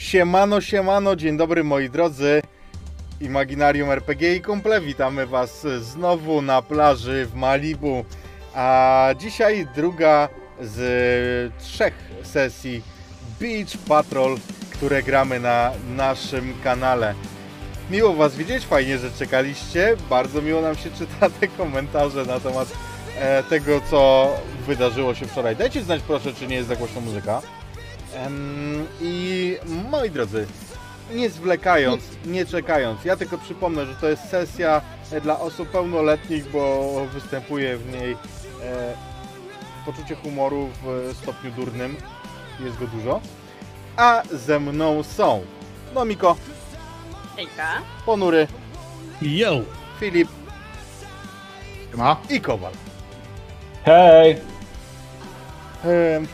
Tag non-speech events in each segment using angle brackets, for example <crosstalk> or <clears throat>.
Siemano, siemano, dzień dobry moi drodzy. Imaginarium RPG i Kumple, witamy Was znowu na plaży w Malibu. A dzisiaj druga z trzech sesji Beach Patrol, które gramy na naszym kanale. Miło Was widzieć, fajnie, że czekaliście. Bardzo miło nam się czyta te komentarze na temat e, tego, co wydarzyło się wczoraj. Dajcie znać proszę, czy nie jest za głośna muzyka. I moi drodzy, nie zwlekając, nie czekając, ja tylko przypomnę, że to jest sesja dla osób pełnoletnich, bo występuje w niej e, poczucie humoru w stopniu durnym. Jest go dużo. A ze mną są Nomiko, Hejka. Ponury, Yo! Filip Ma? i Kowal. Hej!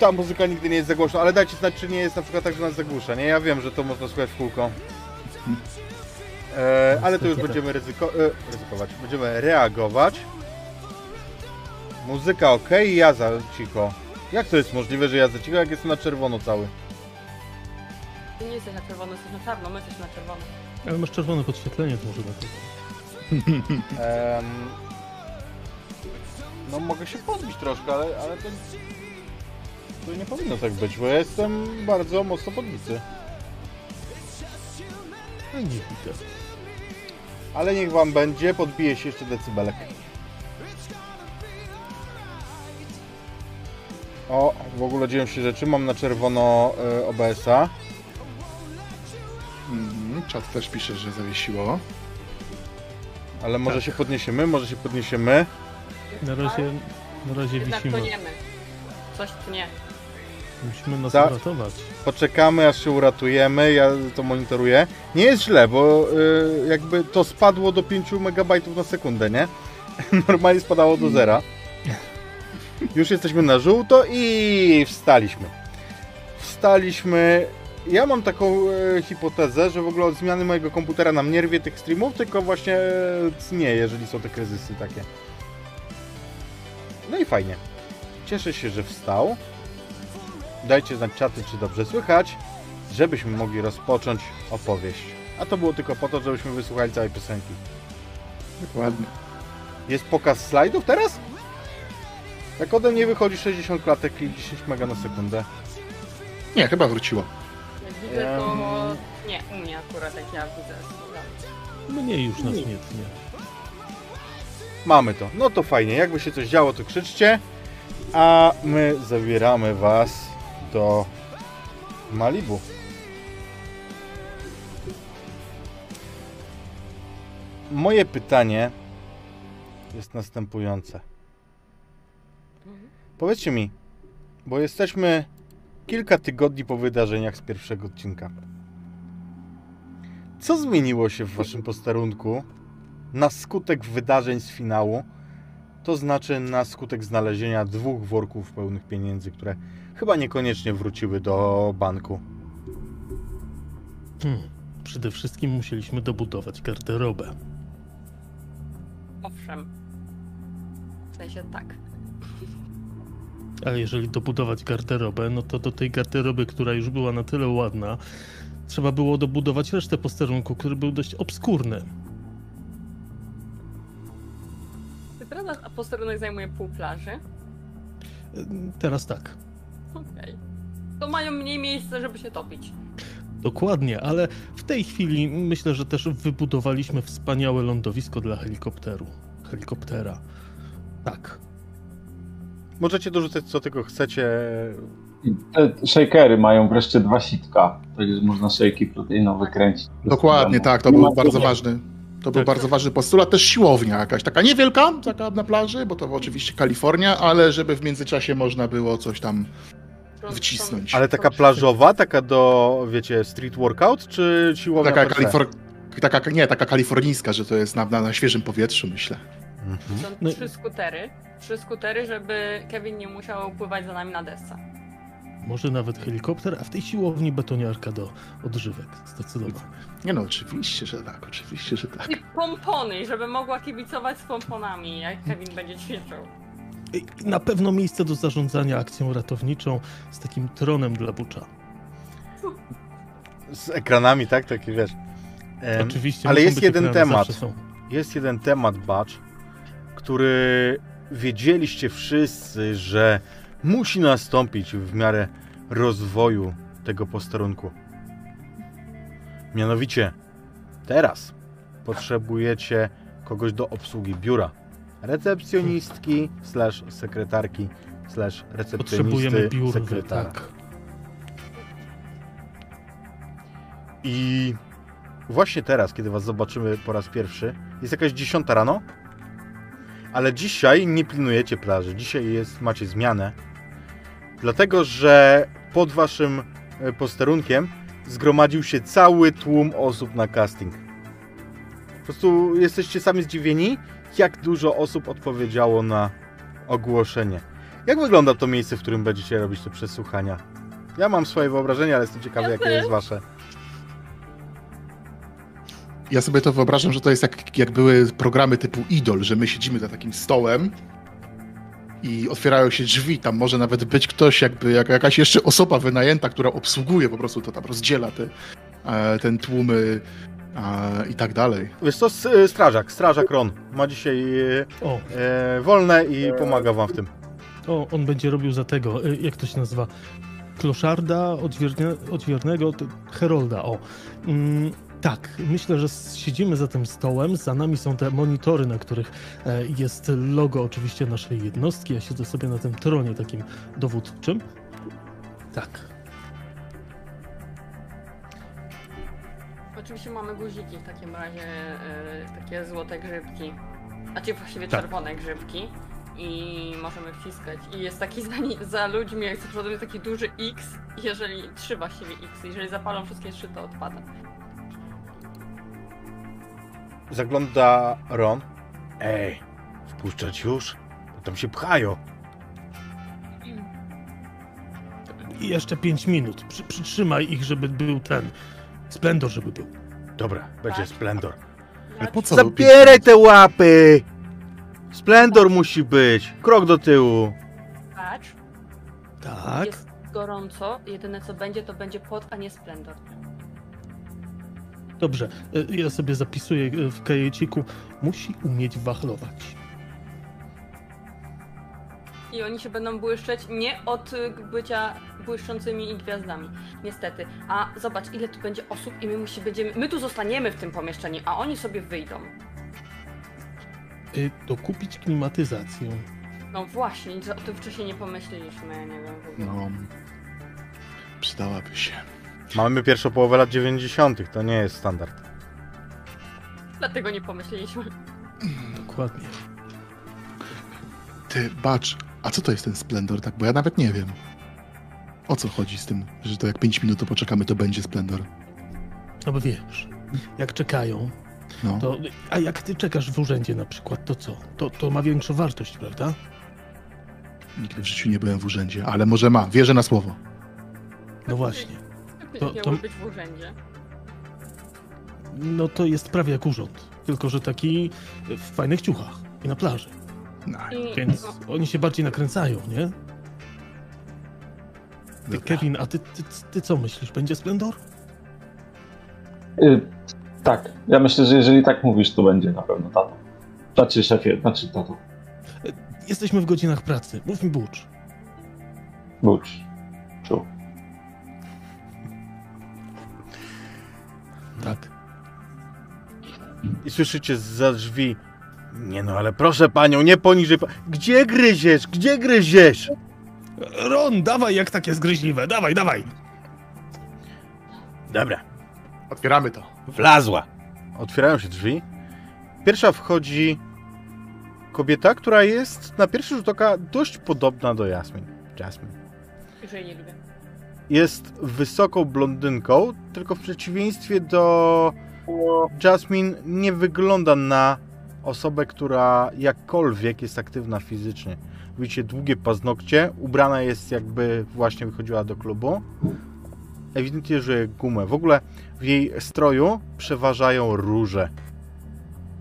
Ta muzyka nigdy nie jest za głośna, ale dajcie znać, czy nie jest na przykład tak, że nas zagłusza, nie? Ja wiem, że to można słuchać w kółko. E, ale to już będziemy ryzyko e, ryzykować. Będziemy reagować. Muzyka ok, ja za cicho. Jak to jest możliwe, że ja za cicho, jak jestem na czerwono cały? Ty nie jesteś na czerwono, jesteś na czarno, my jesteśmy na czerwono. Ale masz czerwone podświetlenie, to może dlatego. Em, no mogę się podbić troszkę, ale, ale to, to nie powinno tak być, bo ja jestem bardzo mocno podbity. No i. Ale niech wam będzie, podbije się jeszcze decybelek. O, w ogóle dzieją się rzeczy, mam na czerwono y, OBS-a. Mhm, czat też pisze, że zawiesiło. Ale może się podniesiemy, może się podniesiemy. Na razie, na razie Jednak wisimy. toniemy. Coś tnie. Musimy nas Za- uratować. Poczekamy aż się uratujemy, ja to monitoruję. Nie jest źle, bo y, jakby to spadło do 5 MB na sekundę, nie? <laughs> Normalnie spadało do zera. Już jesteśmy na żółto i wstaliśmy. Wstaliśmy. Ja mam taką e, hipotezę, że w ogóle od zmiany mojego komputera nam nie rwie tych streamów, tylko właśnie e, cnie, jeżeli są te kryzysy takie. No i fajnie. Cieszę się, że wstał. Dajcie znać czaty, czy dobrze słychać, żebyśmy mogli rozpocząć opowieść. A to było tylko po to, żebyśmy wysłuchali całej piosenki. Dokładnie. Jest pokaz slajdów teraz? Jak ode mnie wychodzi 60 klatek i 10 mega na sekundę. Nie, chyba wróciło. Nie, u mnie akurat jak ja widzę. Mnie już nas nie tnie. Mamy to. No to fajnie. Jakby się coś działo, to krzyczcie. A my zabieramy was do Malibu. Moje pytanie jest następujące. Powiedzcie mi, bo jesteśmy kilka tygodni po wydarzeniach z pierwszego odcinka. Co zmieniło się w waszym posterunku na skutek wydarzeń z finału, to znaczy na skutek znalezienia dwóch worków pełnych pieniędzy, które chyba niekoniecznie wróciły do banku. Hmm. Przede wszystkim musieliśmy dobudować garderobę. Owszem. W sensie tak. Ale jeżeli dobudować garderobę, no to do tej garderoby, która już była na tyle ładna, trzeba było dobudować resztę posterunku, który był dość obskurny. Czy teraz a posterunek zajmuje pół plaży? Teraz tak. Okej. To mają mniej miejsca, żeby się topić. Dokładnie, ale w tej chwili myślę, że też wybudowaliśmy wspaniałe lądowisko dla helikopteru. Helikoptera. Tak. Możecie dorzucać co tylko chcecie. Te shakery mają wreszcie dwa sitka, także można shakey proteinowe kręcić. Dokładnie, tak, to Nie był ma bardzo problemu. ważny. To był Tak. bardzo ważny postulat. Też siłownia jakaś, taka niewielka, taka na plaży, bo to oczywiście Kalifornia, ale żeby w międzyczasie można było coś tam Wcisnąć. Ale taka plażowa, taka do, wiecie, street workout, czy siłownia Taka, kalifor... taka, nie, taka kalifornijska, że to jest na, na, na świeżym powietrzu, myślę. Mhm. Są No trzy skutery. Trzy skutery, żeby Kevin nie musiał pływać za nami na desce. Może nawet helikopter, a w tej siłowni betoniarka do odżywek. Zdecydowanie. Nie no, oczywiście, że tak, oczywiście, że tak. I pompony, żeby mogła kibicować z pomponami, jak Kevin będzie ćwiczył. Na pewno miejsce do zarządzania akcją ratowniczą z takim tronem dla Bucza. z ekranami, tak? Taki wiesz. Em, Oczywiście. ale jest jeden ekrany, temat. Jest jeden temat, Bacz, który wiedzieliście wszyscy, że musi nastąpić w miarę rozwoju tego posterunku. Mianowicie, teraz potrzebujecie kogoś do obsługi biura. Recepcjonistki, slash sekretarki, slash Potrzebujemy recepcjonisty, biur, sekretara. tak. I właśnie teraz, kiedy was zobaczymy po raz pierwszy, jest jakaś dziesiąta rano, ale dzisiaj nie pilnujecie plaży. Dzisiaj jest, macie zmianę, dlatego że pod waszym e, posterunkiem zgromadził się cały tłum osób na casting. Po prostu jesteście sami zdziwieni, jak dużo osób odpowiedziało na ogłoszenie. Jak wygląda to miejsce, w którym będziecie robić te przesłuchania? Ja mam swoje wyobrażenie, ale jestem ciekawy, Ja jakie jest wasze. Ja sobie to wyobrażam, że to jest jak, jak były programy typu Idol, że my siedzimy za takim stołem i otwierają się drzwi, tam może nawet być ktoś, jakby jak, jakaś jeszcze osoba wynajęta, która obsługuje po prostu to tam, rozdziela te, e, ten tłumy e, i tak dalej. Wiesz co, e, strażak, strażak Ron ma dzisiaj e, O, e, wolne i pomaga wam w tym. o, on będzie robił za tego, y, jak to się nazywa? Kloszarda, odwiernie, odwiernego, t- Herolda, o. Mm, tak, myślę, że siedzimy za tym stołem, za nami są te monitory, na których e, jest logo oczywiście naszej jednostki. Ja siedzę sobie na tym tronie takim dowódczym. Tak. Oczywiście mamy guziki w takim razie, e, takie złote grzybki. Znaczy właściwie Tak. czerwone grzybki. I możemy wciskać. I jest taki <laughs> za, ni- za ludźmi, jak z przodu jest taki duży X. Jeżeli trzy właściwie X, jeżeli zapalą wszystkie trzy, to odpada. Zagląda Ron. Ej, wpuszczać już? Bo tam się pchają. I jeszcze 5 minut. Przy, przytrzymaj ich, żeby był ten. Splendor, żeby był. Dobra, będzie Tak. splendor. Ale po co? Zabieraj te łapy! Splendor musi być. Krok do tyłu. Patrz, Tak. jest gorąco. Jedyne co będzie, to będzie pot, a nie splendor. Dobrze. y, Ja sobie zapisuję y, w kajeciku. Musi umieć wachlować. I oni się będą błyszczeć nie od y, bycia błyszczącymi gwiazdami. Niestety. A zobacz, ile tu będzie osób i my musi, będziemy. My tu zostaniemy w tym pomieszczeniu, a oni sobie wyjdą. Y, Dokupić klimatyzację. No właśnie, że o tym wcześniej nie pomyśleliśmy, ja nie wiem w ogóle. No, przydałaby się. Mamy pierwszą połowę lat 90. To nie jest standard. Dlatego nie pomyśleliśmy. Dokładnie. Ty, bacz, a co to jest ten Splendor, tak? Bo ja nawet nie wiem. O co chodzi z tym, że to jak 5 minut to poczekamy, to będzie Splendor? No bo wiesz, jak czekają, No. to. A jak ty czekasz w urzędzie na przykład, to co? To, to ma większą wartość, prawda? Nigdy w życiu nie byłem w urzędzie, ale może ma, wierzę na słowo. No właśnie. To, To- być w urzędzie. No to jest prawie jak urząd. Tylko, że taki w fajnych ciuchach i na plaży. No, I, Więc no, oni się bardziej nakręcają, nie? Ty, dobra. Kevin, a ty, ty, ty co myślisz? Będzie splendor? Y, tak, ja myślę, że jeżeli tak mówisz, to będzie na pewno tato. Znaczy szefie, znaczy tato. Jesteśmy w godzinach pracy. Mów mi Butch. Bucz. Czu. Tak. I słyszycie za drzwi. Nie no, ale proszę panią, nie poniżej. Pa... Gdzie gryziesz? Gdzie gryziesz? Ron, dawaj, jak takie zgryźliwe. Dawaj, dawaj. Dobra, Otwieramy to. wlazła. Otwierają się drzwi. Pierwsza wchodzi kobieta, która jest na pierwszy rzut oka dość podobna do Jasmin. Jasmin. jeżeli nie lubię. Jest wysoką blondynką, tylko w przeciwieństwie do Jasmine nie wygląda na osobę, która jakkolwiek jest aktywna fizycznie. Widzicie długie paznokcie, ubrana jest jakby właśnie wychodziła do klubu. Ewidentnie żuje gumę. W ogóle w jej stroju przeważają róże.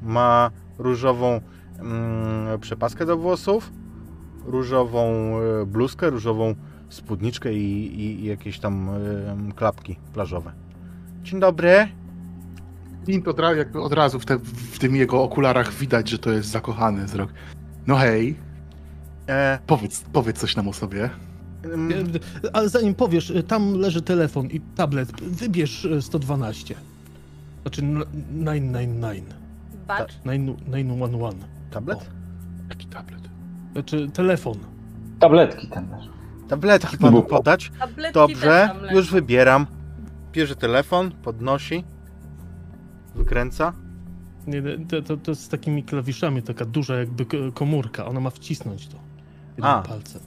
Ma różową mm, przepaskę do włosów, różową e, bluzkę, różową spódniczkę i, i, i jakieś tam em, klapki plażowe. Dzień dobry. Clint od, jakby od razu w, te, w tym jego okularach widać, że to jest zakochany wzrok. No hej, E, powiedz, powiedz coś nam o sobie. mm, E, Ale zanim powiesz, e, tam leży telefon i tablet. Wybierz e, 112. Znaczy n- 999. Bacz. 911. tablet? Jaki tablet? Znaczy telefon. Tabletki tam też. Tabletki panu podać? Tabletki Dobrze, już wybieram. Bierze telefon, podnosi, wykręca. Nie, to, to, to z takimi klawiszami, taka duża jakby komórka. Ona ma wcisnąć to jednym A. palcem.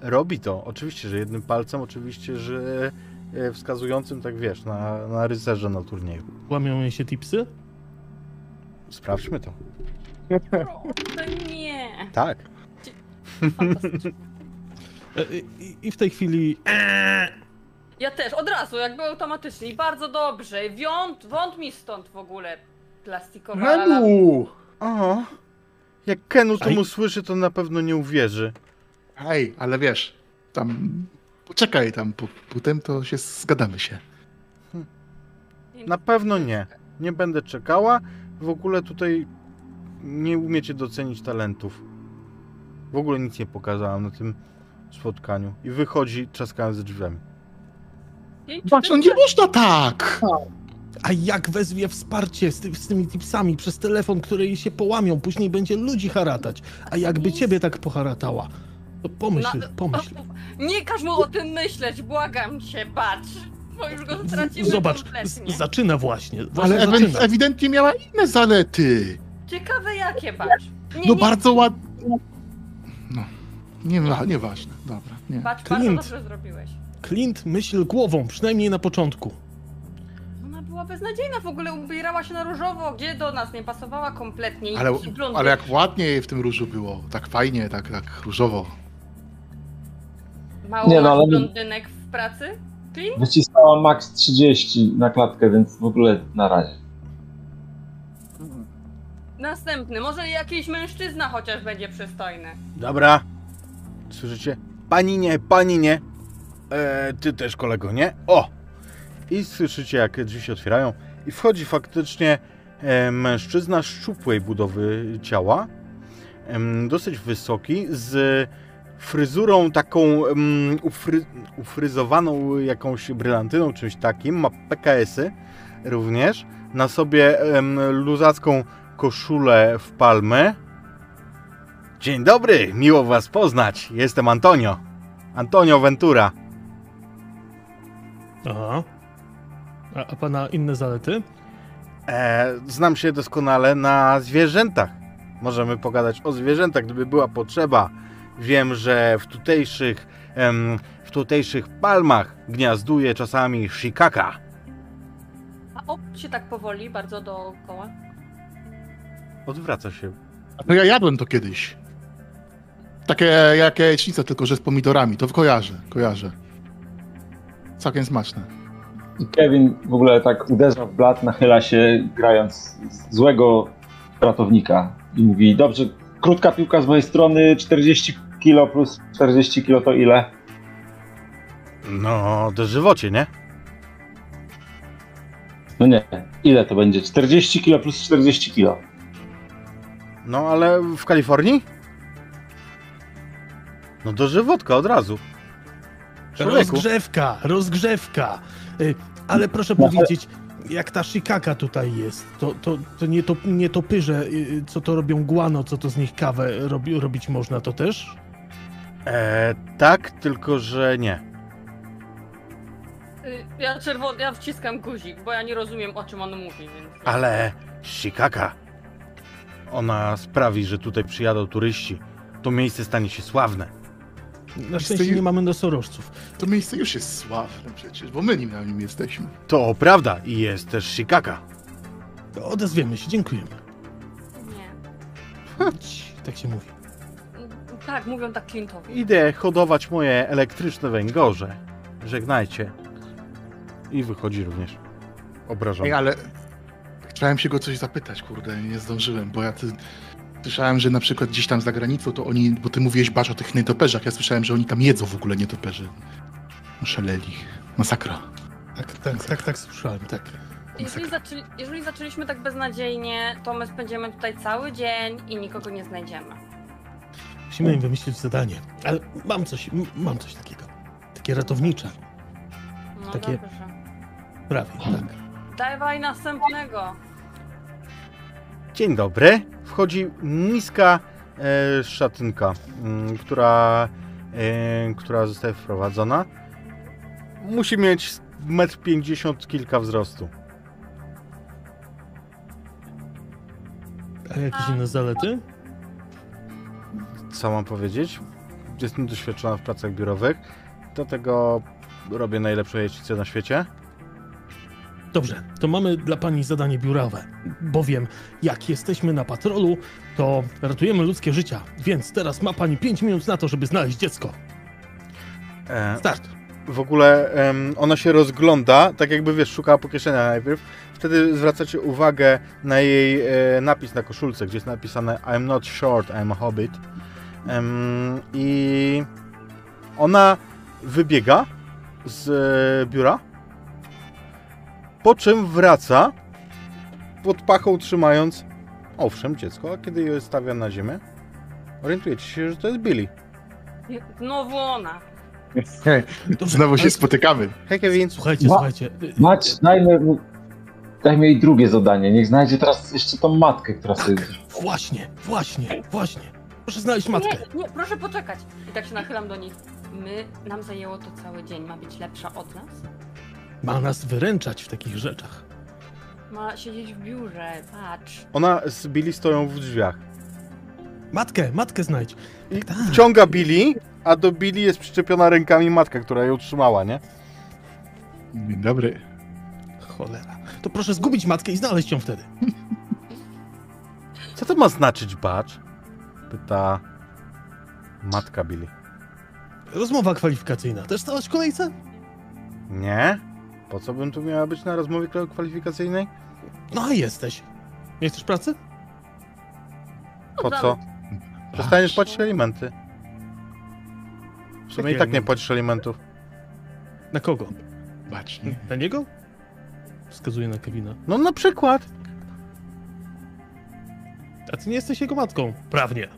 Robi to. Oczywiście, że jednym palcem, oczywiście, że e, wskazującym, tak wiesz, na, na rycerza na turnieju. Łamią jej się tipsy? Sprawdźmy to. Proszę nie. Tak. E, I, I w tej chwili Ja też, od razu, jakby automatycznie. I bardzo dobrze. Wąt, wąt mi stąd w ogóle. Plastikowa lala. Renu! O, jak Kenu to Aj. mu słyszy, to na pewno nie uwierzy. Hej, ale wiesz, tam... Poczekaj tam, po, potem to się zgadamy się. Na pewno nie. Nie będę czekała. W ogóle tutaj nie umiecie docenić talentów. W ogóle nic nie pokazałam na tym spotkaniu. I wychodzi trzaskając drzwiami. Jej Patrz, no nie można tak! A jak wezwie wsparcie z, ty, z tymi tipsami przez telefon, które jej się połamią, później będzie ludzi haratać. A jakby ciebie tak poharatała, to pomyśl, Na- pomyśl. Nie każ mu o tym myśleć, błagam cię, bacz. Bo już go stracimy Zobacz, kompletnie. z, zaczyna właśnie. właśnie Ale ewen- zaczyna. ewidentnie miała inne zalety. Ciekawe jakie, bacz. Nie, No nie, bardzo ładnie. No, nie, ma- nieważne, dobra, nie. Bacz, bardzo Clint. dobrze zrobiłeś. Clint myśl głową, przynajmniej na początku. Ona była beznadziejna, w ogóle ubierała się na różowo, gdzie do nas nie pasowała kompletnie. I Ale, ci blondy- ale jak ładnie jej w tym różu było, tak fajnie, tak, tak różowo. Mało Nie, no, masz ale- blondynek w pracy? Clint? Wyciskała max 30 na klatkę, więc w ogóle na razie. Następny, może jakiś mężczyzna chociaż będzie przystojny. Dobra. Słyszycie? Pani nie, pani nie. E, ty też kolego, nie? O! I słyszycie jak drzwi się otwierają i wchodzi faktycznie e, mężczyzna szczupłej budowy ciała. Em, dosyć wysoki, z fryzurą taką em, ufry, ufryzowaną jakąś brylantyną, czymś takim. Ma PKS-y również. Na sobie em, luzacką koszulę w palmę. Dzień dobry, miło Was poznać. Jestem Antonio. Antonio Ventura. Aha. A, a pana inne zalety? E, znam się doskonale na zwierzętach. Możemy pogadać o zwierzętach, gdyby była potrzeba. Wiem, że w tutejszych, em, w tutejszych palmach gniazduje czasami shikaka. A obudź się tak powoli, bardzo dookoła. Odwraca się. A to ja jadłem to kiedyś. Takie jak jajecznica, tylko że z pomidorami. To kojarzę, kojarzę. Całkiem smaczne. I Kevin w ogóle tak uderza w blat, nachyla się, grając złego ratownika. I mówi, dobrze, krótka piłka z mojej strony, 40 kilo plus 40 kilo to ile? No, dożywocie, nie? No nie, ile to będzie? 40 kilo plus 40 kilo. No, ale w Kalifornii? No dożywotka od razu. Człowieku. Rozgrzewka, rozgrzewka. Y, Ale proszę No, powiedzieć, jak ta shikaka tutaj jest, to, to, to nie, to nie topyrze, y, co to robią guano, co to z nich kawę robi, robić można, to też? E, tak, tylko że nie. Y, Ja czerwony, ja wciskam guzik, bo ja nie rozumiem o czym on mówi, więc... Ale Shikaka, ona sprawi, że tutaj przyjadą turyści. To miejsce stanie się sławne. Na szczęście nie mamy nosorożców. To miejsce już jest sławne przecież, bo my nim na nim jesteśmy. To prawda i jest też Shikaka. To Odezwiemy się, dziękujemy. Nie. Tak się mówi. Tak, mówią tak Clintowi. Idę hodować moje elektryczne węgorze. Żegnajcie. I wychodzi również obrażony. Ej, ale chciałem się go coś zapytać, kurde, nie zdążyłem, bo ja ty... słyszałem, że na przykład gdzieś tam za granicą to oni, bo ty mówiłeś basz o tych nietoperzach, ja słyszałem, że oni tam jedzą w ogóle nietoperzy. Szaleli. Masakra. Tak, tak, tak, tak słyszałem, tak. Jeżeli, zaczęli, jeżeli zaczęliśmy tak beznadziejnie, to my spędzimy tutaj cały dzień i nikogo nie znajdziemy. Musimy im wymyślić zadanie. Ale mam coś, mam coś takiego. Takie ratownicze. No Takie- dobrze. Prawie, tak. Dawaj następnego. Dzień dobry. Wchodzi niska e, szatynka, m, która, e, która zostaje wprowadzona. Musi mieć 1,50 m kilka wzrostu. A jakieś inne zalety? Co mam powiedzieć? Jestem doświadczona w pracach biurowych. Do tego robię najlepszą jajecznicę na świecie. Dobrze, to mamy dla pani zadanie biurowe. Bowiem, jak jesteśmy na patrolu, to ratujemy ludzkie życia. Więc teraz ma pani 5 minut na to, żeby znaleźć dziecko. E, Start. w ogóle ona się rozgląda, tak jakby wiesz, szukała po kieszeniach najpierw. Wtedy zwracacie uwagę na jej e, napis na koszulce, gdzie jest napisane I'm not short, I'm a hobbit. I ona wybiega z e, biura, po czym wraca pod pachą trzymając owszem dziecko, a kiedy je stawia na ziemię, orientujecie się, że to jest Billy. Znowu ona. Dobrze, <laughs> Znowu się ale- spotykamy. Hej Kevin. Słuchajcie, Ma- słuchajcie. Mać, dajmy, mu- dajmy jej drugie zadanie. Niech znajdzie teraz jeszcze tą matkę, która sobie... Właśnie, właśnie, właśnie. Proszę znaleźć matkę. Nie, nie, proszę poczekać. I tak się nachylam do nich. My, nam zajęło to cały dzień. Ma być lepsza od nas? Ma nas wyręczać w takich rzeczach. Ma siedzieć w biurze, patrz. Ona z Billy stoją w drzwiach. Matkę, matkę znajdź. I Tak. wciąga Billy, a do Billy jest przyczepiona rękami matka, która ją trzymała, nie? Dzień dobry. Cholera. To proszę zgubić matkę i znaleźć ją wtedy. Co to ma znaczyć, bacz? Pyta matka Billy. Rozmowa kwalifikacyjna. Też stałaś w kolejce? Nie? Po co bym tu miała być na rozmowie kwalifikacyjnej? No a jesteś. Nie chcesz pracy? Po co? <laughs> Przestaniesz płacić alimenty. W sumie i tak nie płacisz alimentów. Na kogo? Bacznie. Na niego? Wskazuję na Kevina. No na przykład. A ty nie jesteś jego matką. Prawnie.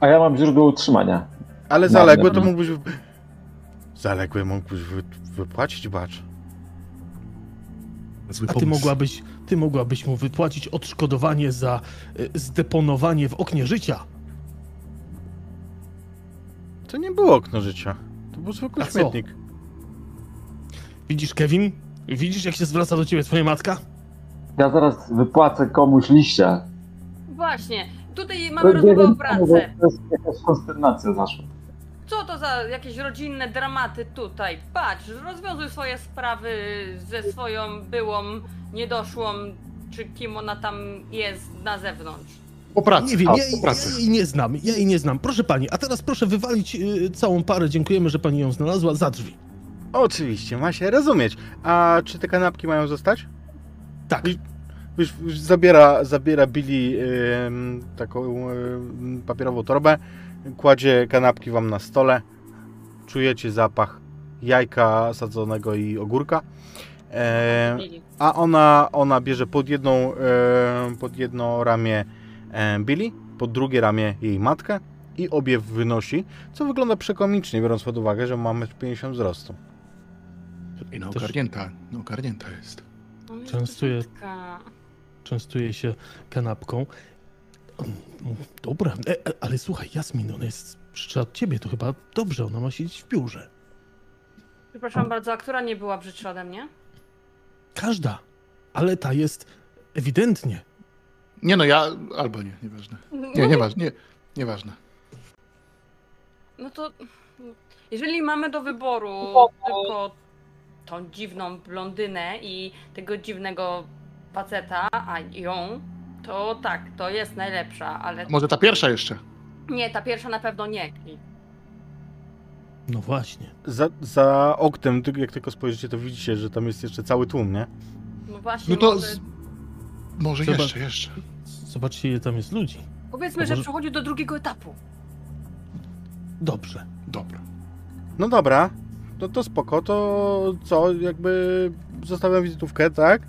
A ja mam źródło utrzymania. Ale zaległe to mógłbyś... Zaległe mógłbyś wy... wypłacić, bacz. Zły A ty pomysł. mogłabyś, ty mogłabyś mu wypłacić odszkodowanie za y, zdeponowanie w oknie życia. To nie było okno życia. To był zwykły A co? śmietnik. Widzisz, Kevin? Widzisz, jak się zwraca do ciebie twoja matka? Ja zaraz wypłacę komuś liścia. Właśnie. Tutaj mamy rozmowę o pracę. bo To jest jakaś konsternacja zaszła. Co to za jakieś rodzinne dramaty tutaj? Patrz, rozwiązuj swoje sprawy ze swoją byłą, niedoszłą, czy kim ona tam jest na zewnątrz. Po pracy. Nie wiem, o, ja, po ja pracy. jej nie znam, ja jej nie znam. Proszę pani, a teraz proszę wywalić y, całą parę, dziękujemy, że pani ją znalazła, za drzwi. Oczywiście, ma się rozumieć. A czy te kanapki mają zostać? Tak, I- Już, już zabiera, zabiera Billy ym, taką ym, papierową torbę, kładzie kanapki wam na stole, czujecie zapach jajka sadzonego i ogórka, e, a ona, ona bierze pod jedną, e, pod jedno ramię e, Billy, pod drugie ramię jej matkę i obie wynosi, co wygląda przekomicznie, biorąc pod uwagę, że mamy 50 wzrostu. I no ogarnięta, no ogarnięta jest. No, matka. częstuje się kanapką. Dobra, e, e, ale słuchaj, Jasmin, ona jest przyszła od ciebie, to chyba dobrze, ona ma siedzieć w biurze. Przepraszam bardzo, a która nie była brzydsza ode mnie? Każda, ale ta jest ewidentnie. Nie no, ja... albo nie, nieważne. Nie, nieważne, nie, nieważne. No to jeżeli mamy do wyboru tylko tą dziwną blondynę i tego dziwnego faceta, a ją, to tak, to jest najlepsza, ale Może ta pierwsza jeszcze? nie, ta pierwsza na pewno nie. No właśnie. Za, za oknem, jak tylko spojrzycie, to widzicie, że tam jest jeszcze cały tłum, nie? No właśnie, No to... może... Z... Może Zobacz. jeszcze, jeszcze. Zobaczcie, ile tam jest ludzi. powiedzmy, to że może- przechodzi do drugiego etapu. Dobrze. Dobra. No dobra, no to spoko, to co, jakby zostawiam wizytówkę, tak?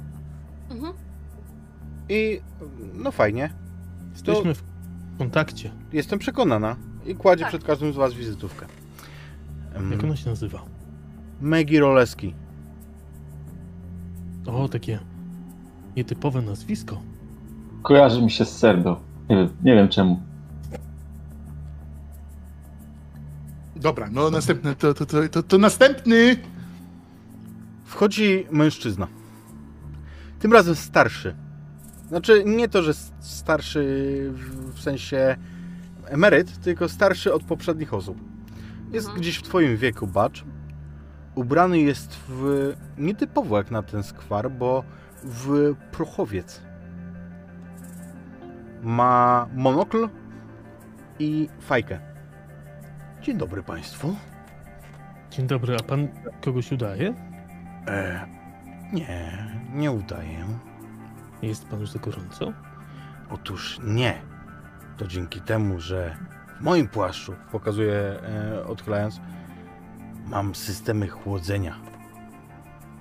I no fajnie. Jesteśmy w kontakcie. Jestem przekonana. I kładzie Tak. przed każdym z was wizytówkę. Jak ona się nazywa? Maggie Roleski. O, takie nietypowe nazwisko. Kojarzy mi się z Serdo. Nie wiem, nie wiem czemu. Dobra, no następny, to, to, to, to, to następny! Wchodzi mężczyzna. Tym razem starszy. Znaczy, nie to, że starszy w- w sensie emeryt, tylko starszy od poprzednich osób. Jest Mhm. gdzieś w twoim wieku, bacz. Ubrany jest w nietypowo jak na ten skwar, bo w prochowiec. Ma monokl i fajkę. Dzień dobry Państwu. Dzień dobry, a pan kogoś udaje? E, nie, nie udaję. Jest panu za gorąco? Otóż nie. To dzięki temu, że w moim płaszczu, pokazuję e, odchylając, mam systemy chłodzenia.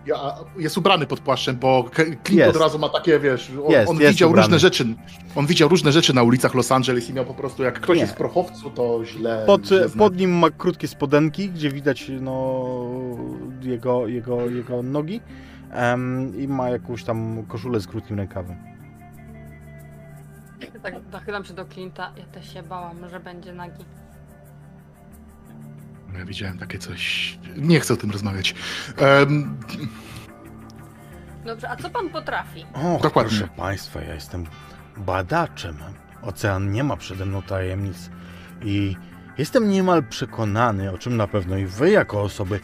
Ja, jest ubrany pod płaszczem, bo Clint Jest. od razu ma takie, wiesz, on, Jest, on jest widział ubrany. różne rzeczy. On widział różne rzeczy na ulicach Los Angeles i miał po prostu, jak ktoś Nie. jest w prochowcu, to źle. Pod, źle zna. pod nim ma krótkie spodenki, gdzie widać no, jego, jego, jego nogi em, i ma jakąś tam koszulę z krótkim rękawem. Tak nachylam się do Clint'a. Ja też się bałam, że będzie nagi. Ja widziałem takie coś. Nie chcę o tym rozmawiać. Em, Dobrze, a co pan potrafi? O, Dokładnie. proszę Państwa, ja jestem badaczem. Ocean nie ma przede mną tajemnic. I jestem niemal przekonany, o czym na pewno i Wy, jako osoby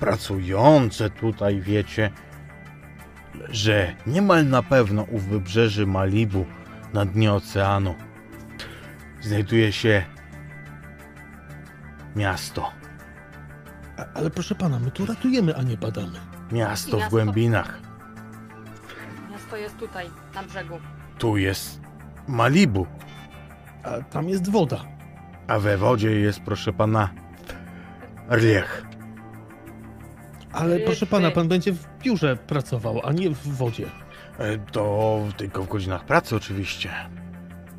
pracujące tutaj, wiecie, że niemal na pewno u wybrzeży Malibu, na dnie oceanu, znajduje się miasto. A, ale proszę pana, my tu ratujemy, a nie badamy. Miasto w Miasto. głębinach. Miasto jest tutaj, na brzegu. Tu jest Malibu. A tam jest woda. A we wodzie jest, proszę pana, Riech. Ale Ty, proszę pana, ty. pan będzie w biurze pracował, a nie w wodzie. E, To tylko w godzinach pracy oczywiście.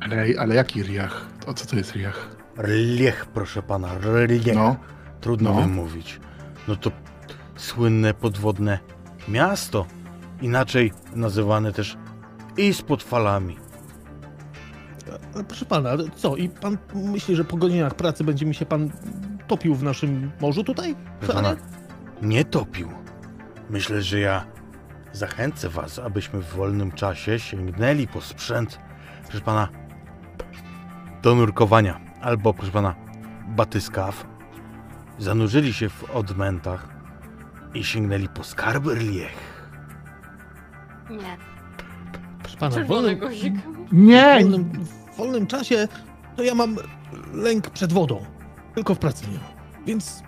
ale, ale jaki riach? O co to jest riach? Riech, proszę pana, Riech. No, Trudno no. wymówić. No to słynne podwodne miasto. Inaczej nazywane też i z pod falami. Ale proszę pana, co? I pan myśli, że po godzinach pracy będzie mi się pan topił w naszym morzu tutaj? Proszę pana, nie topił. Myślę, że ja zachęcę was, abyśmy w wolnym czasie sięgnęli po sprzęt, proszę pana, do nurkowania. Albo, proszę pana, batyskaw. Zanurzyli się w odmętach i sięgnęli po skarby Riech. Nie. Proszę pana, w wolnym, guzik. w, nie! wolnym, w wolnym czasie to ja mam lęk przed wodą. Tylko w pracy nie mam. Więc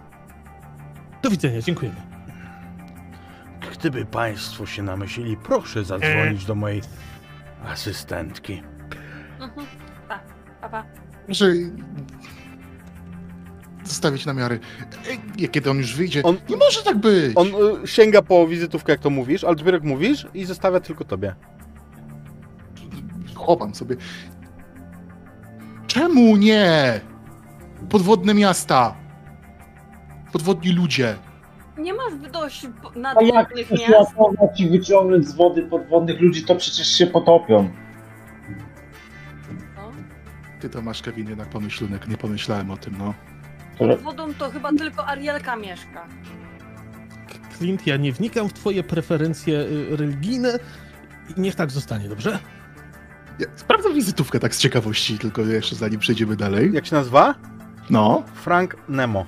do widzenia, dziękujemy. Gdyby państwo się namyślili, proszę zadzwonić do mojej asystentki. Mhm. Pa, pa, pa. Proszę zostawić namiary. Ej, Kiedy on już wyjdzie, On- nie może tak być! On y, sięga po wizytówkę, jak to mówisz, ale dopiero jak mówisz i zostawia tylko tobie. Chowam sobie. Czemu nie? Podwodne miasta. Podwodni ludzie. Nie masz dość A jak nadwodnych chcesz miast? ratować i wyciągnąć z wody podwodnych ludzi, to przecież się potopią. No. Ty to masz, Kevin, jednak pomyślunek. Nie pomyślałem o tym, no. Pod wodą to chyba tylko Arielka mieszka. Clint, ja nie wnikam w twoje preferencje y, religijne i niech tak zostanie, dobrze? Ja sprawdzam wizytówkę tak z ciekawości, tylko jeszcze zanim przejdziemy dalej. Jak się nazywa? No. Frank Nemo.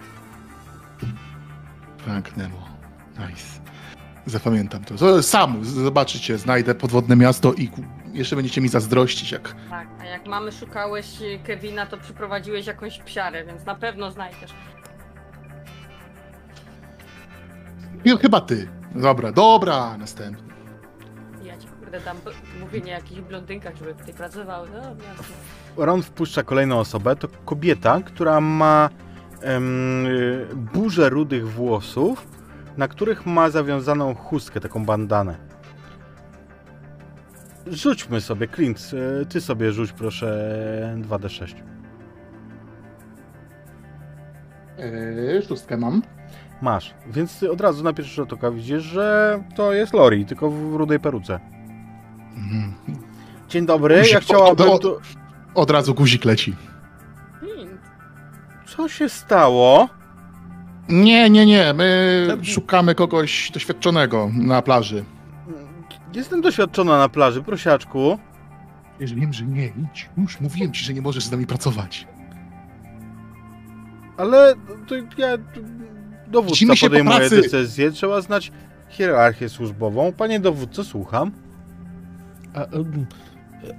Frank Nemo. Nice. Zapamiętam to. Sam zobaczycie, znajdę podwodne miasto i jeszcze będziecie mi zazdrościć, jak Tak, a jak mamy szukałeś Kevina, to przyprowadziłeś jakąś psiarę, więc na pewno znajdziesz. I chyba ty. Dobra, dobra, następny. Ja ci kurde dam mówienie o jakichś blondynkach, żeby tutaj pracowały. No. Ron wpuszcza kolejną osobę. To kobieta, która ma y, burzę rudych włosów, na których ma zawiązaną chustkę, taką bandanę. Rzućmy sobie, Clint, e, ty sobie rzuć proszę 2d6. Yy, szóstkę mam. Masz, więc od razu na pierwszy rzut oka widzisz, że to jest Lori, tylko w rudej peruce. Mhm. Dzień dobry, Guzik, ja chciałabym od- tu... Od razu guzik leci. Co się stało? Nie, nie, nie. My szukamy kogoś doświadczonego na plaży. Jestem doświadczona na plaży, prosiaczku. Wiesz, wiem, że nie. Idź. Już mówiłem ci, że nie możesz z nami pracować. Ale to ja. Dowódca Widzimy się po podejmuje pracy. decyzję. Trzeba znać hierarchię służbową. Panie dowódco, słucham. A, em,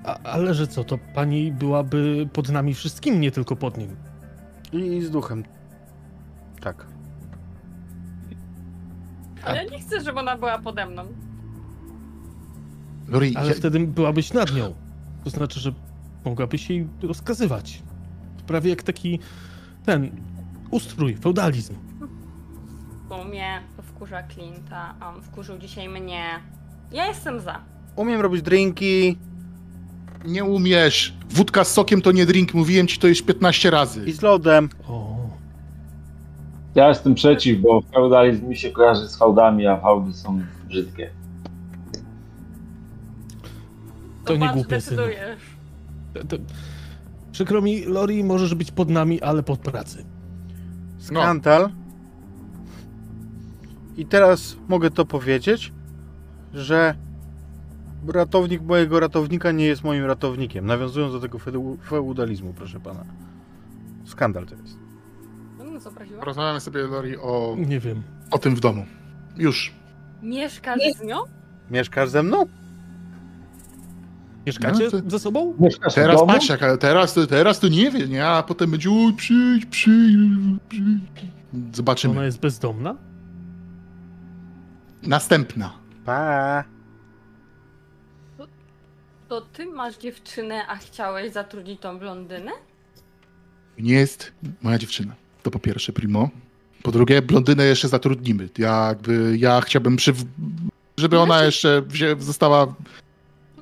a, ale że co, to pani byłaby pod nami wszystkim, nie tylko pod nim. I, i z duchem. Tak. Ale ja nie chcę, żeby ona była pode mną. Lori, Ale ja, wtedy byłabyś nad nią. To znaczy, że mogłabyś jej rozkazywać. Prawie jak taki ten ustrój, feudalizm. Bo mnie to wkurza Clint'a, a on wkurzył dzisiaj mnie. Ja jestem za. Umiem robić drinki nie umiesz. Wódka z sokiem to nie drink. Mówiłem ci to już 15 razy. i z lodem. O, Ja jestem przeciw, bo feudalizm mi się kojarzy z fałdami, a fałdy są brzydkie. To nie patrz, głupie, synu. to, to, przykro mi, Lori, możesz być pod nami, ale pod pracy. Skandal. I teraz mogę to powiedzieć, że ratownik mojego ratownika nie jest moim ratownikiem. Nawiązując do tego feu- feudalizmu, proszę pana. Skandal to jest. No, no. Porozmawiamy sobie, Lori, o, Nie wiem. o tym w domu. Już. Mieszkasz z nią? Mieszkasz ze mną? Mieszkacie No to- ze sobą? Mieszkasz Teraz domu? patrz, teraz, to- teraz to nie wie, nie? A potem będzie, oj, przyjdź, przyjdź, przyjdź. Czy Zobaczymy. ona jest bezdomna? Następna. Pa. To ty masz dziewczynę, a chciałeś zatrudnić tą blondynę? Nie jest moja dziewczyna. To po pierwsze, primo. Po drugie, blondynę jeszcze zatrudnimy. Ja jakby, ja chciałbym, przy, żeby ona jeszcze wzię, została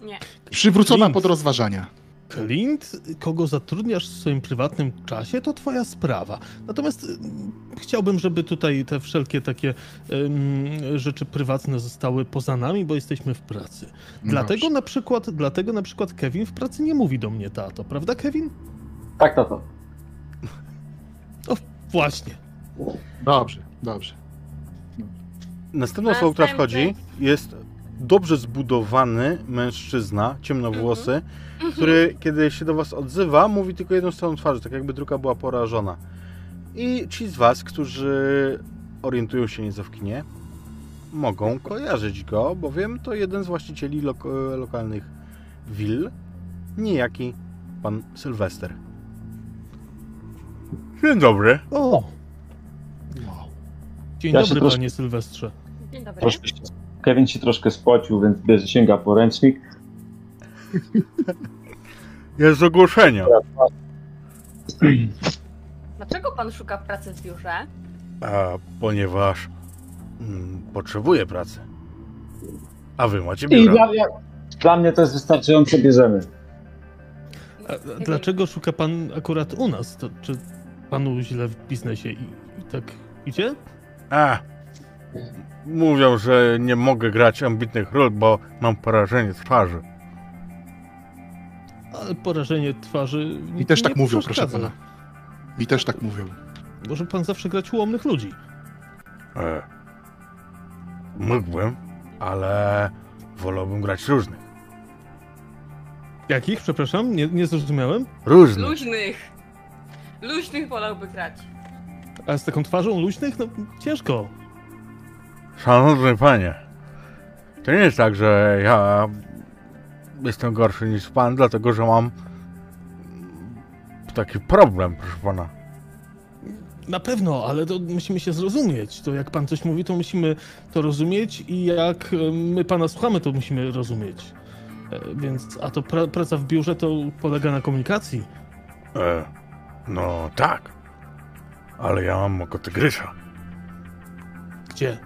Nie. przywrócona Clint. pod rozważania. Clint, kogo zatrudniasz w swoim prywatnym czasie, to twoja sprawa. Natomiast ym, chciałbym, żeby tutaj te wszelkie takie ym, rzeczy prywatne zostały poza nami, bo jesteśmy w pracy. Dlatego Dobrze. na przykład, dlatego na przykład Kevin w pracy nie mówi do mnie tato, prawda Kevin? Tak, tato. Właśnie. Dobrze, dobrze. Następną osobą, która wchodzi, jest dobrze zbudowany mężczyzna, ciemnowłosy, który kiedy się do was odzywa, mówi tylko jedną stroną twarzy, tak jakby druga była porażona. I ci z was, którzy orientują się nieco w kinie, mogą kojarzyć go, bowiem to jeden z właścicieli lok- lokalnych will, niejaki pan Sylwester. Dzień dobry. O, Wow. dzień Ja dobry troszkę- panie Sylwestrze. Dzień dobry. Troszkę się, Kevin się troszkę spocił, więc bierze, sięga po ręcznik. Jest ogłoszenie. Dlaczego pan szuka pracy w biurze? A, ponieważ mm, potrzebuję pracy. A wy macie I biuro. dla, ja, dla mnie to jest wystarczające, bierzemy. A, a dlaczego szuka pan akurat u nas? To, czy panu źle w biznesie i, i tak idzie? A, mówią, że nie mogę grać ambitnych ról, bo mam porażenie twarzy. Ale porażenie twarzy. I też nie tak mówią, proszę pana. Mi też tak mówią. Może pan zawsze grać ułomnych ludzi. E, mógłbym, ale wolałbym grać różnych. Jakich? Przepraszam, nie, nie zrozumiałem. Różnych. Luźnych. Luźnych wolałby grać. A z taką twarzą luźnych? No ciężko. Szanowny panie, to nie jest tak, że ja jestem gorszy niż pan, dlatego że mam taki problem, proszę pana. Na pewno, ale to musimy się zrozumieć. To jak pan coś mówi, to musimy to rozumieć i jak e, my pana słuchamy, to musimy rozumieć. E, Więc, a to pra, praca w biurze to polega na komunikacji. E, no tak, ale ja mam oko tygrysa. Gdzie?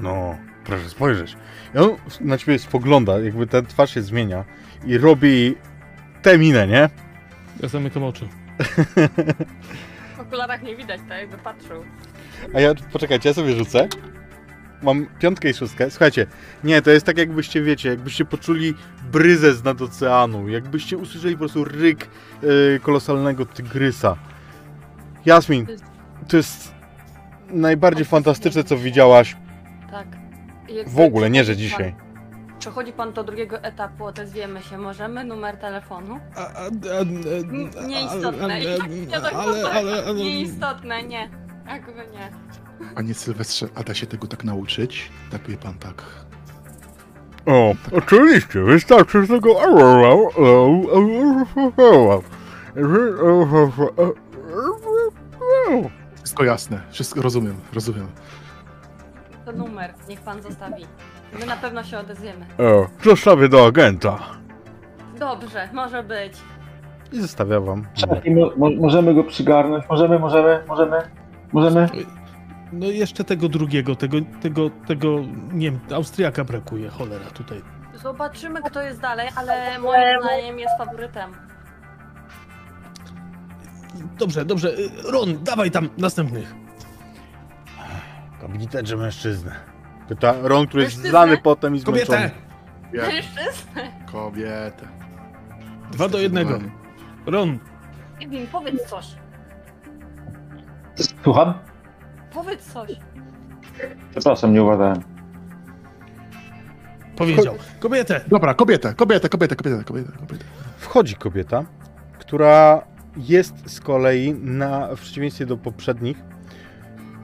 No, proszę spojrzeć. I on na ciebie spogląda, jakby ta twarz się zmienia i robi tę minę, nie? Ja zamykam oczy. W okularach nie widać, tak jakby patrzył. A ja, poczekajcie, ja sobie rzucę. Mam piątkę i szóstkę. Słuchajcie, nie, to jest tak jakbyście, wiecie, jakbyście poczuli bryzę z nad oceanu, jakbyście usłyszeli po prostu ryk yy, kolosalnego tygrysa. Jasmin, to jest najbardziej fantastyczne, co widziałaś Tak. Jakby w ogóle, nie, że przechodzi pan- dzisiaj. Przechodzi pan do drugiego etapu, odezwiemy się. Możemy numer telefonu? A, a, a, N- Nieistotne. I tak nie tak ale, ale, ale, Nieistotne, nie. Jakby nie. Panie Sylwestrze, a da się tego tak nauczyć? Tak wie pan tak. O, oczywiście, wystarczy z tego. Wszystko jasne, wszystko rozumiem, rozumiem. To numer, niech pan zostawi. My na pewno się odezwiemy. O, zostawię do agenta. Dobrze, może być. I zostawia wam. Mo, mo, możemy go przygarnąć? Możemy, możemy, możemy? Możemy? No jeszcze tego drugiego, tego, tego, tego, nie wiem, Austriaka brakuje, cholera tutaj. Zobaczymy, kto jest dalej, ale moim zdaniem jest faworytem. Dobrze, dobrze, y, Ron, dawaj tam następnych. Kobietę czy mężczyznę? Pyta Ron, który jest Mężczyznę? zlany potem i zmęczony. Kobietę! Jak Mężczyznę? kobietę. Dwa do jednego. Ron, Kevin, powiedz coś. Słucham? Powiedz coś. Przepraszam, nie uważałem. powiedział. Kobietę! Dobra, kobieta, kobieta, kobieta, kobieta, kobieta, kobieta. Wchodzi kobieta, która jest z kolei, na, w przeciwieństwie do poprzednich,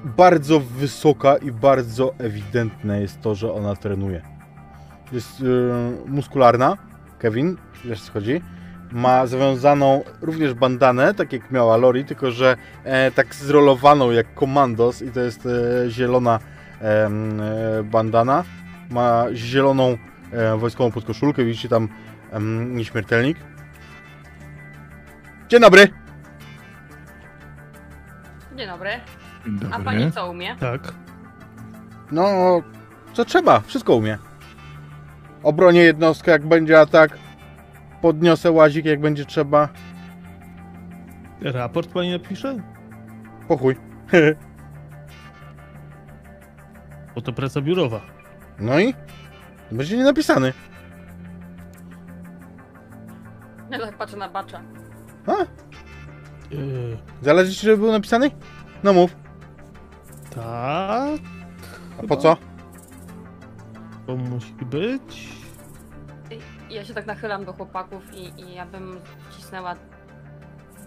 bardzo wysoka i bardzo ewidentne jest to, że ona trenuje. Jest yy, muskularna, Kevin, wiesz co chodzi. Ma zawiązaną również bandanę, tak jak miała Lori, tylko że e, tak zrolowaną jak komandos i to jest e, zielona e, bandana. Ma zieloną e, wojskową podkoszulkę, widzicie tam nieśmiertelnik. Dzień dobry. Dzień dobry. Dzień A dobry. pani co umie? Tak. No, co trzeba, wszystko umie. Obronię jednostkę, jak będzie atak. Podniosę łazik, jak będzie trzeba. Raport pani napisze? Pochuj. <laughs> Bo to praca biurowa. No i? Będzie nie napisany. Ja tak patrzę na bacza. A? Yy, Zależy ci, żeby był napisany? No mów. Tak. A po co? To musi być. Ja się tak nachylam do chłopaków i, i ja bym wcisnęła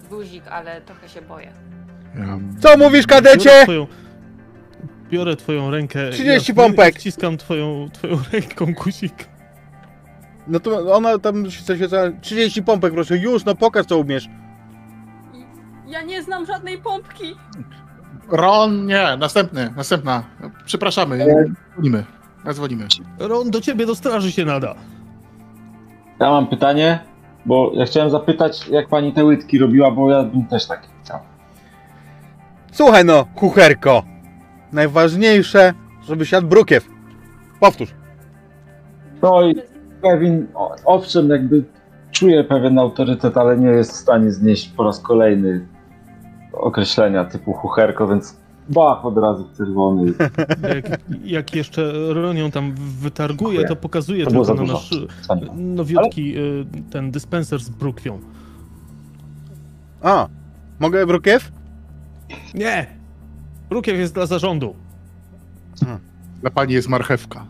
guzik, ale trochę się boję. Ja, Co mówisz, Biorę kadecie? twoją, biorę twoją rękę. 30 ja pompek. Wciskam twoją, twoją <laughs> ręką guzik. No to ona tam się coś 30 pompek, proszę. Już, no pokaż co umiesz. Ja nie znam żadnej pompki. <laughs> Ron, nie, następny, następna. Przepraszamy, dzwonimy. Dzwonimy. Ron, do ciebie do straży się nada. Ja mam pytanie, bo ja chciałem zapytać, jak pani te łydki robiła, bo ja bym też takie chciał. Słuchaj no, kucherko. Najważniejsze, żeby siadł brukiew. Powtórz. No i Kevin, owszem, jakby czuje pewien autorytet, ale nie jest w stanie znieść po raz kolejny określenia typu chucherko, więc bach od razu czerwony. <laughs> Jak, jak jeszcze Ronią tam wytarguje, to pokazuje To tylko na nasz nowiutki y, ten dyspenser z brukwią. A, mogę brukiew? Nie! Brukiew jest dla zarządu. Dla pani jest marchewka.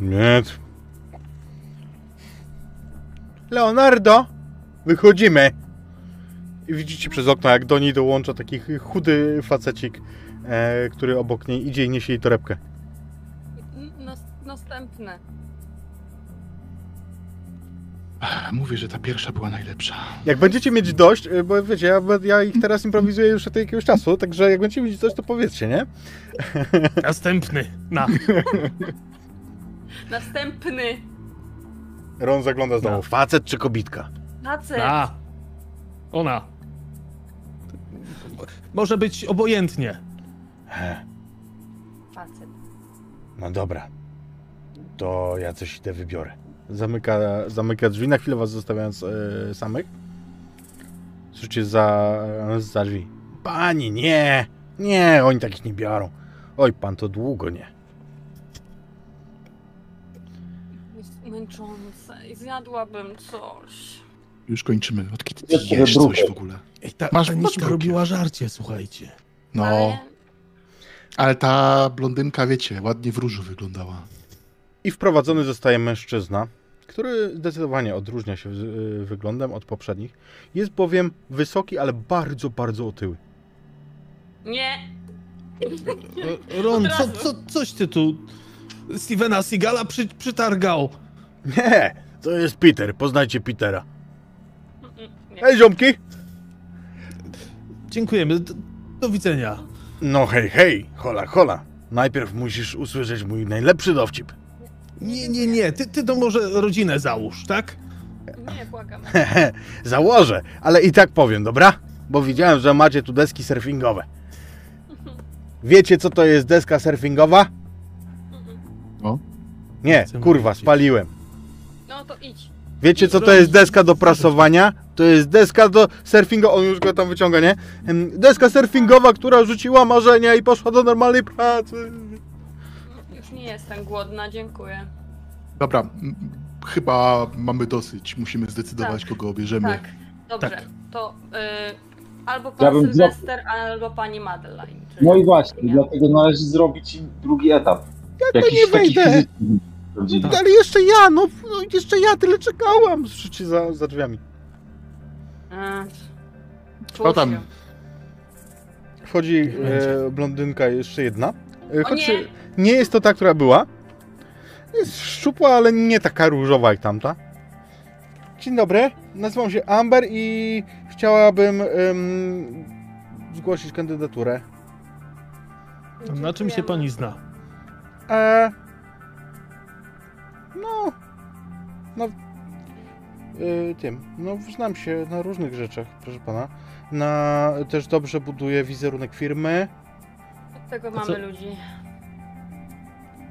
Nie. Leonardo, wychodzimy. I widzicie przez okno, jak do niej dołącza taki chudy facecik, e, który obok niej idzie i niesie jej torebkę. Nas, następne. Mówię, że ta pierwsza była najlepsza. Jak będziecie mieć dość, e, bo wiecie, ja, ja ich teraz improwizuję już od jakiegoś czasu, także jak będziecie mieć dość, to powiedzcie, nie? <laughs> Następny. Na. <laughs> Następny. Ron zagląda znowu. No. Facet czy kobitka? Facet. Na. Ona. Może być obojętnie. Facet. No dobra. To ja coś idę wybiorę. Zamyka, zamyka drzwi, na chwilę was zostawiając e, samych. Słyszycie za, za drzwi. Pani, nie! Nie, oni takich nie biorą. Oj, pan to długo nie. Jest męczące i zjadłabym coś. Już kończymy. Od kiedy ty Jeszcze jesz coś w ogóle? Ej, ta, Masz- ta masz niczka brukiew. robiła żarcie, słuchajcie. No, Ale ale ta blondynka, wiecie, ładnie w różu wyglądała. I wprowadzony zostaje mężczyzna, który zdecydowanie odróżnia się y, wyglądem od poprzednich. Jest bowiem wysoki, ale bardzo, bardzo otyły. nie, E, Ron, co, co, coś ty tu Stevena Seagala przy, przytargał. Nie, to jest Peter. Poznajcie Petera. Nie. Hej, ziomki! Dziękujemy. Do, do widzenia. No hej, hej, hola, hola. Najpierw musisz usłyszeć mój najlepszy dowcip. Nie, nie, nie. Ty, ty to może rodzinę załóż, tak? Nie, błagam. <laughs> Założę, ale i tak powiem, dobra? Bo widziałem, że macie tu deski surfingowe. Wiecie, co to jest deska surfingowa? No. Nie, Chcę kurwa, wiedzieć. spaliłem. No to idź. Wiecie, co to jest deska do prasowania? To jest deska do surfingowa. On już go tam wyciąga, nie? Deska surfingowa, która rzuciła marzenia i poszła do normalnej pracy. Już nie jestem głodna, dziękuję. Dobra, m, chyba mamy dosyć. Musimy zdecydować, Tak. kogo obierzemy. Tak, dobrze. Tak. To y, albo pan Ja bym Sylwester, albo pani Madeline. Czyli No i właśnie, ja. dlatego należy zrobić drugi etap. Ja to nie wejdę. fizyczny prawdziwy. Ale jeszcze ja, no, no jeszcze ja tyle czekałam. Słyszycie za, za drzwiami. Y, Co tam? Wchodzi e, blondynka jeszcze jedna. E, choć nie! nie jest to ta, która była. Jest szczupła, ale nie taka różowa jak tamta. Dzień dobry, nazywam się Amber i chciałabym em, zgłosić kandydaturę. Na czym się pani zna? E, no, no, e, tym, no znam się na różnych rzeczach, proszę pana. Na, też dobrze buduję wizerunek firmy. Od tego A mamy co- ludzi.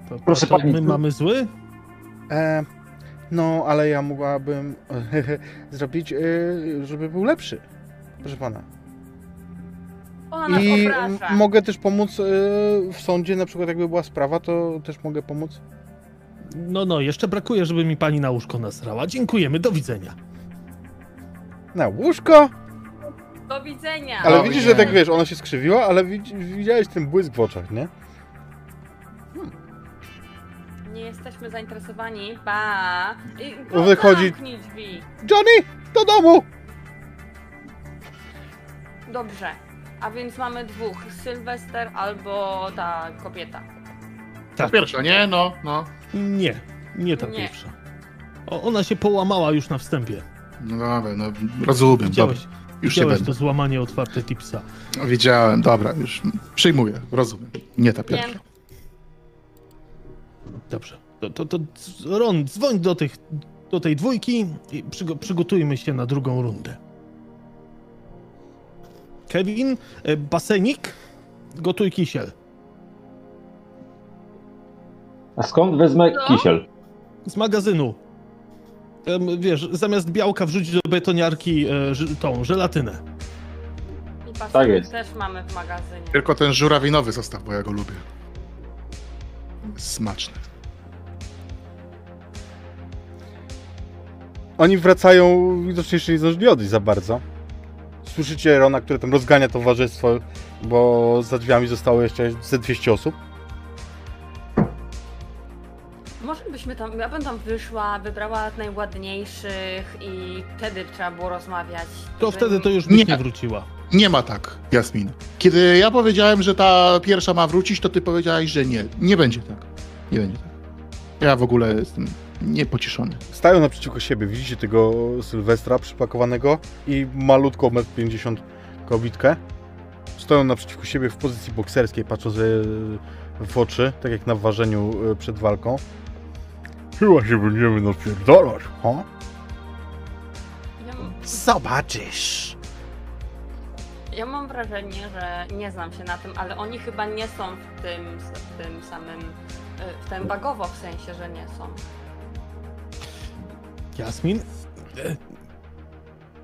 To, Proszę to pani, my tu- mamy zły? E, no, ale ja mogłabym <laughs> zrobić, e, żeby był lepszy, proszę pana. Ona I obraża. mogę też pomóc e, w sądzie, na przykład jakby była sprawa, to też mogę pomóc. No, no, jeszcze brakuje, żeby mi pani na łóżko nasrała. Dziękujemy, do widzenia. Na łóżko? Do widzenia. Ale O, widzisz, nie. że tak wiesz, ona się skrzywiła, ale widz, widziałeś ten błysk w oczach, nie? Nie jesteśmy zainteresowani. Ba. I, Wychodzi- Zamknij drzwi. Johnny, do domu! Dobrze. A więc mamy dwóch. Sylwester albo ta kobieta. Tak. Pierwsza, nie? No, no. Nie, nie ta Nie. pierwsza. O, ona się połamała już na wstępie. No dobra, no rozumiem, dobra. Widziałeś, Już nie widziałeś będę. to złamanie otwarte tipsa. No, Wiedziałem, dobra, już przyjmuję, rozumiem. Nie ta pierwsza. Wiem. Dobrze. To, to, to Ron, dzwoń do, tych, do tej dwójki i przygo, przygotujmy się na drugą rundę. Kevin, e, basenik, gotuj kisiel. A skąd wezmę No. kisiel? Z magazynu. Wiesz, zamiast białka wrzucić do betoniarki e, tą żelatynę. I Tak jest. też mamy w magazynie. Tylko ten żurawinowy zostaw, bo ja go lubię. Smaczny. Oni wracają, widocznie jeszcze nie zdążyli odejść za bardzo. Słyszycie Rona, który tam rozgania towarzystwo, bo za drzwiami zostało jeszcze ze 200 osób. Może byśmy tam, ja bym tam wyszła, wybrała najładniejszych i wtedy trzeba było rozmawiać. To żeby- wtedy to już byś Nie. nie wróciła. Nie ma tak, Jasmin. Kiedy ja powiedziałem, że ta pierwsza ma wrócić, to ty powiedziałeś, że nie. Nie będzie tak. Nie będzie tak. Ja w ogóle jestem niepocieszony. Stają naprzeciwko siebie, widzicie tego Sylwestra przypakowanego i malutką 1,50 m kobitkę. Stoją naprzeciwko siebie w pozycji bokserskiej, patrząc e, w oczy, tak jak na ważeniu e, przed walką. Chyba się będziemy napierdalać, ha? Ja, Zobaczysz. ja mam wrażenie, że nie znam się na tym, ale oni chyba nie są w tym, w tym samym w ten bagowo w sensie, że nie są. Jasmin? E,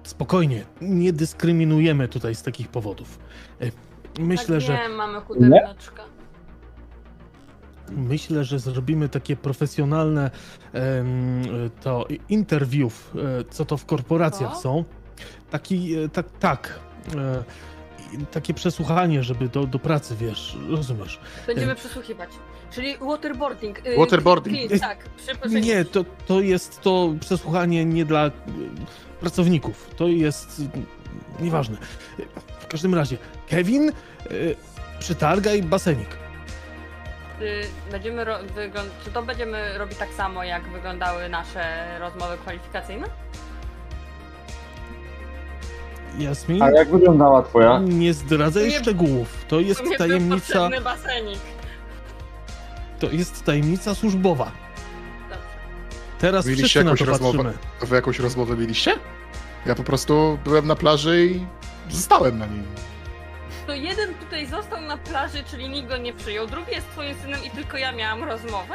Spokojnie, nie dyskryminujemy tutaj z takich powodów. E, Myślę, tak że Nie, mamy chuderneczka. Myślę, że zrobimy takie profesjonalne to interview, e, co to w korporacjach Co? są. Taki, e, tak, tak. Takie przesłuchanie, żeby do, do pracy, wiesz, rozumiesz. Będziemy przesłuchiwać. Czyli waterboarding. y, Waterboarding. Please, tak, Nie, to, to jest to przesłuchanie nie dla pracowników. To jest nieważne. W każdym razie, Kevin, przytargaj basenik. Y, Będziemy czy to będziemy robić tak samo, jak wyglądały nasze rozmowy kwalifikacyjne? Jasmin, A jak wyglądała twoja? nie zdradzaj Nie- szczegółów. To jest tajemnica, basenik. to jest tajemnica służbowa. Dobrze. Teraz Mieliście wszyscy na jakąś to rozmowę? patrzymy. Wy jakąś rozmowę mieliście? Ja po prostu byłem na plaży i zostałem na niej. Jeden tutaj został na plaży, czyli nikt go nie przyjął. Drugi jest twoim synem i tylko ja miałam rozmowę?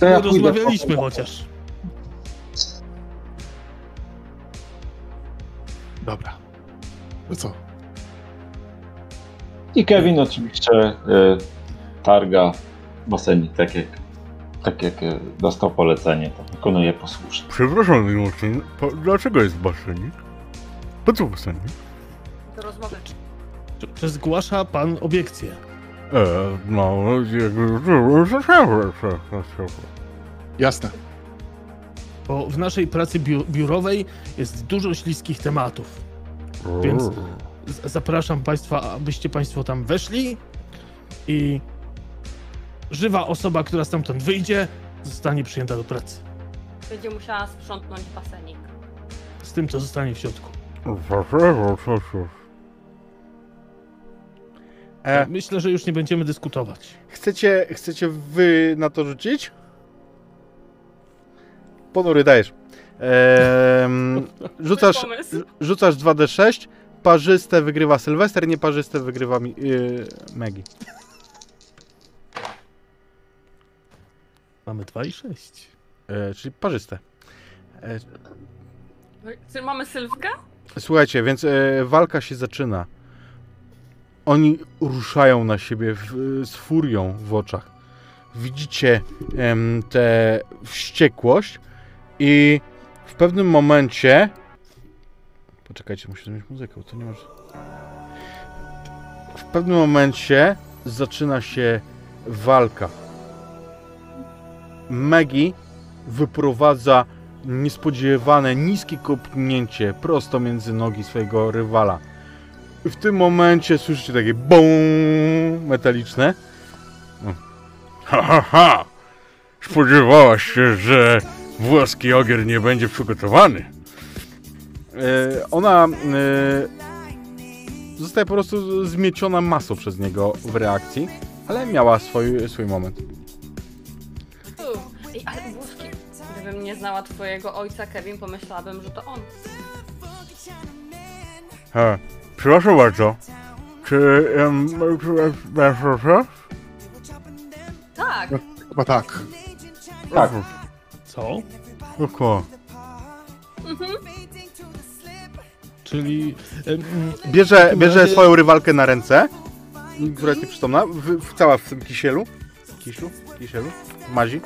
To ja pójdę rozmawialiśmy po- chociaż. Dobra. To co? I Kevin oczywiście y, targa basenik, tak jak, tak jak y, dostał polecenie, to wykonuje posłusznie. Przepraszam, Mimosin, dlaczego jest basenik? Po co basenik? Do rozmowy. Czy, czy zgłasza pan obiekcję? E, no, Jasne. Bo w naszej pracy biu biurowej jest dużo śliskich tematów. Więc zapraszam państwa, abyście państwo tam weszli i żywa osoba, która stamtąd wyjdzie, zostanie przyjęta do pracy. Będzie musiała sprzątnąć basenik. Z tym, co zostanie w środku. E, Myślę, że już nie będziemy dyskutować. chcecie, chcecie wy na to rzucić? Ponury dajesz. Ehm, <laughs> rzucasz, Pomysł. rzucasz 2d6, parzyste wygrywa Sylwester, nieparzyste wygrywa mi, yy, Maggie. Mamy 2 i 6. E, czyli parzyste. E, Czy mamy Sylwkę? Słuchajcie, więc e, walka się zaczyna. Oni ruszają na siebie w, z furią w oczach. Widzicie em, tę wściekłość i w pewnym momencie... Poczekajcie, muszę zmienić muzykę, bo to nie może... W pewnym momencie zaczyna się walka. Maggie wyprowadza niespodziewane, niskie kopnięcie prosto między nogi swojego rywala. W tym momencie słyszycie takie BOOM metaliczne. No. Ha, ha, ha! Spodziewałaś się, że włoski ogier nie będzie przygotowany? E, ona e, zostaje po prostu zmieciona masą przez niego w reakcji, ale miała swój, swój moment. Nie znała twojego ojca, Kevin, pomyślałabym, że to on. Ha, przepraszam bardzo. Czy... Um, Tak, Chyba tak. Tak. Co? Oko. Czyli em, Bierze, takim bierze razie- swoją rywalkę na ręce, która jest nieprzytomna, w, w, cała w tym kisielu. Kisiu? Kisielu? Mazi.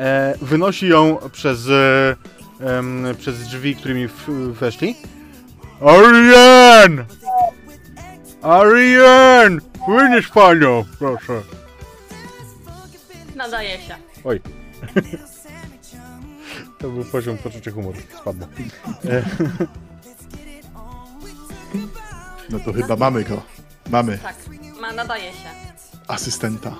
E, wynosi ją przez, e, em, przez drzwi, którymi w, weszli. Arian! Arian! Wynieś panią, proszę. nadaje się. Oj. <laughs> To był poziom poczucia humoru. Spadło. No to chyba mamy go. Mamy Tak, ma, nadaje się. asystenta.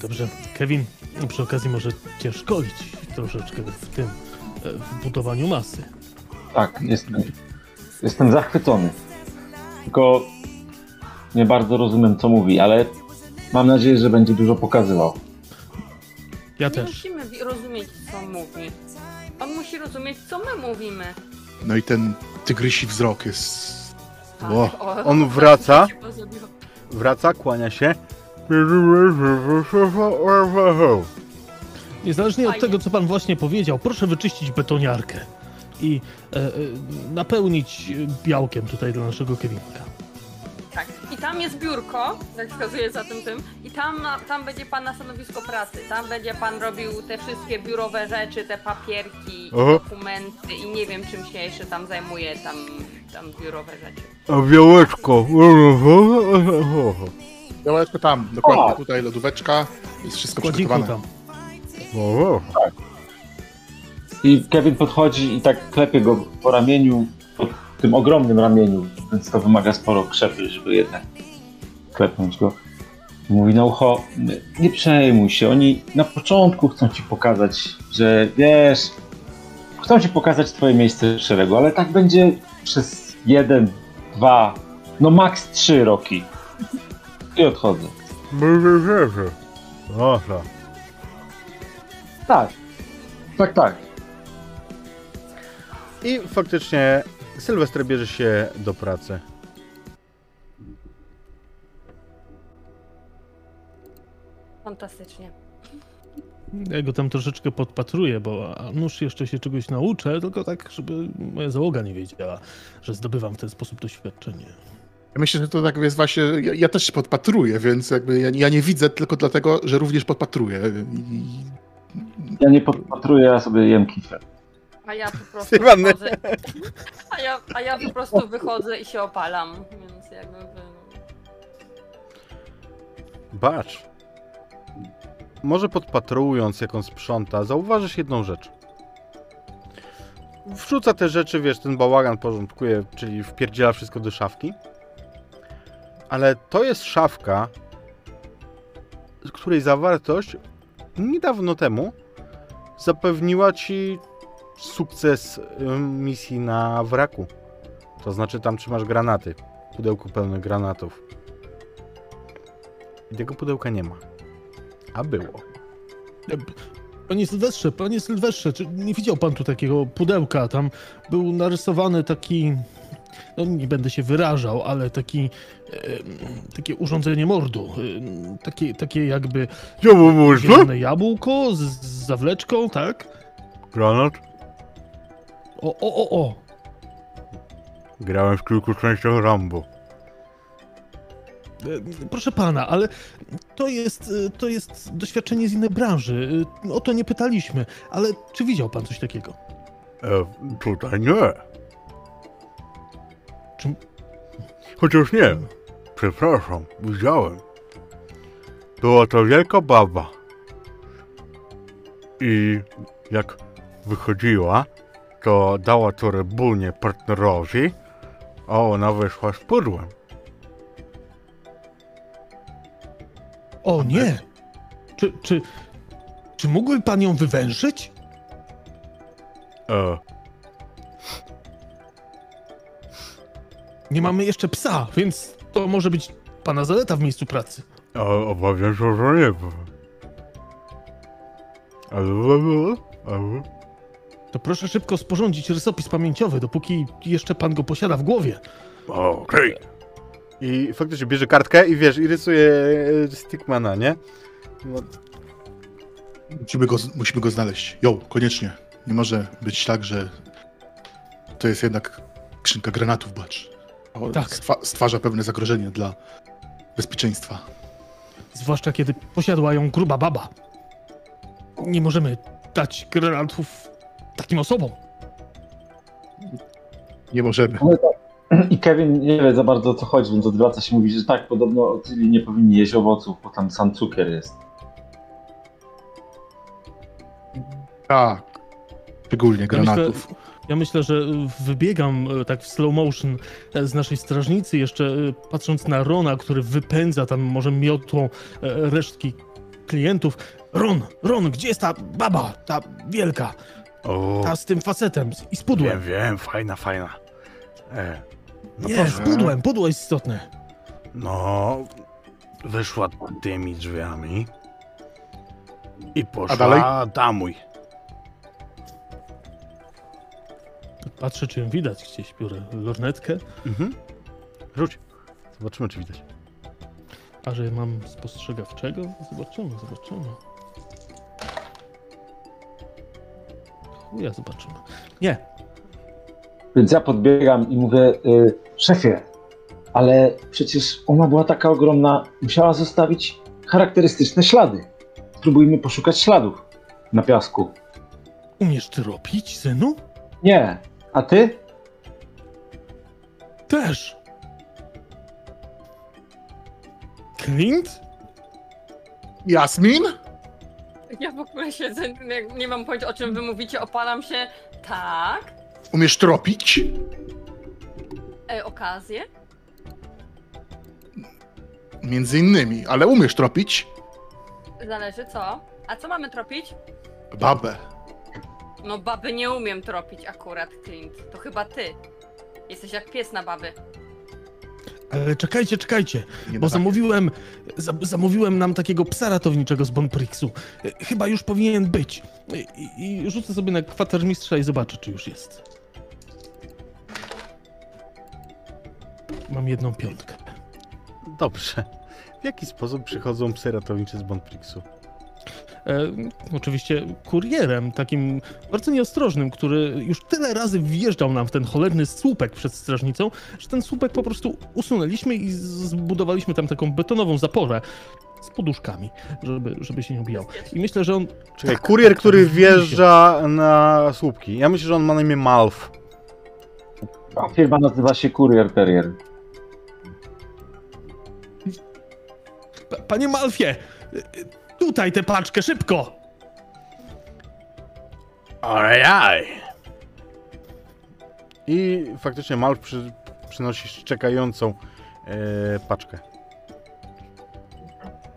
Dobrze, Kevin, przy okazji może cię szkolić troszeczkę w tym, e, w budowaniu masy. Tak, jestem, jestem zachwycony. Tylko nie bardzo rozumiem, co mówi, ale mam nadzieję, że będzie dużo pokazywał. Ja Nie też. musimy rozumieć, co mówi. On musi rozumieć, co my mówimy. No i ten tygrysi wzrok jest O, on wraca. Wraca, kłania się. Niezależnie od tego, co pan właśnie powiedział, proszę wyczyścić betoniarkę i e, e, napełnić białkiem tutaj dla naszego Kevinka. Tak. I tam jest biurko, jak wskazuje za tym tym. I tam, tam będzie pan na stanowisko pracy. Tam będzie pan robił te wszystkie biurowe rzeczy, te papierki, Aha. dokumenty i nie wiem czym się jeszcze tam zajmuje, tam, tam biurowe rzeczy. A białeczko. Białeczko tam, dokładnie O! tutaj lodóweczka, jest wszystko przygotowane. tam. I Kevin podchodzi i tak klepie go po ramieniu, po tym ogromnym ramieniu, więc to wymaga sporo krzepy, żeby jednak klepnąć go. Mówi na ucho, nie- nie przejmuj się, oni na początku chcą ci pokazać, że wiesz, chcą ci pokazać twoje miejsce w szeregu, ale tak będzie przez jeden, dwa, no maks trzy roki. I odchodzę. Aha. Tak. Tak, tak. I faktycznie Sylwester bierze się do pracy. Fantastycznie. Ja go tam troszeczkę podpatruję, bo a nuż jeszcze się czegoś nauczę, tylko tak, żeby moja załoga nie wiedziała, że zdobywam w ten sposób doświadczenie. Ja myślę, że to tak jest właśnie, ja, ja też podpatruję, więc jakby ja, ja nie widzę tylko dlatego, że również podpatruję. I, Ja nie podpatruję, ja sobie jem kifę. A ja po prostu wychodzę. A ja, a ja po prostu wychodzę i się opalam. Więc jakby. Bacz. Może podpatrując, jak on sprząta, zauważysz jedną rzecz. Wrzuca te rzeczy, wiesz, ten bałagan porządkuje, czyli wpierdziela wszystko do szafki. Ale to jest szafka, której zawartość niedawno temu zapewniła ci sukces misji na wraku. To znaczy tam trzymasz granaty. Pudełko pełne granatów. I tego pudełka nie ma. A było. E, Panie Sylwestrze, panie Sylwestrze, czy nie widział pan tu takiego pudełka? Tam był narysowany taki, no nie będę się wyrażał, ale taki, takie urządzenie mordu. E, takie, takie jakby zielone jabłko z, z zawleczką, tak? Granat? O, o, o, o. Grałem w kilku częściach Rambo. E, Proszę pana, ale to jest, e, to jest doświadczenie z innej branży. E, O to nie pytaliśmy, ale czy widział pan coś takiego? E, tutaj nie. Czy- Chociaż nie. Przepraszam, widziałem. Była to wielka baba. I jak wychodziła, to dała to rebulnie partnerowi, a ona wyszła z pudłem. O nie! Czy, czy, czy mógłby pan ją wywężyć? E, Nie mamy jeszcze psa, więc to może być pana zaleta w miejscu pracy. a obawiam się, że nie ale, ale, To proszę szybko sporządzić rysopis pamięciowy, dopóki jeszcze pan go posiada w głowie. okej. I faktycznie bierze kartkę i wiesz, i rysuje e, Stickmana, nie? No, musimy, go, musimy go znaleźć. Jo, koniecznie. Nie może być tak, że to jest jednak skrzynka granatów, bacz. O, Tak. Stwa, stwarza pewne zagrożenie dla bezpieczeństwa. Zwłaszcza kiedy posiadła ją gruba baba. Nie możemy dać granatów takim osobom. Nie możemy. I Kevin nie wie za bardzo o co chodzi, więc odwraca się i mówi, że tak, podobno otyli nie powinni jeść owoców, bo tam sam cukier jest. Tak. Szczególnie granatów. myślę- Ja myślę, że wybiegam e, tak w slow motion e, z naszej strażnicy, jeszcze e, patrząc na Rona, który wypędza tam może miotłą resztki klientów. Ron, Ron, gdzie jest ta baba, ta wielka, O, ta z tym facetem i z pudłem? wiem, wiem, fajna, fajna. E, no Nie, proszę. z pudłem, pudło jest istotne. No, wyszła tymi drzwiami i poszła dalej? damuj. Patrzę, czy ją widać gdzieś, biorę lornetkę. mhm. Rzuć. Zobaczymy, czy widać. A że mam spostrzegawczego? Zobaczymy, zobaczymy. Chuja, zobaczymy. Nie, Więc ja podbiegam i mówię, y, szefie, ale przecież ona była taka ogromna, musiała zostawić charakterystyczne ślady. Spróbujmy poszukać śladów na piasku. umiesz ty robić, synu? Nie, a ty? Też. Clint? Jasmin? Ja w ogóle siedzę, nie, nie mam pojęcia o czym wy mówicie, opalam się. Tak, Umiesz tropić? e, okazję. Między innymi, ale umiesz tropić? Zależy co. A co mamy tropić? Babę. No baby nie umiem tropić akurat, Clint. To chyba ty. Jesteś jak pies na baby. Ale czekajcie, czekajcie, Nie bo da zamówiłem, za, zamówiłem nam takiego psa ratowniczego z Bonprixu. E, Chyba już powinien być. E, I, I rzucę sobie na kwatermistrza i zobaczę, czy już jest. Mam jedną piątkę. Dobrze. W jaki sposób przychodzą psy ratownicze z Bonprixu? E, oczywiście kurierem, takim bardzo nieostrożnym, który już tyle razy wjeżdżał nam w ten cholerny słupek przed strażnicą, że ten słupek po prostu usunęliśmy i zbudowaliśmy tam taką betonową zaporę z poduszkami, żeby, żeby się nie obijał. I myślę, że on... Czekaj, Tak, kurier, tak, który tak, wjeżdża na słupki. Ja myślę, że on ma na imię Malf. A firma nazywa się Courier Terrier. Pa- Panie Malfie! Tutaj tę paczkę, szybko! Ojaj! I faktycznie Malf przy, przynosi czekającą e, paczkę.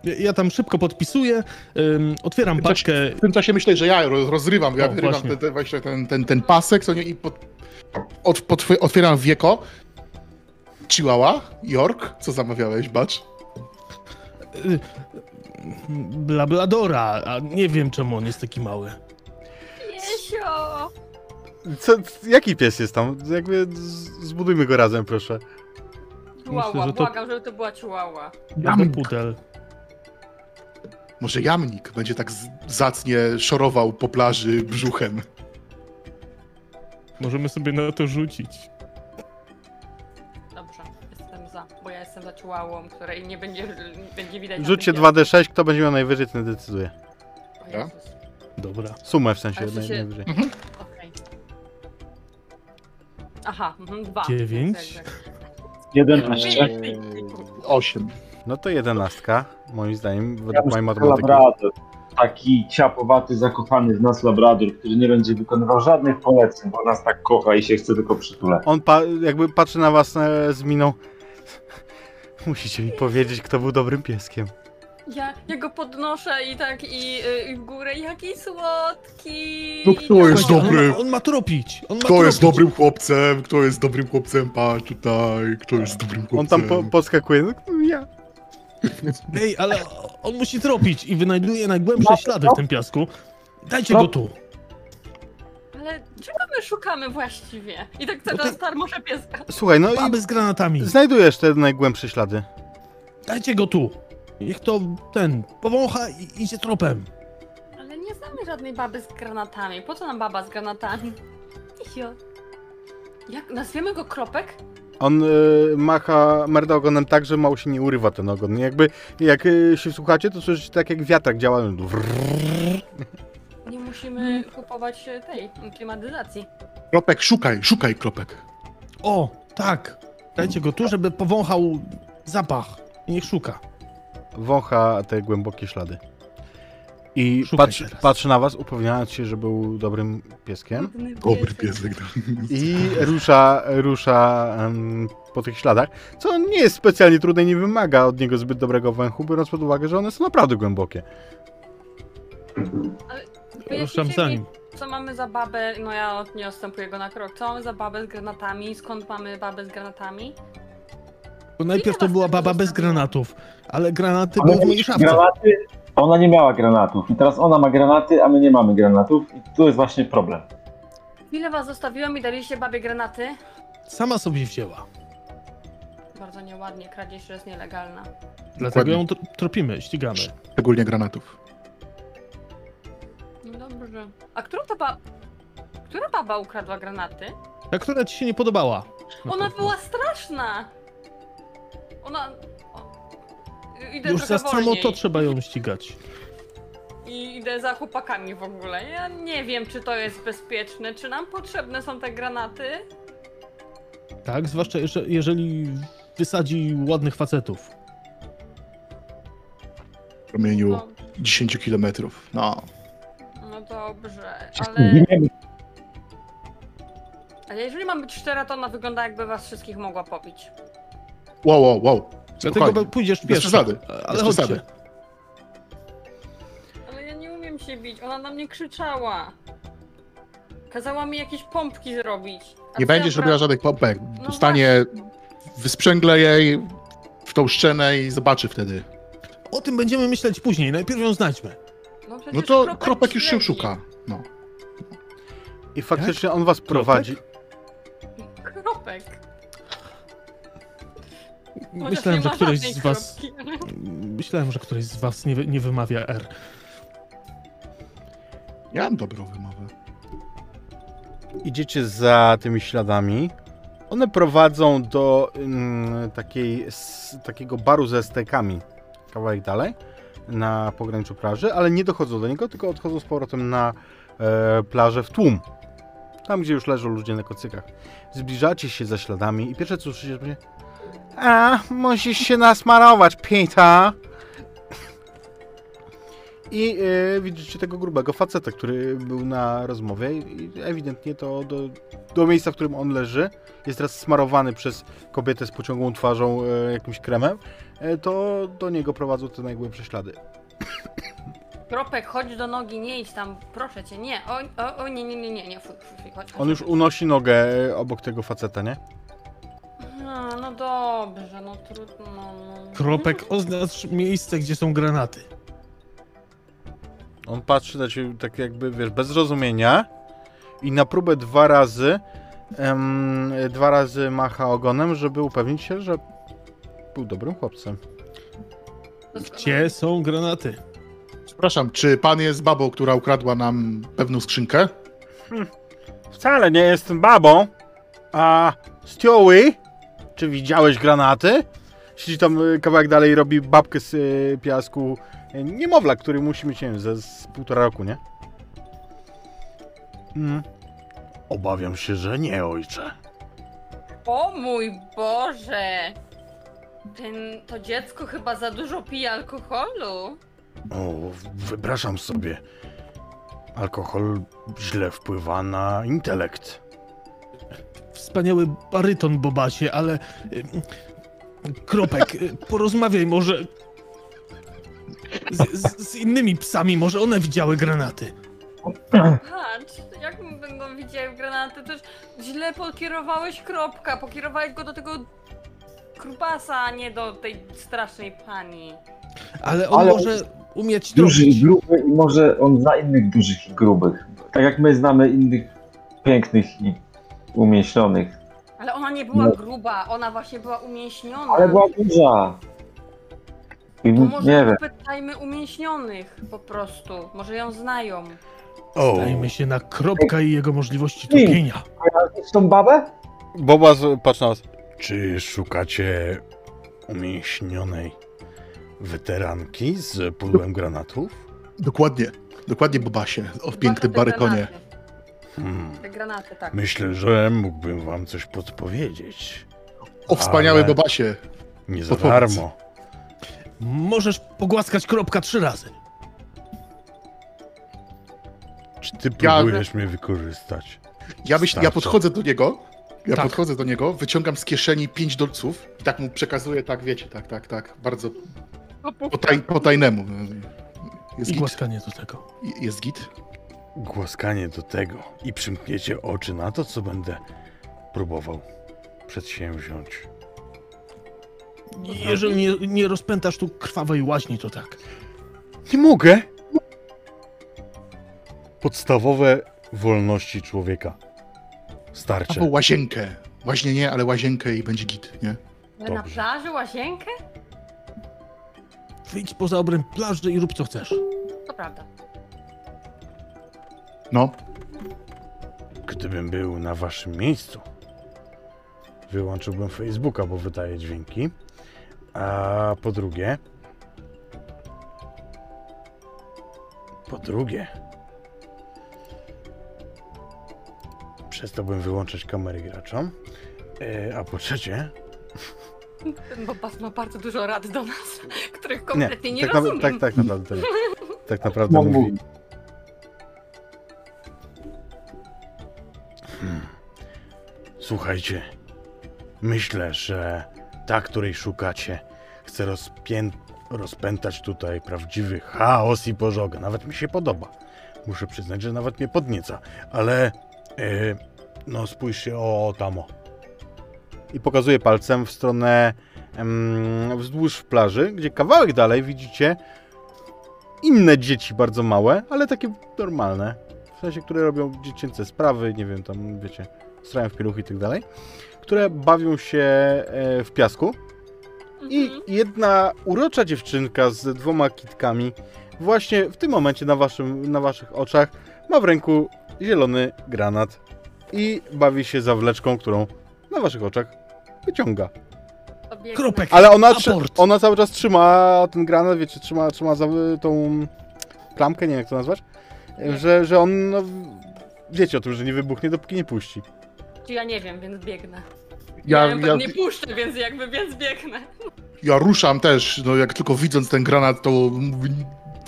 Ja- Ja tam szybko podpisuję, ym, otwieram paczkę. W tym czasie myślę, że ja ro- rozrywam, ja O, wyrywam właśnie. ten, ten, ten, ten, ten pasek, co nie, i pod, od, pod, otwieram wieko. Chihuahua, York, co zamawiałeś, bacz? Blabladora, a nie wiem czemu on jest taki mały. Jesio! Co, jaki pies jest tam? Jakby zbudujmy go razem, proszę. Chihuahua, że to- błagam, żeby to była chihuahua. Jeden pudel. Może jamnik będzie tak z- zacnie szorował po plaży brzuchem. Możemy sobie na to rzucić. Jestem za chihuahuą, której nie będzie, będzie widać. na Rzućcie tym 2d6, kto będzie miał najwyżej, ten decyduje. O Jezus. Dobra. Sumę w sensie Ale w naj, sensie- najwyżej. Okej. Aha, mhm, dwa. Dziewięć. Także- 11. Eee. Osiem. No to jedenastka, moim zdaniem, według mojej matematyki. Labrador. Taki ciapowaty, zakochany w nas Labrador, który nie będzie wykonywał żadnych poleceń, bo nas tak kocha i się chce tylko przytulać. On pa, jakby patrzy na was e, z miną. <laughs> Musicie mi powiedzieć, kto był dobrym pieskiem. Ja, ja go podnoszę i tak i, y, i w górę. Jaki słodki! No kto jest Słuchajcie, dobry? On ma, on ma tropić. On ma Kto jest dobrym chłopcem? Kto jest dobrym chłopcem? Patrz tutaj, kto jest dobrym chłopcem? On tam po, podskakuje. No, ja. Ej, ale on musi tropić i wynajduje najgłębsze ślady w tym piasku. Dajcie go tu. Ale czego my szukamy właściwie? I tak No teraz to- tarmoszę pieska. Słuchaj, no i Baby z granatami. znajdujesz te najgłębsze ślady. Dajcie go tu. Niech to ten powącha i idzie tropem. Ale nie znamy żadnej baby z granatami. Po co nam baba z granatami? Isio. Jak nazwiemy go Kropek? On y, macha merda ogonem tak, że mało się nie urywa ten ogon. Jakby, jak y, się słuchacie, to słyszycie tak jak wiatrak działa. Nie musimy kupować e, tej klimatyzacji. Kropek, szukaj, szukaj, Kropek. O, tak. Dajcie go tu, żeby powąchał zapach. I niech szuka. Wącha te głębokie ślady. I Szukaj patrzy, teraz. patrzy na was, upewniając się, że był dobrym pieskiem. Dobry piesek. I rusza, rusza em, po tych śladach, co nie jest specjalnie trudne i nie wymaga od niego zbyt dobrego węchu, biorąc pod uwagę, że one są naprawdę głębokie. Ruszam za nim. co mamy za babę, no ja nie odstępuję go na krok. Co mamy za babę z granatami? Skąd mamy babę z granatami? Bo najpierw to była baba bez granatów, ale granaty były w mojej szafce. granaty, ona nie miała granatów. I teraz ona ma granaty, a my nie mamy granatów. I tu jest właśnie problem. Ile was zostawiłam i daliście babie granaty? Sama sobie wzięła. bardzo nieładnie. Kradzież jest nielegalna. Dlatego ją tr- tropimy, ścigamy. Szczególnie granatów. Dobrze. A która ta ba... Która baba ukradła granaty? Ta, która ci się nie podobała. Na Ona pewno. była straszna! Ona... o, Idę Już trochę za samo wolniej. to trzeba ją ścigać. <laughs> I idę za chłopakami w ogóle. Ja nie wiem, czy to jest bezpieczne, czy nam potrzebne są te granaty. Tak, zwłaszcza jeżeli wysadzi ładnych facetów. W promieniu No, 10 kilometrów. No. No dobrze, ale... Ale jeżeli mam być szczera, to ona wygląda jakby was wszystkich mogła pobić. Wow, wow, wow. Dlatego Spokojnie. pójdziesz Bez pierwszy. przesady. Ale Bez chodźcie. przesady. Ale ja nie umiem się bić, ona na mnie krzyczała. Kazała mi jakieś pompki zrobić. A Nie co ja będziesz pra- robiła żadnych pompek. No Dostanie, wysprzęgle jej w tą szczenę i zobaczy wtedy. O tym będziemy myśleć później. Najpierw ją znajdźmy. No, przecież No to Kropek Kropek już się śledzi. szuka. No. I faktycznie on was prowadzi. Kropek. Chociaż Myślałem, nie że ma któryś żadnej z was... kropki. <laughs> Myślałem, że któryś z was nie, wy- nie wymawia R. Ja mam dobrą wymowę. Idziecie za tymi śladami. One prowadzą do mm, takiej, s, takiego baru ze stekami. Kawałek dalej. Na pograniczu plaży, ale nie dochodzą do niego, tylko odchodzą z powrotem na e, plażę w tłum. Tam, gdzie już leżą ludzie na kocykach. Zbliżacie się za śladami i pierwsze co słyszycie, to będzie A, musisz się nasmarować, Peter. I e, widzicie tego grubego faceta, który był na rozmowie i ewidentnie to do, do miejsca, w którym on leży, jest teraz smarowany przez kobietę z pociągłą twarzą e, jakimś kremem, e, to do niego prowadzą te najgłębsze ślady. <coughs> Kropek, chodź do nogi, nie idź tam, proszę cię, nie. O, o, o nie, nie, nie, nie, nie, fuj, fuj, fuj, chodź, chodź. On już unosi nogę e, obok tego faceta, nie? No, no dobrze, no trudno. No. Kropek, oznacz miejsce, gdzie są granaty. On patrzy na ciebie tak jakby, wiesz, bez zrozumienia i na próbę dwa razy em, dwa razy macha ogonem, żeby upewnić się, że był dobrym chłopcem. Gdzie są granaty? Przepraszam, czy pan jest babą, która ukradła nam pewną skrzynkę? Wcale nie jestem babą. A Stewie, czy widziałeś granaty? Siedzi tam y, kawałek dalej robi babkę z y, piasku. Niemowlak, który musi mieć, nie wiem, ze z półtora roku, nie? Mm. Obawiam się, że nie, ojcze. O mój Boże! Ten, to dziecko chyba za dużo pije alkoholu. O, wypraszam sobie. Alkohol źle wpływa na intelekt. Wspaniały baryton, Bobasie, ale... y, Kropek, porozmawiaj może... Z, z, z innymi psami, może one widziały granaty. Patrz, jak my będą widziały granaty, to już źle pokierowałeś kropka, pokierowałeś go do tego krupasa, a nie do tej strasznej pani. Ale on Ale- może umieć Duży i gruby i może on zna innych dużych i grubych. Tak jak my znamy innych pięknych i umieśnionych. Ale ona nie była No. gruba, ona właśnie była umięśniona. Ale była duża. I To może nie wiem. popytajmy umięśnionych po prostu, może ją znają. O, Dajmy się na Kropka i jego możliwości Ej. tropienia. Jest tą babę? Boba, z- patrz na was. Czy szukacie umięśnionej weteranki z pudłem granatów? Dokładnie. Dokładnie, Bobasie. O pięknym Zwłaszcza te barykonie. granaty. Hmm. Te granaty, tak. Myślę, że mógłbym wam coś podpowiedzieć. O wspaniały Ale- Bobasie. Nie za Podpowiedz. darmo. Możesz pogłaskać Kropka trzy razy. Czy ty Ja- próbujesz mnie wykorzystać? Ja, myśl, ja Starczy. podchodzę do niego. Ja Tak. podchodzę do niego, wyciągam z kieszeni 5 dolców i tak mu przekazuję, tak wiecie, tak, tak, tak. Bardzo po, taj, po tajnemu. Jest I git. głaskanie do tego. Jest git. Głaskanie do tego i przymkniecie oczy na to, co będę próbował przedsięwziąć. Jeżeli nie, nie rozpętasz tu krwawej łaźni, to tak. Nie mogę! Podstawowe wolności człowieka. Starcze. Albo łazienkę. Łaźnie nie, ale łazienkę i będzie git, nie? Ale na Dobrze. plaży łazienkę? Wyjdź poza obręb plaży i rób co chcesz. To prawda. No, Gdybym był na waszym miejscu, wyłączyłbym Facebooka, bo wydaje dźwięki. A po drugie. Po drugie. Przestałbym wyłączać kamery graczom. E, a po trzecie. Ten Bobas ma bardzo dużo rad do nas, których kompletnie nie, tak, na, rozumiem. tak, tak naprawdę. to nie. Tak naprawdę mówi. mów. Słuchajcie, myślę, że ta, której szukacie, chce rozpię... rozpętać tutaj prawdziwy chaos i pożogę. Nawet mi się podoba. Muszę przyznać, że nawet mnie podnieca, ale e, no spójrzcie, o, o tamo. I pokazuje palcem w stronę wzdłuż plaży, gdzie kawałek dalej widzicie inne dzieci bardzo małe, ale takie normalne. W sensie, które robią dziecięce sprawy, nie wiem, tam wiecie, strają w pieluchy i tak dalej, które bawią się e, w piasku. I Mhm. jedna urocza dziewczynka z dwoma kitkami właśnie w tym momencie na, waszym, na waszych oczach ma w ręku zielony granat i bawi się zawleczką, którą na waszych oczach wyciąga. Kropek. Ale ona, Aport. ona cały czas trzyma ten granat, wiecie, trzyma, trzyma za tą klamkę, nie wiem jak to nazwać, że, że on, no, wiecie o tym, że nie wybuchnie, dopóki nie puści. Czy ja nie wiem, więc biegnę. ja, Ja, ja, nie puszczę, więc jakby, więc biegnę. ja ruszam też, no jak tylko widząc ten granat, to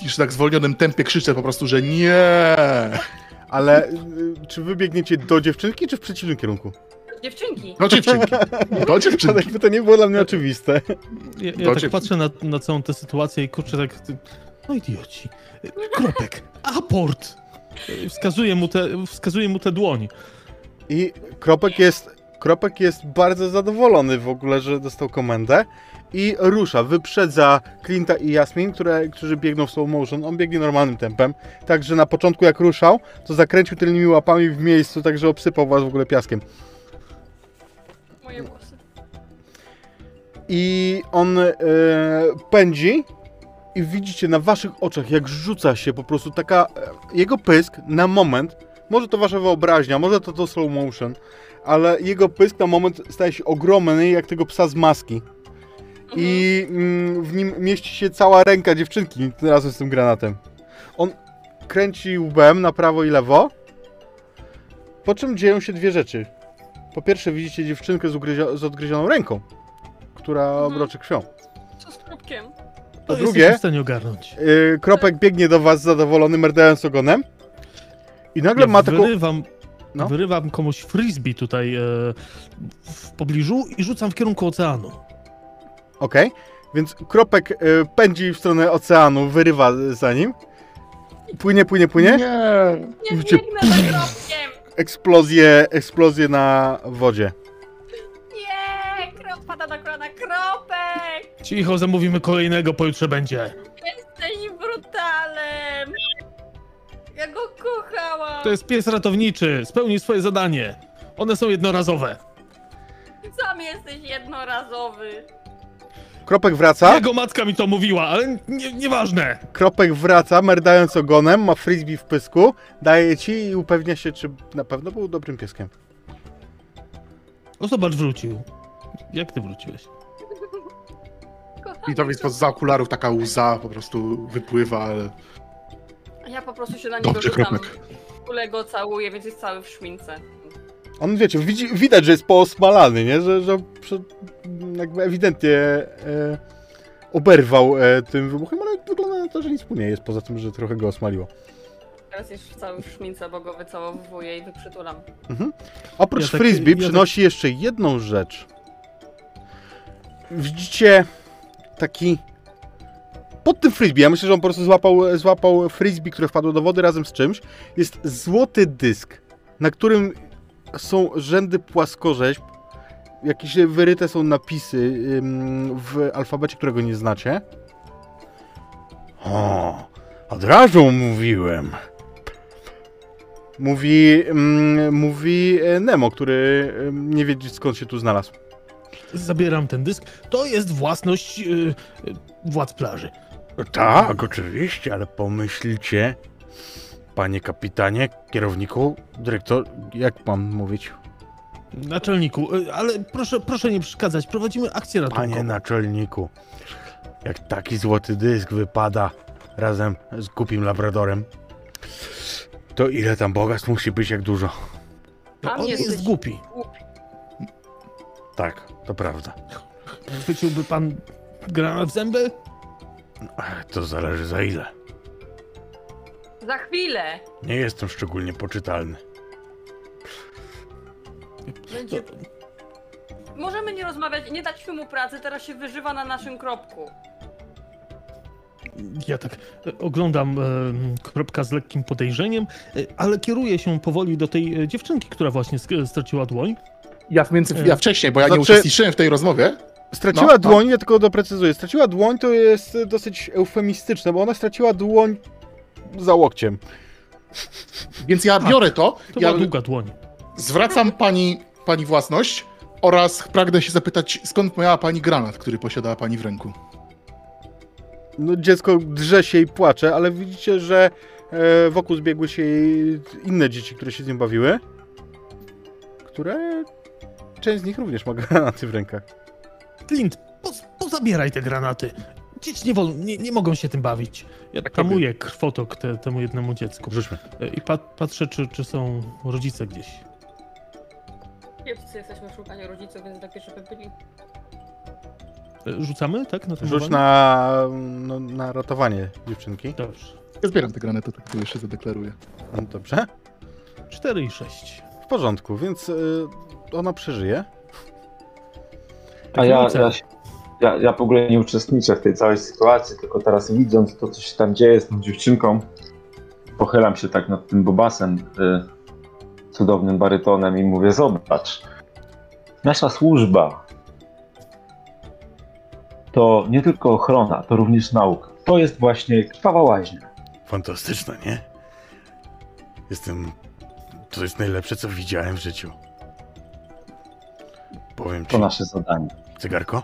już tak w zwolnionym tempie krzyczę po prostu, że nie. Ale y, czy wy biegniecie do dziewczynki, czy w przeciwnym kierunku? Dziewczynki. Do dziewczynki. Do dziewczynki. jakby to nie było dla mnie oczywiste. Ja, ja tak patrzę na, na całą tę sytuację i kurczę tak... No idioci. Kropek. Aport. Wskazuje mu te, wskazuje mu tę dłoń. I Kropek jest, Kropek jest bardzo zadowolony w ogóle, że dostał komendę i rusza, wyprzedza Clint'a i Jasmin, które, którzy biegną w slow motion. On biegnie normalnym tempem, także na początku jak ruszał, to zakręcił tylnymi łapami w miejscu, także obsypał was w ogóle piaskiem. Moje włosy. I on e, pędzi i widzicie na waszych oczach, jak rzuca się po prostu taka e, jego pysk na moment. Może to wasza wyobraźnia, może to to slow motion, ale jego pysk na moment staje się ogromny, jak tego psa z maski. I mm, w nim mieści się cała ręka dziewczynki razem z tym granatem. On kręci łbem na prawo i lewo, po czym dzieją się dwie rzeczy. Po pierwsze widzicie dziewczynkę z, ugryzio- z odgryzioną ręką, która Mhm. obroczy krwią. Co z kropkiem? Po drugie, w stanie ogarnąć. yy, Kropek biegnie do was zadowolony, merdając ogonem. I nagle Ja ma taką... wyrywam, No. wyrywam komuś frisbee tutaj e, w pobliżu i rzucam w kierunku oceanu. Okej, więc Kropek y, pędzi w stronę oceanu, wyrywa za nim. Płynie, płynie, płynie. Nie. Nie biegnę za kropkiem! Eksplozję, eksplozję na wodzie. Nie! Krop pada na kolana. Kropek! Cicho, zamówimy kolejnego, pojutrze będzie. Jesteś! Ja go kochałam! To jest pies ratowniczy, spełni swoje zadanie. One są jednorazowe. Sam jesteś jednorazowy. Kropek wraca, Jego matka mi to mówiła, ale nie, nieważne. Kropek wraca, merdając ogonem, ma frisbee w pysku, daje ci i upewnia się, czy na pewno był dobrym pieskiem. O, zobacz, wrócił. Jak ty wróciłeś? I to więc za okularów taka łza po prostu wypływa, ale... Ja po prostu się na niego Dobrze, rzucam. Kropek. Go całuję, więc jest cały w szmince. On, wiecie, widzi, widać, że jest poosmalany, nie? Że, że prze- jakby ewidentnie e, oberwał e, tym wybuchem, ale wygląda na to, że nic mu nie jest, poza tym, że trochę go osmaliło. Teraz jest cały w szmince, bo go wycałowuję i wyprzytulam. Oprócz Ja tak- frisbee ja tak- przynosi jeszcze jedną rzecz. Widzicie taki... Pod tym frisbee, ja myślę, że on po prostu złapał, złapał frisbee, które wpadło do wody razem z czymś. Jest złoty dysk, na którym są rzędy płaskorzeźb. Jakieś wyryte są napisy w alfabecie, którego nie znacie. O, od razu mówiłem. Mówi, mówi e, Nemo, który nie wie skąd się tu znalazł. Zabieram ten dysk. To jest własność y, y, władz plaży. Tak, oczywiście, ale pomyślcie, panie kapitanie, kierowniku, dyrektor, jak mam mówić? Naczelniku, y, ale proszę, proszę nie przeszkadzać. Prowadzimy akcję ratunkową. Panie naczelniku, jak taki złoty dysk wypada razem z głupim labradorem, to ile tam bogactw musi być, jak dużo? Tam On jesteś jest głupi. głupi. Tak, to prawda. Chwyciłby pan granat w zęby? To zależy za ile. Za chwilę Nie jestem szczególnie poczytalny. będzie... Możemy nie rozmawiać, nie dać mu pracy, teraz się wyżywa na naszym kropku. Ja tak e, oglądam e, kropka z lekkim podejrzeniem, e, ale kieruję się powoli do tej e, dziewczynki, która właśnie straciła dłoń. Ja, w między, ja wcześniej, bo ja nie Znaczy- uczestniczyłem w tej rozmowie. Straciła No, no. dłoń, ja tylko doprecyzuję. Straciła dłoń to jest dosyć eufemistyczne, bo ona straciła dłoń za łokciem. Więc ja Tak. biorę to, To ja była długa dłoń. zwracam pani, pani własność oraz pragnę się zapytać, skąd miała pani granat, który posiadała pani w ręku. No, dziecko drze się i płacze, ale widzicie, że e, wokół zbiegły się jej inne dzieci, które się z nią bawiły. Które. Część z nich również ma granaty w rękach. Clint, poz, pozabieraj te granaty. Dzieci nie, wolno, nie, nie mogą się tym bawić. Ja Tak tamuję krwotok te, temu jednemu dziecku. Rzućmy. E, I pat, patrzę, czy, czy są rodzice gdzieś. Kiepscy jesteśmy w szukaniu rodziców, więc lepiej, żeby byli. E, Rzucamy, tak? Na Rzuć na, no, na ratowanie dziewczynki. Dobrze. Ja zbieram te granaty, tak to jeszcze zadeklaruję. No, dobrze. 4 i 6. W porządku, więc y, ona przeżyje. A ja, ja, ja, ja w ogóle nie uczestniczę w tej całej sytuacji, tylko teraz widząc to, co się tam dzieje z tą dziewczynką, pochylam się tak nad tym bobasem, y, cudownym barytonem i mówię, zobacz, nasza służba to nie tylko ochrona, to również nauka. To jest właśnie krwawa łaźnia. Fantastyczne, nie? Jestem. To jest najlepsze, co widziałem w życiu. Powiem ci. To nasze zadanie. Cygarko?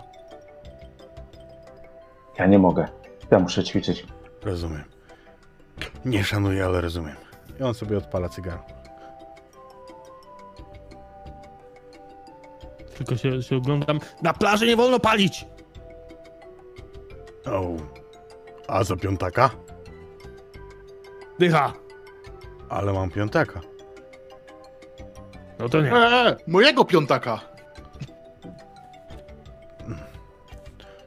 Ja nie mogę. Ja muszę ćwiczyć. Rozumiem. Nie szanuję, ale rozumiem. I on sobie odpala cygaro. Tylko się, się oglądam. Na plaży nie wolno palić! O. A za piątaka? Dycha! Ale mam piątaka. No to nie. Eee, mojego piątaka!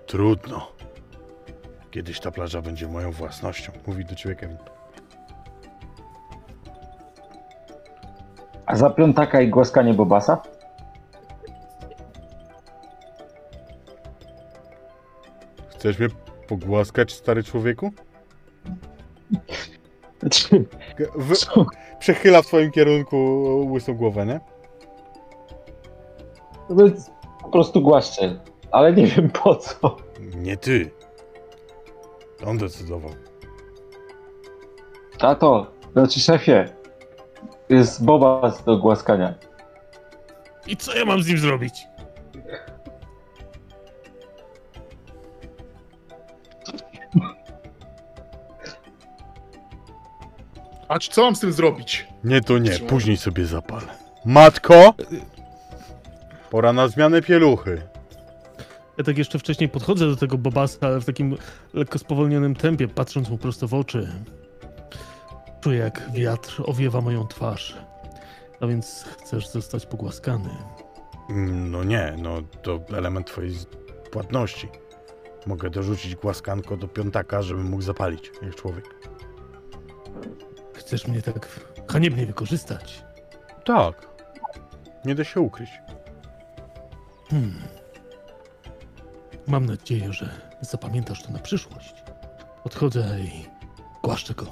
Trudno. Kiedyś ta plaża będzie moją własnością. Mówi do ciebie Kevin. A za piątaka i głaskanie bobasa? Chcesz mnie pogłaskać, stary człowieku? Znaczy, W... Przechyla w twoim kierunku łysą głowę, nie? No po prostu głaszczę. Ale nie wiem po co. Nie ty. On decydował. Tato, znaczy szefie, jest bobas do głaskania. I co ja mam z nim zrobić? A czy co mam z tym zrobić? Nie, to nie. Później sobie zapalę. Matko! Pora na zmianę pieluchy. Ja tak jeszcze wcześniej podchodzę do tego Bobasa, ale w takim lekko spowolnionym tempie, patrząc mu prosto w oczy. Czuję, jak wiatr owiewa moją twarz. A więc chcesz zostać pogłaskany. No nie, no to element twojej płatności. Mogę dorzucić głaskanko do piątaka, żebym mógł zapalić, jak człowiek. Chcesz mnie tak haniebnie wykorzystać. Tak. Nie da się ukryć. Hmm. Mam nadzieję, że zapamiętasz to na przyszłość. Odchodzę i głaszczę go.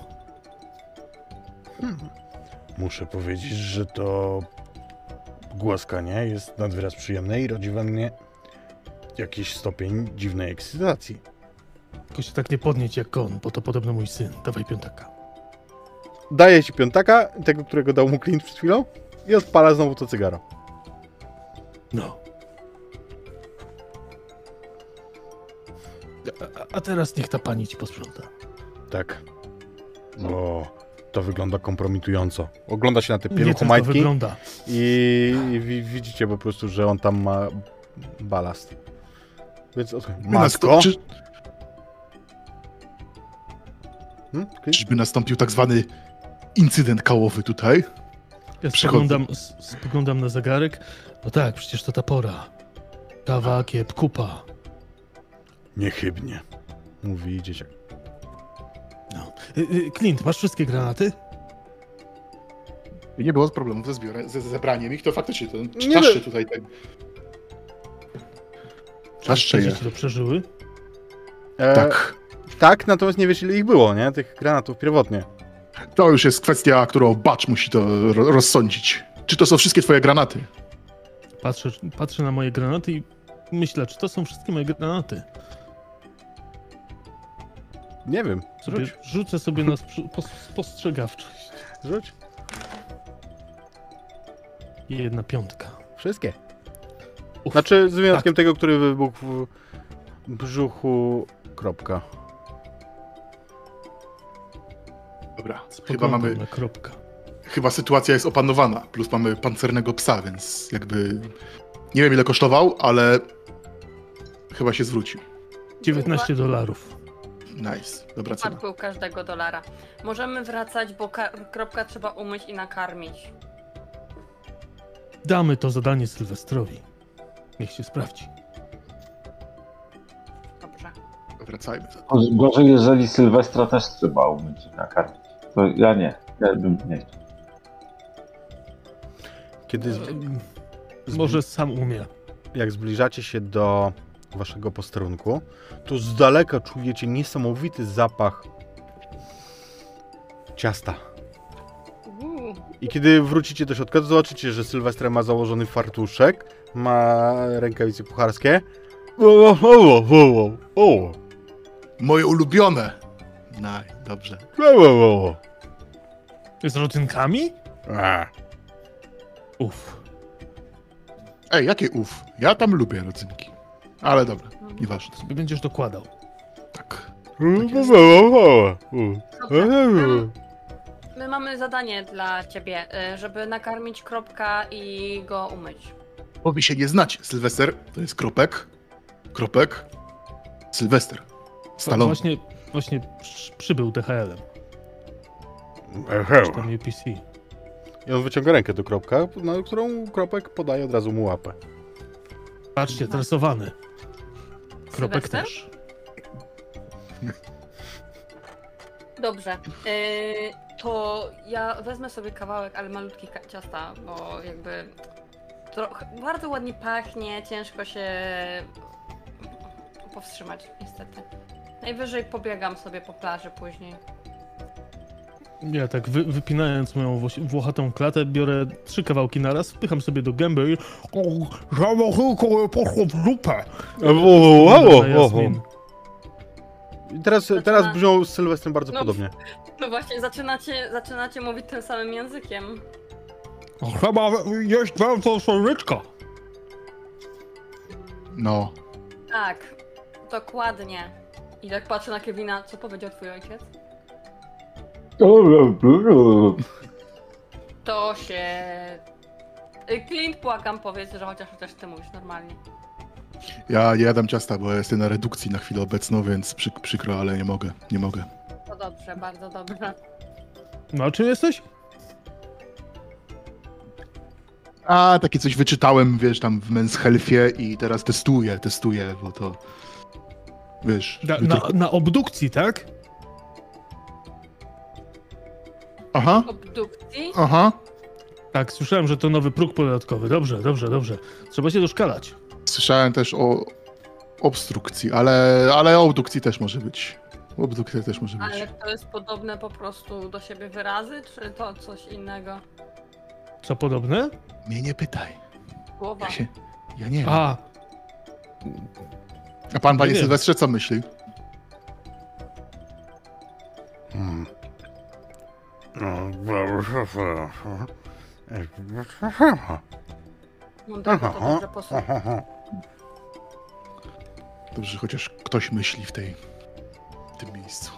Muszę powiedzieć, że to głaskanie jest nad wyraz przyjemne i rodzi we mnie jakiś stopień dziwnej ekscytacji. Tylko się tak nie podnieć jak on, bo to podobno mój syn. Dawaj piątaka. Daje ci piątaka, tego, którego dał mu Clint przed chwilą i odpala znowu to cygaro. No. A, a teraz niech ta pani ci posprząta. Tak. O, to wygląda kompromitująco. Ogląda się na te Nie pieluchomajtki wygląda. i, i wi- widzicie po prostu, że on tam ma balast. Więc o, By matko. czy, Hmm? Okej. czyżby nastąpił tak zwany incydent kałowy tutaj? Ja spoglądam, spoglądam na zegarek. No tak, przecież to ta pora. Kawa, kiep, kupa. Niechybnie. Mówi dzieciak. No. Y, y, Clint, masz wszystkie granaty? Nie było problemu ze, zbiorem, ze zebraniem ich, to faktycznie to no- tutaj. Tak. Czy Czaszcze je. dzieci to przeżyły? E, Tak. Tak, natomiast nie wiesz ile ich było, nie? Tych granatów pierwotnie. To już jest kwestia, którą Bacz musi to ro- rozsądzić. Czy to są wszystkie twoje granaty? Patrzę, patrzę na moje granaty i myślę, czy to są wszystkie moje granaty. Nie wiem. Rzuć. rzucę sobie na spostrzegawczość. Rzuć. I jedna piątka. Wszystkie. Uf. Znaczy z wyjątkiem tego, który wybuchł w brzuchu. Kropka. Dobra, chyba Spoglądam mamy, kropka. chyba sytuacja jest opanowana, plus mamy pancernego psa, więc jakby nie wiem ile kosztował, ale chyba się zwrócił. 19 dolarów. Nice, dobra cena. Padł każdego dolara. Możemy wracać, bo ka- kropka trzeba umyć i nakarmić. Damy to zadanie Sylwestrowi. Niech się sprawdzi. Dobrze. Wracajmy. Gorzej- Gorzej, jeżeli Sylwestra też trzeba umyć i nakarmić. To ja nie. Ja bym nie chciał. Kiedy z... Może sam umie. jak zbliżacie się do waszego posterunku, to z daleka czujecie niesamowity zapach ciasta. I kiedy wrócicie do środka, to zobaczycie, że Sylwester ma założony fartuszek, ma rękawice kucharskie. O, o, o, o, o, Moje ulubione! Naj, dobrze. o, o, o. Z rodzynkami? A. Uff. Ej, jakie uf? Ja tam lubię rodzynki. Ale dobra, nieważne. Sobie będziesz dokładał. Tak. O. Dobrze. My mamy zadanie dla ciebie, y, żeby nakarmić kropka i go umyć. Bo wy się nie znacie. Sylwester to jest kropek, kropek, Sylwester. Stallone. Właśnie, właśnie przy- przybył DHL-em. Czy tam. I on wyciąga rękę do kropka, na którą kropek podaje od razu mu łapę. Patrzcie, tresowany. Kropek Sylwester? też. Dobrze. Y, to ja wezmę sobie kawałek, ale malutki ka- ciasta, bo jakby trochę, bardzo ładnie pachnie, ciężko się powstrzymać niestety. Najwyżej pobiegam sobie po plaży później. Ja tak wy, wypinając moją włochatą klatę, biorę trzy kawałki naraz, wpycham sobie do gęby i... O, Zamochylko poszło w dupę! Na Jasmin. I teraz, teraz brzmią z Sylwestrem bardzo No. podobnie. No właśnie, zaczynacie, zaczynacie mówić tym samym językiem. Chyba jeść więcej słoneczka. No. Tak, dokładnie. I tak patrzę na Kevina, co powiedział twój ojciec? To się... Y, Clint, błagam, powiedz, że chociaż też ty mówisz normalnie. Ja nie jadam ciasta, bo jestem na redukcji na chwilę obecną, więc przy, przykro, ale nie mogę, nie mogę. To dobrze, bardzo dobrze. No a czym jesteś? A, takie coś wyczytałem, wiesz, tam w Men's Healthie i teraz testuję, testuję, bo to... Wiesz... Na, jutro- na, na obdukcji, tak? Aha, Obdukcji? aha. Tak, słyszałem, że to nowy próg podatkowy. Dobrze, dobrze, dobrze. Trzeba się doszkalać. Słyszałem też o obstrukcji, ale, ale obdukcji też może być. Obdukcja też może być. Ale to jest podobne po prostu do siebie wyrazy, czy to coś innego? Co podobne? Mnie nie pytaj. Głowa. Ja się... Ja nie wiem. A, A pan, panie wiem. Sylwestrze, co myśli? Hmm. To dobrze posłuchaj. Dobrze, chociaż ktoś myśli w tej w tym miejscu.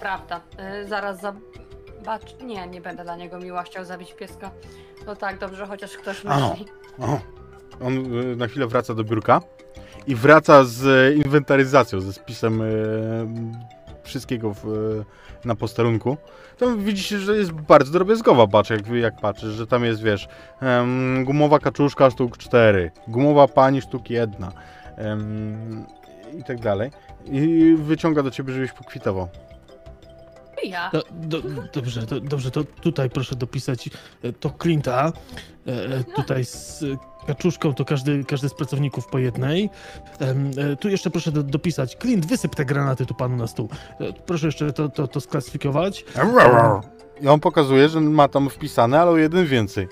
Prawda. Y, zaraz zobacz. Nie, nie będę dla niego miła chciał zabić pieska. No tak, dobrze, chociaż ktoś Ano. myśli. O, on y, na chwilę wraca do biurka i wraca z e, inwentaryzacją, ze spisem e, wszystkiego w, na posterunku. Tam widzicie, że jest bardzo drobiazgowa bacz, jak, jak patrzysz, że tam jest, wiesz, em, gumowa kaczuszka sztuk 4, gumowa pani sztuk 1 em, i tak dalej. I wyciąga do ciebie, żebyś pokwitował. Ja. Do, do, dobrze, to, dobrze, to tutaj proszę dopisać e, to Clint'a. e, e, Tutaj z kaczuszką to każdy, każdy z pracowników po jednej. E, Tu jeszcze proszę do, dopisać. Clint, wysyp te granaty tu panu na stół. E, Proszę jeszcze to, to, to sklasyfikować. I on pokazuje, że ma tam wpisane, ale o jeden więcej.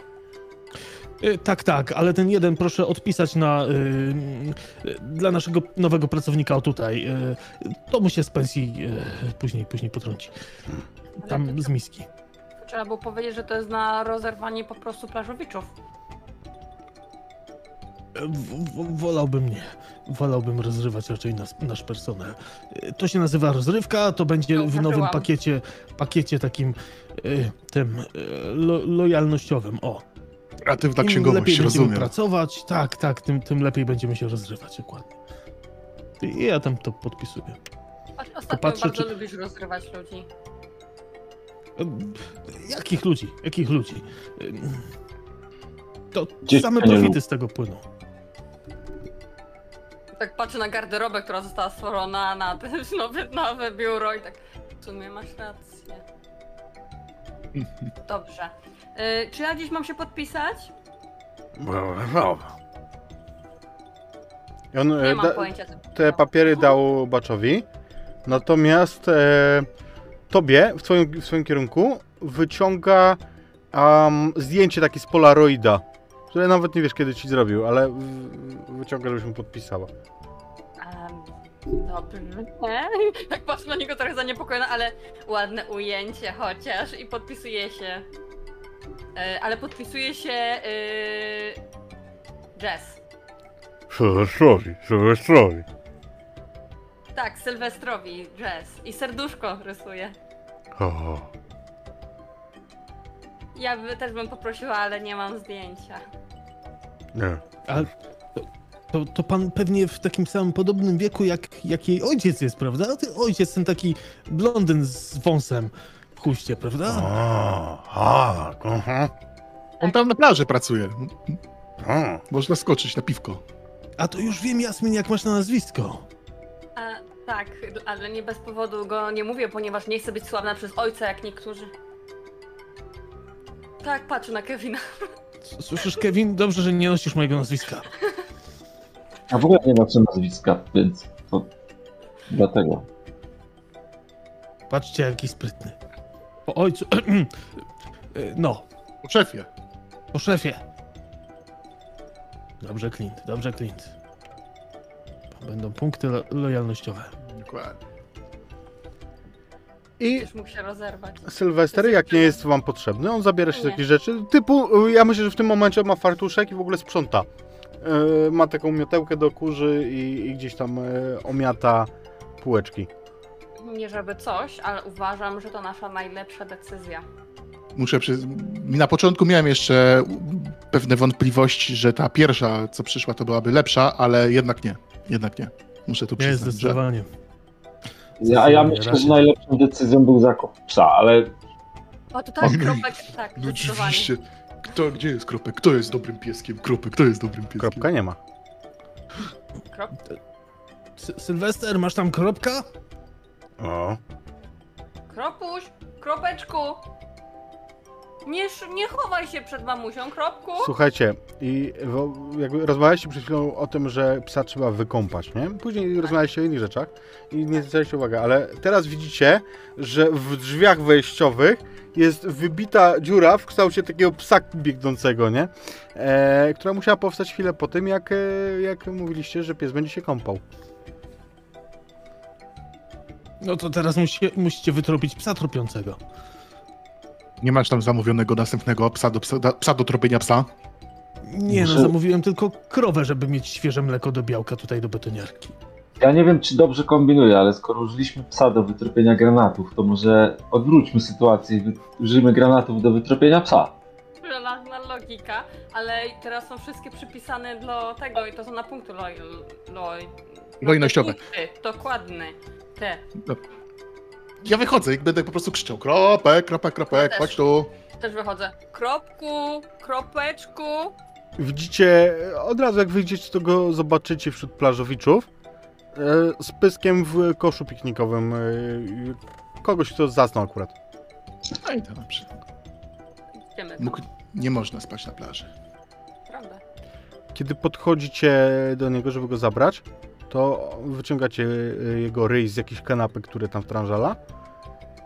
E, Tak, tak, ale ten jeden proszę odpisać na y, y, dla naszego nowego pracownika o tutaj. Y, to mu się z pensji y, później, później potrąci. Tam z miski. Trzeba było powiedzieć, że to jest na rozerwanie po prostu plażowiczów. W, wolałbym nie. Wolałbym rozrywać raczej nas, nasz personel. To się nazywa rozrywka, to będzie w nowym pakiecie, pakiecie takim y, tym y, lo, lojalnościowym. O. Kreatywna Im księgowość, lepiej będziemy rozumiem. pracować, tak, tak, tym, tym lepiej będziemy się rozrywać, dokładnie. I ja tam to podpisuję. A- Ostatnio patrzę, bardzo czy- lubisz rozrywać ludzi. Jakich ludzi? Jakich ludzi? To same profity z tego płyną. Tak patrzę na garderobę, która została stworzona na te <laughs> nowe, nowe biuro i tak w sumie masz rację. Dobrze. Y, czy ja gdzieś mam się podpisać? I on Nie e, mam da, pojęcia. Co... te papiery dał Baczowi, natomiast e, tobie w twoim, w swoim kierunku wyciąga am, zdjęcie takie z Polaroida, które nawet nie wiesz kiedy ci zrobił, ale w, wyciąga, żebyś mu podpisała. Um, dobrze. Tak patrzę na niego trochę zaniepokojona, ale ładne ujęcie chociaż i podpisuje się. Y, ale podpisuje się y, Jess. Sylwestrowi, Sylwestrowi. Tak, Sylwestrowi Jess. I serduszko rysuje. O, Ja by, też bym poprosiła, ale nie mam zdjęcia. nie. Ale to, to, pan pewnie w takim samym podobnym wieku jak, jak jej ojciec jest, prawda? Ty ojciec ten taki blondyn z wąsem w chuście, prawda? O, tak, aha. On tam na plaży pracuje. O. Można skoczyć na piwko. A to już wiem, Jasmin, jak masz na nazwisko. A, tak, ale nie bez powodu go nie mówię, ponieważ nie chcę być sławna przez ojca jak niektórzy. Tak, patrzę na Kevina. S- Słyszysz, Kevin? Dobrze, że nie nosisz mojego nazwiska. <laughs> A w ogóle nie noszę nazwiska, więc to dlatego. Patrzcie, jaki sprytny. Po ojcu... <clears throat> No, Po szefie. po szefie. Dobrze, Clint, dobrze, Clint. Będą punkty lo lojalnościowe. Dokładnie. I Już mógł się rozerwać. Sylwester, jak nie jest wam potrzebny, on zabiera się z Nie. takich rzeczy, typu, y, ja myślę, że w tym momencie ma fartuszek i w ogóle sprząta. Y, Ma taką miotełkę do kurzy i, i gdzieś tam y, omiata półeczki. Nie żeby coś, ale uważam, że to nasza najlepsza decyzja. Muszę przy... Na początku miałem jeszcze pewne wątpliwości, że ta pierwsza, co przyszła, to byłaby lepsza, ale jednak nie. Jednak nie. Muszę tu Nie, przyznać, że... zdecydowanie. Ja, a ja myślę, że najlepszą decyzją był zakup psa, ale O, to tak, Oj. kropek, tak, No zdecydowanie. oczywiście. Kto, gdzie jest Kropek? Kto jest dobrym pieskiem? Kropek, kto jest dobrym pieskiem? Kropka nie ma. Krop. Sy- Sylwester, masz tam kropka? O. Kropuś, kropeczku. Nie, sz- nie chowaj się przed mamusią, kropku. Słuchajcie, i wo- jakby rozmawialiście przed chwilą o tym, że psa trzeba wykąpać, nie? Później rozmawialiście o innych rzeczach i nie zwracaliście uwagi, ale teraz widzicie, że w drzwiach wejściowych jest wybita dziura w kształcie takiego psa biegnącego, nie? E, która musiała powstać chwilę po tym, jak, e, jak mówiliście, że pies będzie się kąpał. No to teraz musi, musicie wytropić psa tropiącego. Nie masz tam zamówionego następnego psa do, psa, psa do tropienia psa? Nie no, zamówiłem tylko krowę, żeby mieć świeże mleko do białka tutaj do betoniarki. Ja nie wiem, czy dobrze kombinuję, ale skoro użyliśmy psa do wytropienia granatów, to może odwróćmy sytuację i wy- użyjmy granatów do wytropienia psa. Żelazna logika, ale teraz są wszystkie przypisane do tego i to są na punkty loj... loj... Lojnościowe. punkty, Dokładne. Te. Ja wychodzę i będę po prostu krzyczał. Kropek, kropek, kropek, Ja też. chodź tu. Też wychodzę. Kropku, kropeczku. Widzicie, od razu jak wyjdziecie, to go zobaczycie wśród plażowiczów z pyskiem w koszu piknikowym. e, Kogoś, kto zasnął akurat. No i to dobrze. Idziemy tam. Mógł, nie można spać na plaży. Prawda. Kiedy podchodzicie do niego, żeby go zabrać, to wyciągacie e, jego ryj z jakichś kanapek, które tam wtrążala,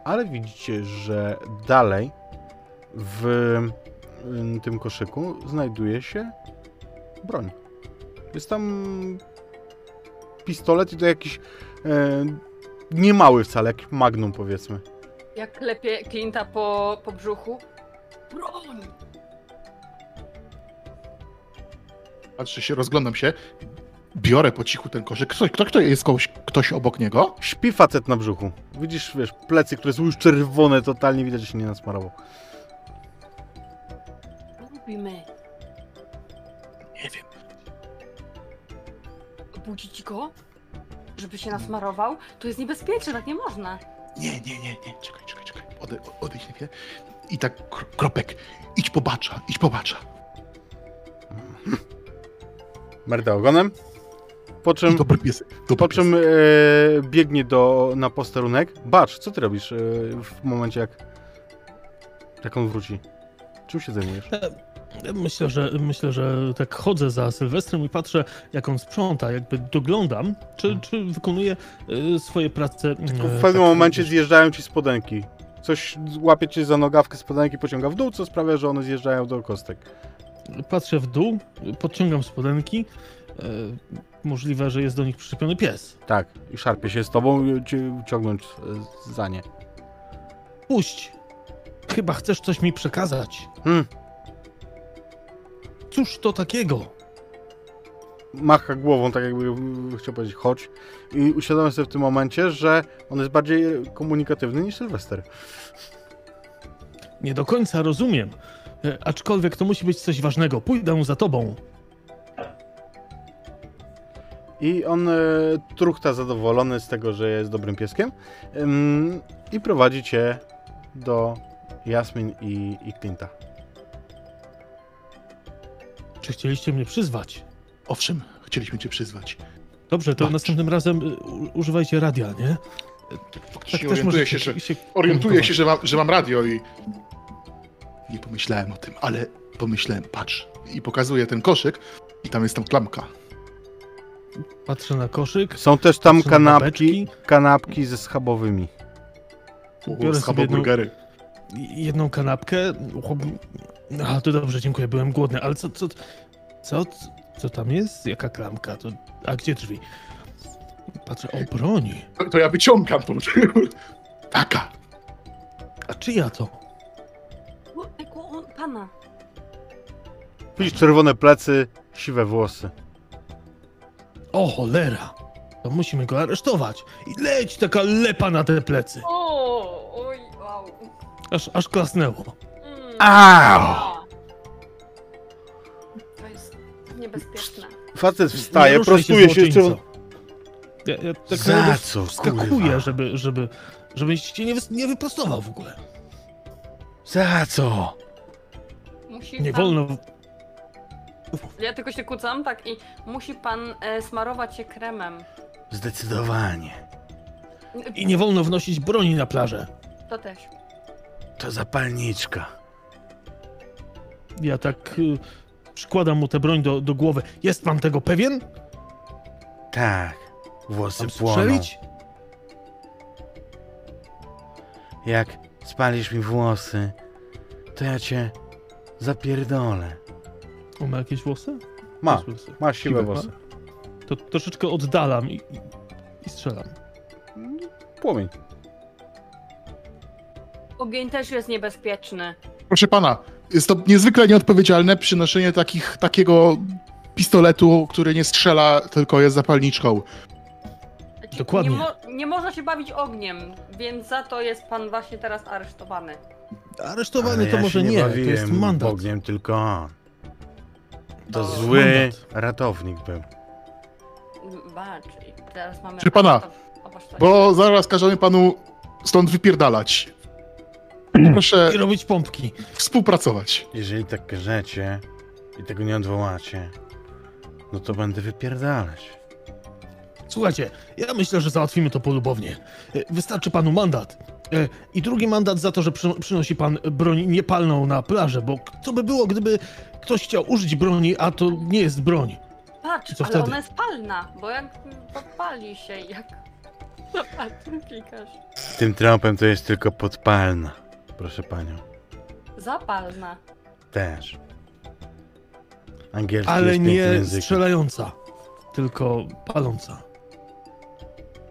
ale widzicie, że dalej w tym koszyku znajduje się broń. Jest tam pistolet i to jakiś e, niemały wcale, jak magnum powiedzmy. Jak klepie Clint'a po, po brzuchu. Broń! Patrzę się, rozglądam się. Biorę po cichu ten koszyk. Ktoś, kto, kto jest kogoś, ktoś obok niego? Śpi facet na brzuchu. Widzisz, wiesz, plecy, które są już czerwone, totalnie widać, że się nie nasmarował. Co robimy? Budzić go? Żeby się nasmarował? To jest niebezpieczne, tak nie można. Nie, nie, nie, nie. Czekaj, czekaj, czekaj. Ode, odejdź na chwilę. I tak, kro- kropek, idź po bacza, idź po bacza. Merda ogonem. Po czym, Dobry pies. Dobry po czym e, biegnie do, na posterunek. Bacz, co ty robisz e, w momencie, jak, jak on wróci? Czym się zajmujesz? Myślę, że myślę, że tak chodzę za Sylwestrem i patrzę, jak on sprząta, jakby doglądam, czy, czy wykonuje y, swoje prace. Tylko e, w pewnym tak, momencie wiesz, zjeżdżają ci spodenki. Coś łapie cię za nogawkę spodenki, pociąga w dół, co sprawia, że one zjeżdżają do kostek. Patrzę w dół, podciągam spodenki. e, Możliwe, że jest do nich przyczepiony pies. Tak, i szarpie się z tobą ciągnąć za nie. Puść! Chyba chcesz coś mi przekazać. Hmm. Cóż to takiego? macha głową, tak jakby chciał powiedzieć chodź i uświadomię sobie w tym momencie, że on jest bardziej komunikatywny niż Sylwester. Nie do końca rozumiem. E, Aczkolwiek to musi być coś ważnego. Pójdę za tobą. I on e, truchta zadowolony z tego, że jest dobrym pieskiem ym, i prowadzi cię do Jasmin i, i Clint'a. Czy chcieliście mnie przyzwać? Owszem, chcieliśmy cię przyzwać. Dobrze, to Patrz. następnym razem y, u- używajcie radia, nie? Faktycznie orientuję się, że, orientuję się że, mam, że mam radio i... Nie pomyślałem o tym, ale pomyślałem, patrz. I pokazuję ten koszyk i tam jest tam klamka. Patrzę na koszyk. Są też tam Patrzę na kanapki, babeczki. kanapki ze schabowymi. Biorę sobie jedną- burgery. i- jedną kanapkę. A, to dobrze, dziękuję, byłem głodny, ale co, co, co, co tam jest? Jaka klamka? To, a gdzie drzwi? Patrzę, o broni. To, to ja wyciągam tą... <laughs> Taka. A czyja to? On, pana. Widzisz czerwone plecy, siwe włosy. O cholera! To musimy go aresztować. I leć taka lepa na te plecy. O, oj, wow. Aż, aż klasnęło. Mm. Au! Niebezpieczne. Facet wstaje, prostuje się jeszcze... Ja, ja tak Za co, skakuję, żeby, żeby, żebyś się nie, wys- nie wyprostował w ogóle. Za co? Musi Nie pan, wolno. Ja tylko się kłócam, tak, i musi pan e, smarować się kremem. Zdecydowanie. I nie wolno wnosić broni na plażę. To też. To zapalniczka. Ja tak y, przykładam mu tę broń do, do głowy. Jest pan tego pewien? Tak. Włosy Mam płoną. strzelić? Jak spalisz mi włosy, to ja cię zapierdolę. On ma jakieś włosy? Ma, włosy. ma siwe włosy. To troszeczkę oddalam i, i, i strzelam. Płomień. Ogień też jest niebezpieczny. Proszę pana, jest to niezwykle nieodpowiedzialne przynoszenie takich, takiego pistoletu, który nie strzela, tylko jest zapalniczką. Dokładnie. Nie, mo nie można się bawić ogniem, więc za to jest pan właśnie teraz aresztowany. Aresztowany Ale to ja może się nie, to jest mandat. Ogniem, tylko on. To O. zły Mandat. ratownik był. Bacz, i teraz mamy... Proszę pana, Bo zaraz każemy panu stąd wypierdalać. <clears throat> Proszę I robić pompki. współpracować. Jeżeli tak każecie i tego nie odwołacie, no to będę wypierdalać. Słuchajcie, ja myślę, że załatwimy to polubownie. E, Wystarczy panu mandat. E, I drugi mandat za to, że przy, przynosi pan broń niepalną na plażę, bo co by było, gdyby ktoś chciał użyć broni, a to nie jest broń. Patrz, co ale wtedy? ona jest palna, bo jak podpali się, jak... <laughs> Zobacz, klikasz. Tym tropem to jest tylko podpalna. Proszę panią. Zapalna. Też. Angielski Ale jest nie językiem. strzelająca, tylko paląca.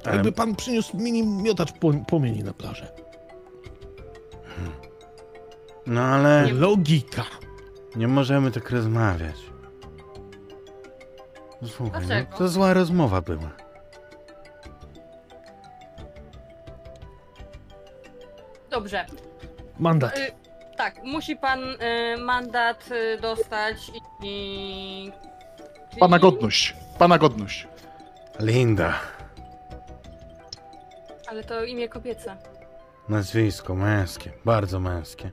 Ale- Jakby pan przyniósł mini miotacz pło- płomieni na plażę. No ale Logika. nie możemy tak rozmawiać. Słuchaj, no, to zła rozmowa była. Dobrze. Mandat. Y, tak, musi pan y, mandat y, dostać i... i... Pana godność. Pana godność. Linda. Ale to imię kobiece. Nazwisko męskie, bardzo męskie.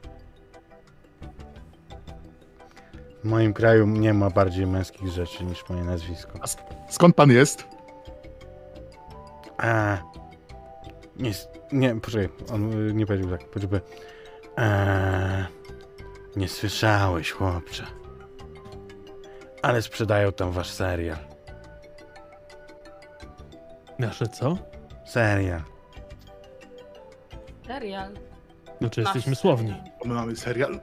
W moim kraju nie ma bardziej męskich rzeczy niż moje nazwisko. A sk- skąd pan jest? A. Nie, s- nie, poczekaj, on y, nie powiedział tak, poczekaj. Eee, nie słyszałeś, chłopcze. Ale sprzedają tam wasz serial. Nasze co? Serial. Serial. Znaczy Nasz jesteśmy słowni. My mamy serial.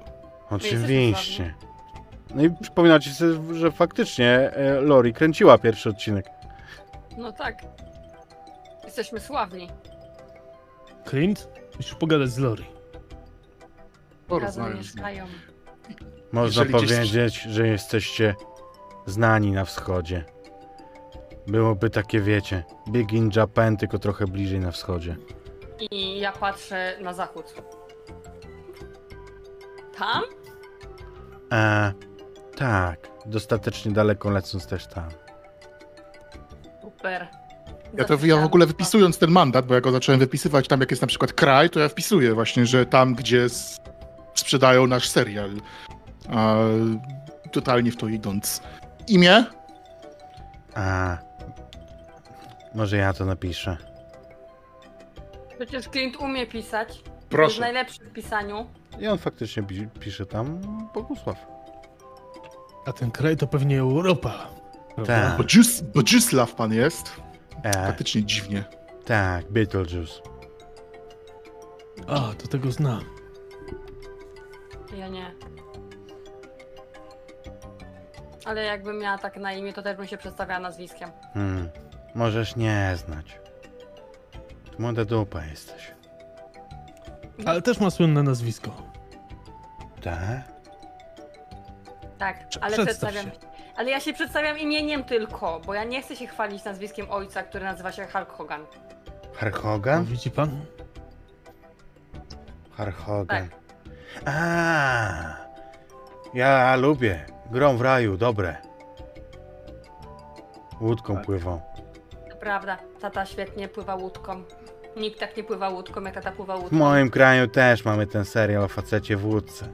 Oczywiście. No i przypominacie sobie, że faktycznie e, Lori kręciła pierwszy odcinek. No tak. Jesteśmy sławni. Clint, musisz pogadać z Lori. Razem Porozmawiam z nim. mieszkają. Można Jeżeli gdzieś- powiedzieć, że jesteście znani na wschodzie. Byłoby takie, wiecie, Big in Japan, tylko trochę bliżej na wschodzie. I ja patrzę na zachód. Tam? E, tak, dostatecznie daleko lecąc też tam. Super. Ja to ja w ogóle wypisując ten mandat, bo ja go zacząłem wypisywać tam, jak jest na przykład kraj, to ja wpisuję właśnie, że tam, gdzie s- sprzedają nasz serial. A, totalnie w to idąc. Imię? A, może ja to napiszę. Przecież klient umie pisać. Jest Proszę. najlepszy w pisaniu. I on faktycznie pi- pisze tam Bogusław. A ten kraj to pewnie Europa. Tak. Bodzius, Bodzisław pan jest? E, Faktycznie dziwnie. tak, Beetlejuice. A, to tego znam. Ja nie. Ale jakbym miała tak na imię, to też bym się przedstawiała nazwiskiem. Hmm, możesz nie znać. Ty Młoda dupa jesteś. Ale też ma słynne nazwisko. Tak? Tak, Prze- ale przedstaw przedstawiam. się. Ale ja się przedstawiam imieniem tylko, bo ja nie chcę się chwalić nazwiskiem ojca, który nazywa się Hulk Hogan. Hogan? widzi pan? Hulk Hogan. Tak. A, ja lubię. Grom w raju, dobre. Łódką Tak. pływą. To prawda, tata świetnie pływa łódką. Nikt tak nie pływa łódką, jak tata pływa W łódką. moim kraju też mamy ten serial o facecie w łódce.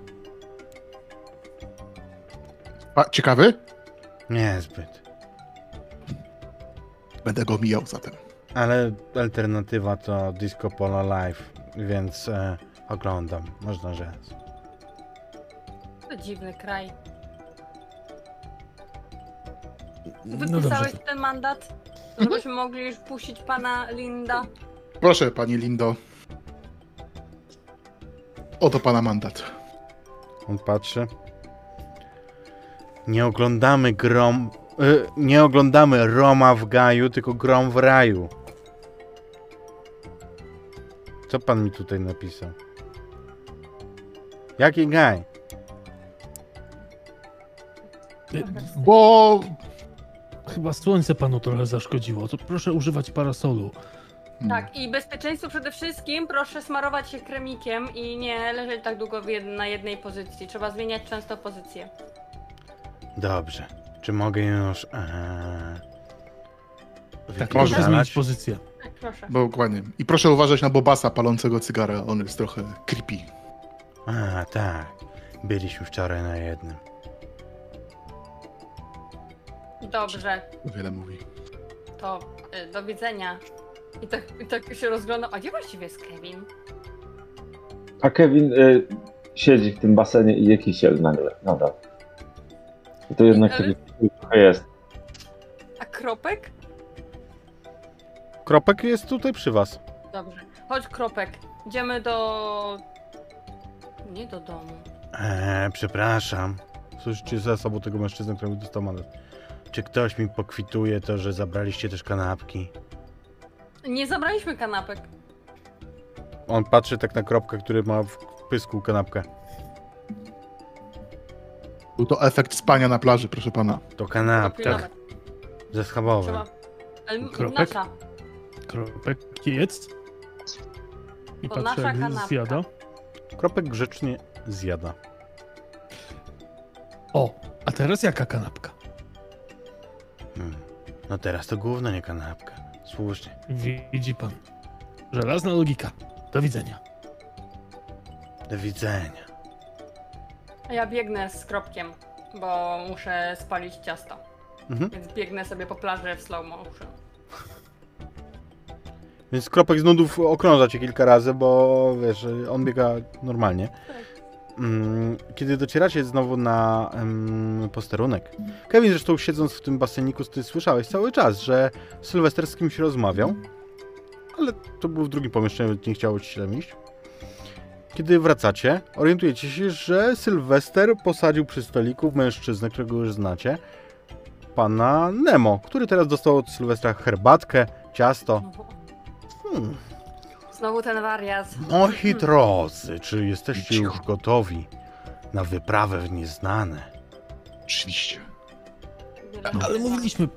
A, ciekawy? Niezbyt. Będę go mijał zatem. Ale alternatywa to Disco Polo Live, więc e, oglądam, można rzec. To dziwny kraj. No. Wypisałeś ten mandat? Żebyśmy mogli już puścić pana Linda. Proszę, pani Lindo. Oto pana mandat. On patrzy. Nie oglądamy grom. Y, nie oglądamy Roma w gaju, tylko grom w raju. Co pan mi tutaj napisał? Jaki gaj? Y, Bo Chyba słońce panu trochę zaszkodziło, to proszę używać parasolu. Hmm. Tak, i bezpieczeństwo przede wszystkim, proszę smarować się kremikiem i nie leżeć tak długo w jed- na jednej pozycji. Trzeba zmieniać często pozycję. Dobrze. Czy mogę już... Eee, Tak, Może proszę zmienić wypierdalać? pozycję. Tak, proszę. Dokładnie. I proszę uważać na Bobasa palącego cygara, on jest trochę creepy. A, tak. Byliśmy wczoraj na jednym. Dobrze, Wiele mówi. to y, do widzenia. I tak, I tak się rozglądam. A gdzie właściwie jest Kevin? A Kevin y, siedzi w tym basenie i je kisiel nagle, nadal. I to jednak Ale- trochę jest. A Kropek? Kropek jest tutaj przy was. Dobrze. Chodź, Kropek. Idziemy do... Nie do domu. Eee, przepraszam. Słyszycie za sobą tego mężczyznę, który dostał mandat. Czy ktoś mi pokwituje to, że zabraliście też kanapki? Nie zabraliśmy kanapek. On patrzy tak na kropkę, który ma w pysku kanapkę. Był to efekt spania na plaży, proszę pana. To kanapka. Pilnować. Ze schabowe. Trzeba... Ale Kropek? nasza. Kropek jedz. I To patrzę, nasza jak kanapka. zjada. Kropek grzecznie zjada. O, a teraz jaka kanapka? Hmm. No teraz to gówno, nie kanapka. Słusznie. Widzi pan. Żelazna logika. Do widzenia. Do widzenia. A ja biegnę z Kropkiem, bo muszę spalić ciasto. Mhm. Więc biegnę sobie po plaży w slow motion. Więc Kropek z nudów okrąża cię kilka razy, bo wiesz, on biega normalnie. Mm, Kiedy docieracie znowu na em, posterunek. Kevin zresztą siedząc w tym baseniku, ty słyszałeś cały czas, że Sylwester z kimś rozmawiał, ale to był w drugim pomieszczeniu, nie chciało ci się tam iść. Kiedy wracacie, orientujecie się, że Sylwester posadził przy stoliku mężczyznę, którego już znacie, pana Nemo, który teraz dostał od Sylwestra herbatkę, ciasto. Hmm. Znowu ten wariat. Moi drodzy, czy jesteście już gotowi na wyprawę w nieznane? Oczywiście. Ale mówiliśmy-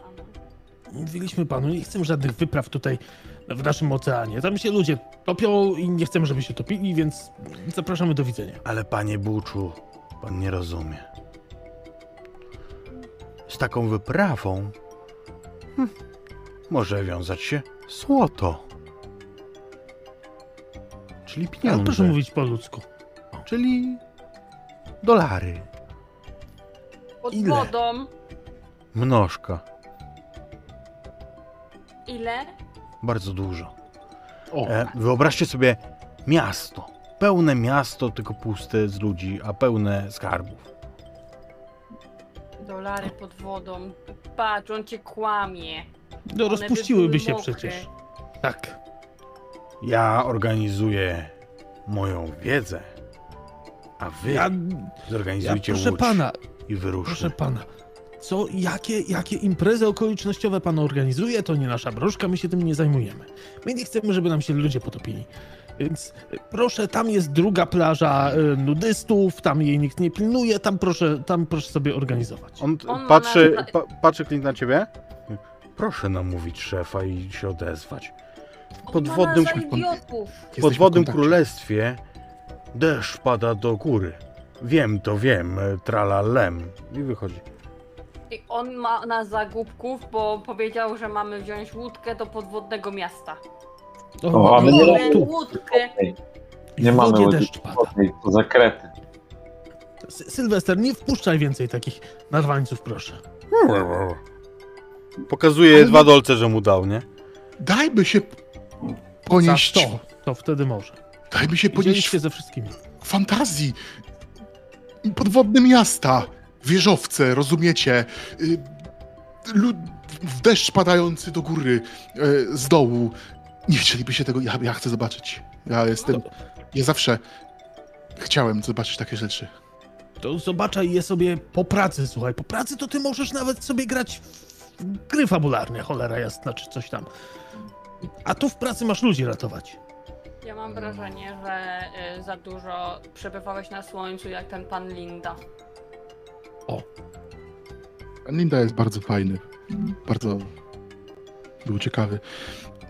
Mówiliśmy panu, nie chcemy żadnych wypraw tutaj w naszym oceanie. Tam się ludzie topią i nie chcemy, żeby się topili, więc zapraszamy do widzenia. Ale panie Buczu, pan nie rozumie. Z taką wyprawą hm, może wiązać się złoto. Czyli Ale pieniądze, proszę mówić po ludzku. czyli dolary, Pod Ile? wodą. mnożka, Ile? bardzo dużo. O, E, wyobraźcie sobie miasto. Pełne miasto, tylko puste z ludzi, a pełne skarbów. Dolary pod wodą. Patrz, on cię kłamie. No One by rozpuściłyby były się mokre. przecież. Tak. Ja organizuję moją wiedzę, a wy Ja, ja zorganizujcie proszę łódź pana, i wyruszy. proszę pana. Co, jakie, jakie imprezy okolicznościowe pan organizuje, to nie nasza broszka, my się tym nie zajmujemy. My nie chcemy, żeby nam się ludzie potopili. Więc y, proszę, tam jest druga plaża y, nudystów, tam jej nikt nie pilnuje, tam proszę, tam proszę sobie organizować. On, On patrzy, na- pa, patrzy Clint na ciebie. Proszę namówić szefa i się odezwać. W podwodnym, za idiotów. podwodnym kontakcie. królestwie deszcz pada do góry. Wiem, to wiem, e, tralalem. I wychodzi. I on ma nas za głupków, bo powiedział, że mamy wziąć łódkę do podwodnego miasta. O, a my nie no, Mamy tu, łódkę. Nie mamy wodzie łodzi deszcz pada. wodnej, to zakrety. Sy- Sylwester, nie wpuszczaj więcej takich narwańców, proszę. Pokazuje dwa no- dolce, że mu dał, nie? dajmy się Za ponieść, to, to wtedy może. dajmy się ponieść ze wszystkimi. fantazji. Podwodne miasta, wieżowce, rozumiecie? Y, Lud, w deszcz padający do góry, y, z dołu. Nie chcielibyście tego, ja, ja chcę zobaczyć. Ja jestem, ja zawsze chciałem zobaczyć takie rzeczy. To zobaczaj je sobie po pracy, słuchaj. Po pracy to ty możesz nawet sobie grać w gry fabularne, cholera jasna, czy coś tam. A tu w pracy masz ludzi ratować. Ja mam wrażenie, że y, za dużo przebywałeś na słońcu jak ten pan Linda. O, Linda jest bardzo fajny. Bardzo był ciekawy.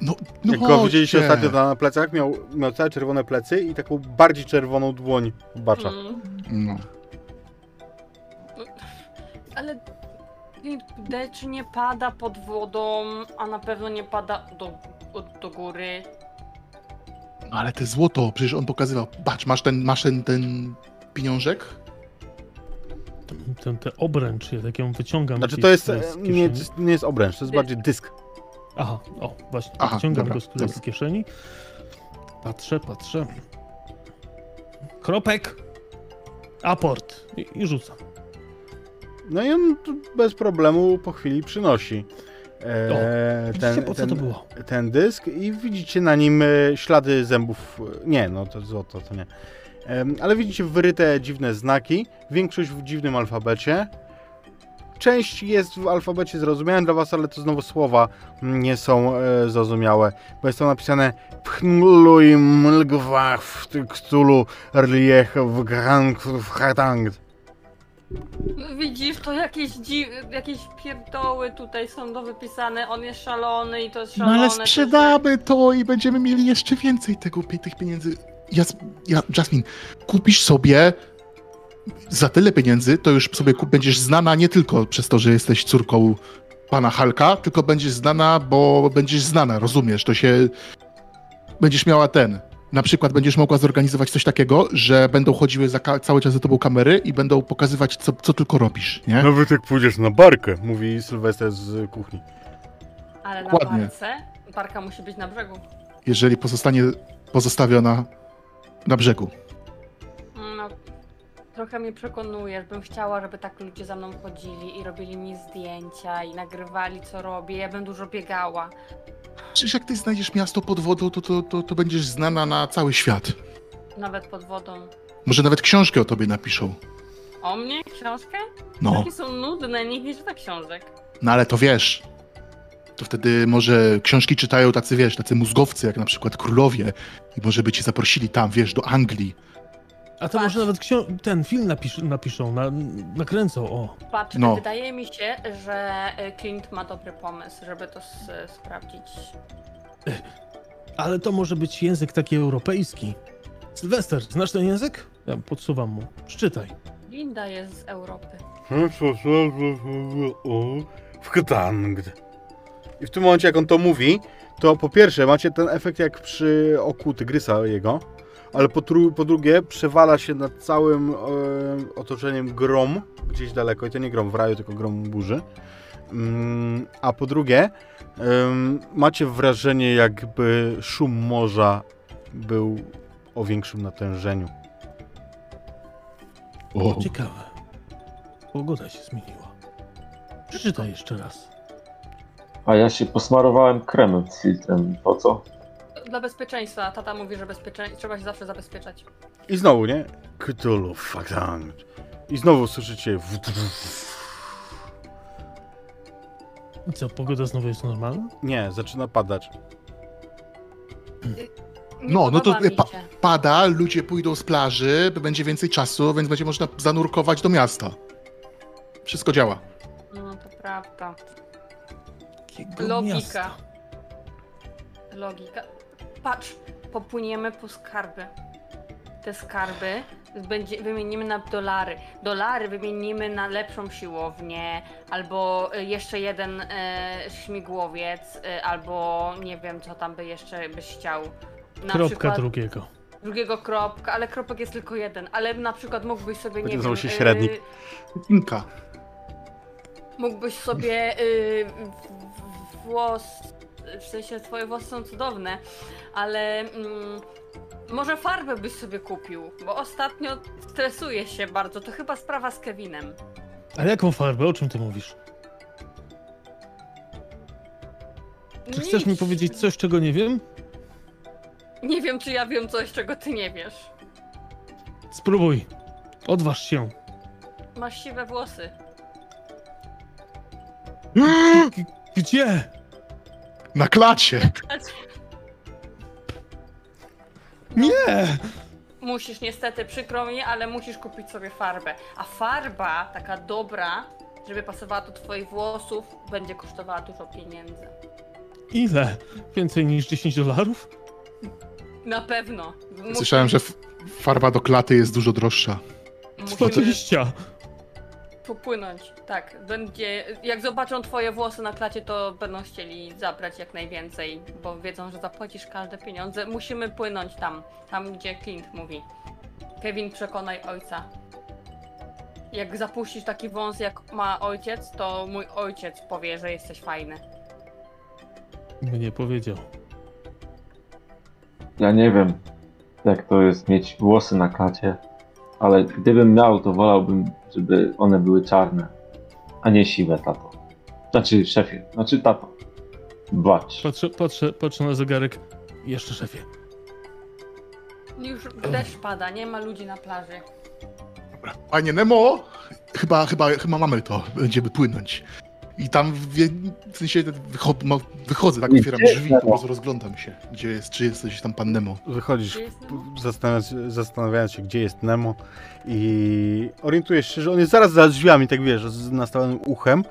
No, no Jak go widzieliście chodźcie. ostatnio na plecach, miał, miał całe czerwone plecy i taką bardziej czerwoną dłoń w baczach. Mm. No. Ale deszcz nie pada pod wodą, a na pewno nie pada do, do góry. No, Ale te złoto, przecież on pokazywał. Patrz, masz ten, masz ten, ten pieniążek? Ten, ten, ten obręcz, ja tak ją wyciągam. Znaczy gdzieś to jest, z e, nie, to jest- nie jest obręcz, to jest bardziej dysk. Aha, o, właśnie, Aha, wyciągam dobra, go z, z kieszeni. Patrzę, patrzę. Kropek. Aport. I, i rzucam. No i on bez problemu po chwili przynosi e, Widzicie, po co to było? ten dysk i widzicie na nim e, ślady zębów. e, Nie, no to złoto, to nie. Em, ale widzicie wyryte dziwne znaki, większość w dziwnym alfabecie. Część jest w alfabecie zrozumiałym dla was, ale to znowu słowa nie są e, zrozumiałe, bo jest tam napisane Pchnluj mlgwach w ktulu rliech w gang w hatang. Widzisz, to jakieś, dzi- jakieś pierdoły tutaj są do wypisane. On jest szalony i to jest No szalone. ale sprzedamy to i będziemy mieli jeszcze więcej tego, tych pieniędzy. Ja, ja, Jasmine, kupisz sobie za tyle pieniędzy, to już sobie kup, będziesz znana nie tylko przez to, że jesteś córką pana Halka, tylko będziesz znana, bo będziesz znana, rozumiesz? To się. Będziesz miała ten. Na przykład będziesz mogła zorganizować coś takiego, że będą chodziły za ka- cały czas za tobą kamery i będą pokazywać, co, co tylko robisz, nie? Nawet jak pójdziesz na barkę, mówi Sylwester z kuchni. Ale na Dokładnie. barce, barka musi być na brzegu. Jeżeli pozostanie pozostawiona na brzegu. Trochę mnie przekonujesz. Bym chciała, żeby tak ludzie za mną chodzili i robili mi zdjęcia i nagrywali, co robię. Ja bym dużo biegała. Przecież jak ty znajdziesz miasto pod wodą, to, to, to, to będziesz znana na cały świat. Nawet pod wodą. Może nawet książkę o tobie napiszą. O mnie? Książkę? No, Takie są nudne, nikt nie czyta książek. no ale to wiesz. To wtedy może książki czytają tacy, wiesz, tacy mózgowcy, jak na przykład królowie. I może by cię zaprosili tam, wiesz, do Anglii. A to Patrz. może nawet ten film napisz, napiszą, na, nakręcą, o. Patrz, No. wydaje mi się, że y, Clint ma dobry pomysł, żeby to s- sprawdzić. Ale to może być język taki europejski. Sylwester, znasz ten język? Ja podsuwam mu. Przeczytaj. Linda jest z Europy. W Ktangd. I w tym momencie, jak on to mówi, to po pierwsze macie ten efekt jak przy oku tygrysa jego, ale po, po drugie przewala się nad całym e, otoczeniem grom gdzieś daleko. I to nie grom w raju, tylko grom burzy. Mm, a po drugie, macie wrażenie, jakby szum morza był o większym natężeniu. O, Ciekawe. Pogoda się zmieniła. Przeczytaj jeszcze raz. A ja się posmarowałem kremem z filtrem. Po co? Dla bezpieczeństwa. Tata mówi, że bezpiecze... trzeba się zawsze zabezpieczać. I znowu, nie? Cthulhu, fucking. I znowu słyszycie. I co, pogoda znowu jest normalna? Nie, zaczyna padać. No, no to pa- pada, ludzie pójdą z plaży, będzie więcej czasu, więc będzie można zanurkować do miasta. Wszystko działa. No, to prawda. Jakiego Logika. miasta? Logika. Patrz, popłyniemy po skarby. Te skarby będzie, wymienimy na dolary. Dolary wymienimy na lepszą siłownię, albo y, jeszcze jeden e, śmigłowiec, e, albo nie wiem, co tam by jeszcze byś chciał. Na Kropka przykład drugiego. drugiego kropka, ale kropek jest tylko jeden. Ale na przykład mógłbyś sobie, nie wiem... się średnik. Inka. Mógłbyś sobie y, w- w- włos, w sensie twoje włosy są cudowne, ale mm, może farbę byś sobie kupił, bo ostatnio stresuję się bardzo, to chyba sprawa z Kevinem. Ale jaką farbę? O czym ty mówisz? Czy chcesz mi Nic. powiedzieć coś, czego nie wiem? Nie wiem, czy ja wiem coś, czego ty nie wiesz. Spróbuj. Odważ się. Masz siwe włosy. G- gdzie? Na klacie! Nie! Musisz niestety, przykro mi, ale musisz kupić sobie farbę. A farba, taka dobra, żeby pasowała do twoich włosów, będzie kosztowała dużo pieniędzy. Ile? Więcej niż 10 dolarów? Na pewno. Słyszałem, że f- farba do klaty jest dużo droższa. musimy 20. popłynąć. Tak, będzie. Jak zobaczą twoje włosy na klacie, to będą chcieli zabrać jak najwięcej, bo wiedzą, że zapłacisz każde pieniądze. Musimy płynąć tam, tam gdzie Clint mówi. Kevin, przekonaj ojca. Jak zapuścisz taki wąs, jak ma ojciec, to mój ojciec powie, że jesteś fajny. Mnie powiedział. Ja nie wiem, jak to jest mieć włosy na klacie, ale gdybym miał, to wolałbym, żeby one były czarne, a nie siwe, tato. Znaczy, szefie, znaczy, tato. Bacz. Patrzę, patrzę, patrzę na zegarek. Jeszcze szefie. Już deszcz pada, nie ma ludzi na plaży. Dobra. Panie Nemo, chyba, chyba, chyba mamy to. Będziemy płynąć. I tam w, w sensie wycho, wychodzę, tak otwieram drzwi, po prostu rozglądam się. Gdzie jest, czy jest coś tam pan Nemo? Wychodzisz, zastanawiając, zastanawiając się, gdzie jest Nemo i orientujesz się, że on jest zaraz za drzwiami, tak wiesz, z nastawionym uchem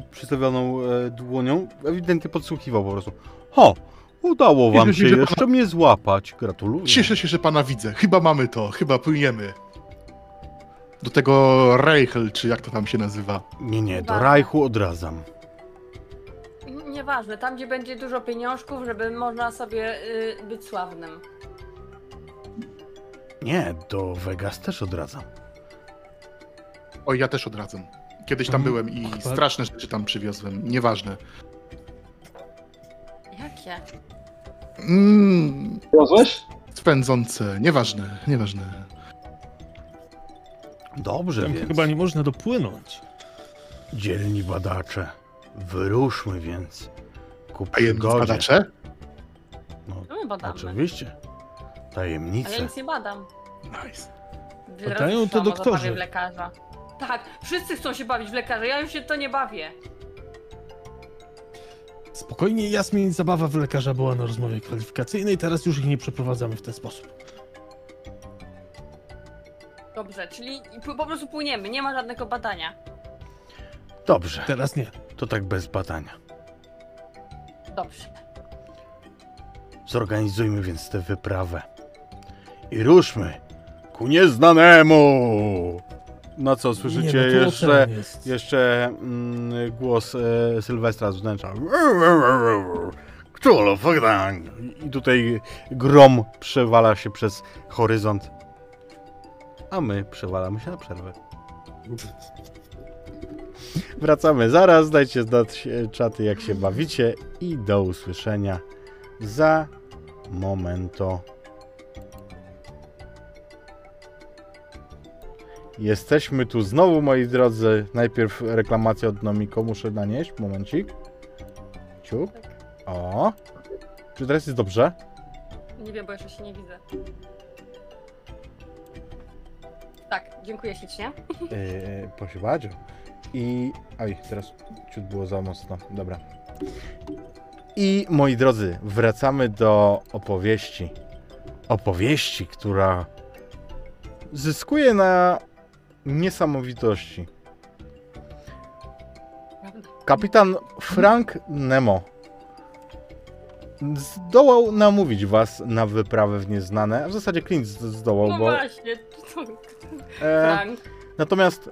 i przystawioną e, dłonią. Ewidentnie podsłuchiwał po prostu. Ho! Udało wam się jeszcze mnie złapać. Gratuluję. Cieszę się, że pana widzę. Chyba mamy to, chyba płyniemy. Do tego Reichel, czy jak to tam się nazywa. Nie, nie, do. Rajchu odradzam. Nieważne, tam gdzie będzie dużo pieniążków, żeby można sobie y, być sławnym. Nie, do Vegas też odradzam. Oj, ja też odradzam. Kiedyś tam Mhm. byłem i Chyba- straszne rzeczy tam przywiozłem. Nieważne. Jakie? Mmm, Wiozłeś? spędzące. Nieważne, nieważne. Dobrze, Tam więc. chyba nie można dopłynąć. Dzielni badacze. Wyruszmy więc ku A jedni przygodzie. badacze? No, No my badamy. oczywiście. A ja Tajemnice. nic nie badam. Nice. Wiele Badają razy to słyszałam o doktorzy. zabawie w lekarza. Tak, wszyscy chcą się bawić w lekarza, ja już się to nie bawię. Spokojnie, Jasmin, zabawa w lekarza była na rozmowie kwalifikacyjnej, teraz już ich nie przeprowadzamy w ten sposób. Dobrze, czyli po prostu płyniemy, nie ma żadnego badania. Dobrze, Teraz nie. to tak bez badania. Dobrze. Zorganizujmy więc tę wyprawę. I ruszmy ku nieznanemu! Na co słyszycie nie, no jeszcze, ocean jest. jeszcze mm, głos e, Sylwestra z wnętrza. I tutaj grom przewala się przez horyzont. A my przewalamy się na przerwę. Wracamy zaraz. Dajcie znać e, czaty, jak się bawicie. I do usłyszenia za momento. Jesteśmy tu znowu, moi drodzy. Najpierw reklamacja od Nomiko muszę nanieść. Momencik. Ciup. O. Czy teraz jest dobrze? Nie wiem, bo jeszcze się nie widzę. Tak, dziękuję ślicznie. Yy, proszę bardzo. I. Oj, teraz ciut było za mocno. Dobra. I moi drodzy, wracamy do opowieści. Opowieści, która zyskuje na niesamowitości. Kapitan Frank Nemo zdołał namówić was na wyprawę w nieznane, a w zasadzie Clint zdołał, No bo... właśnie, to... E. Natomiast e,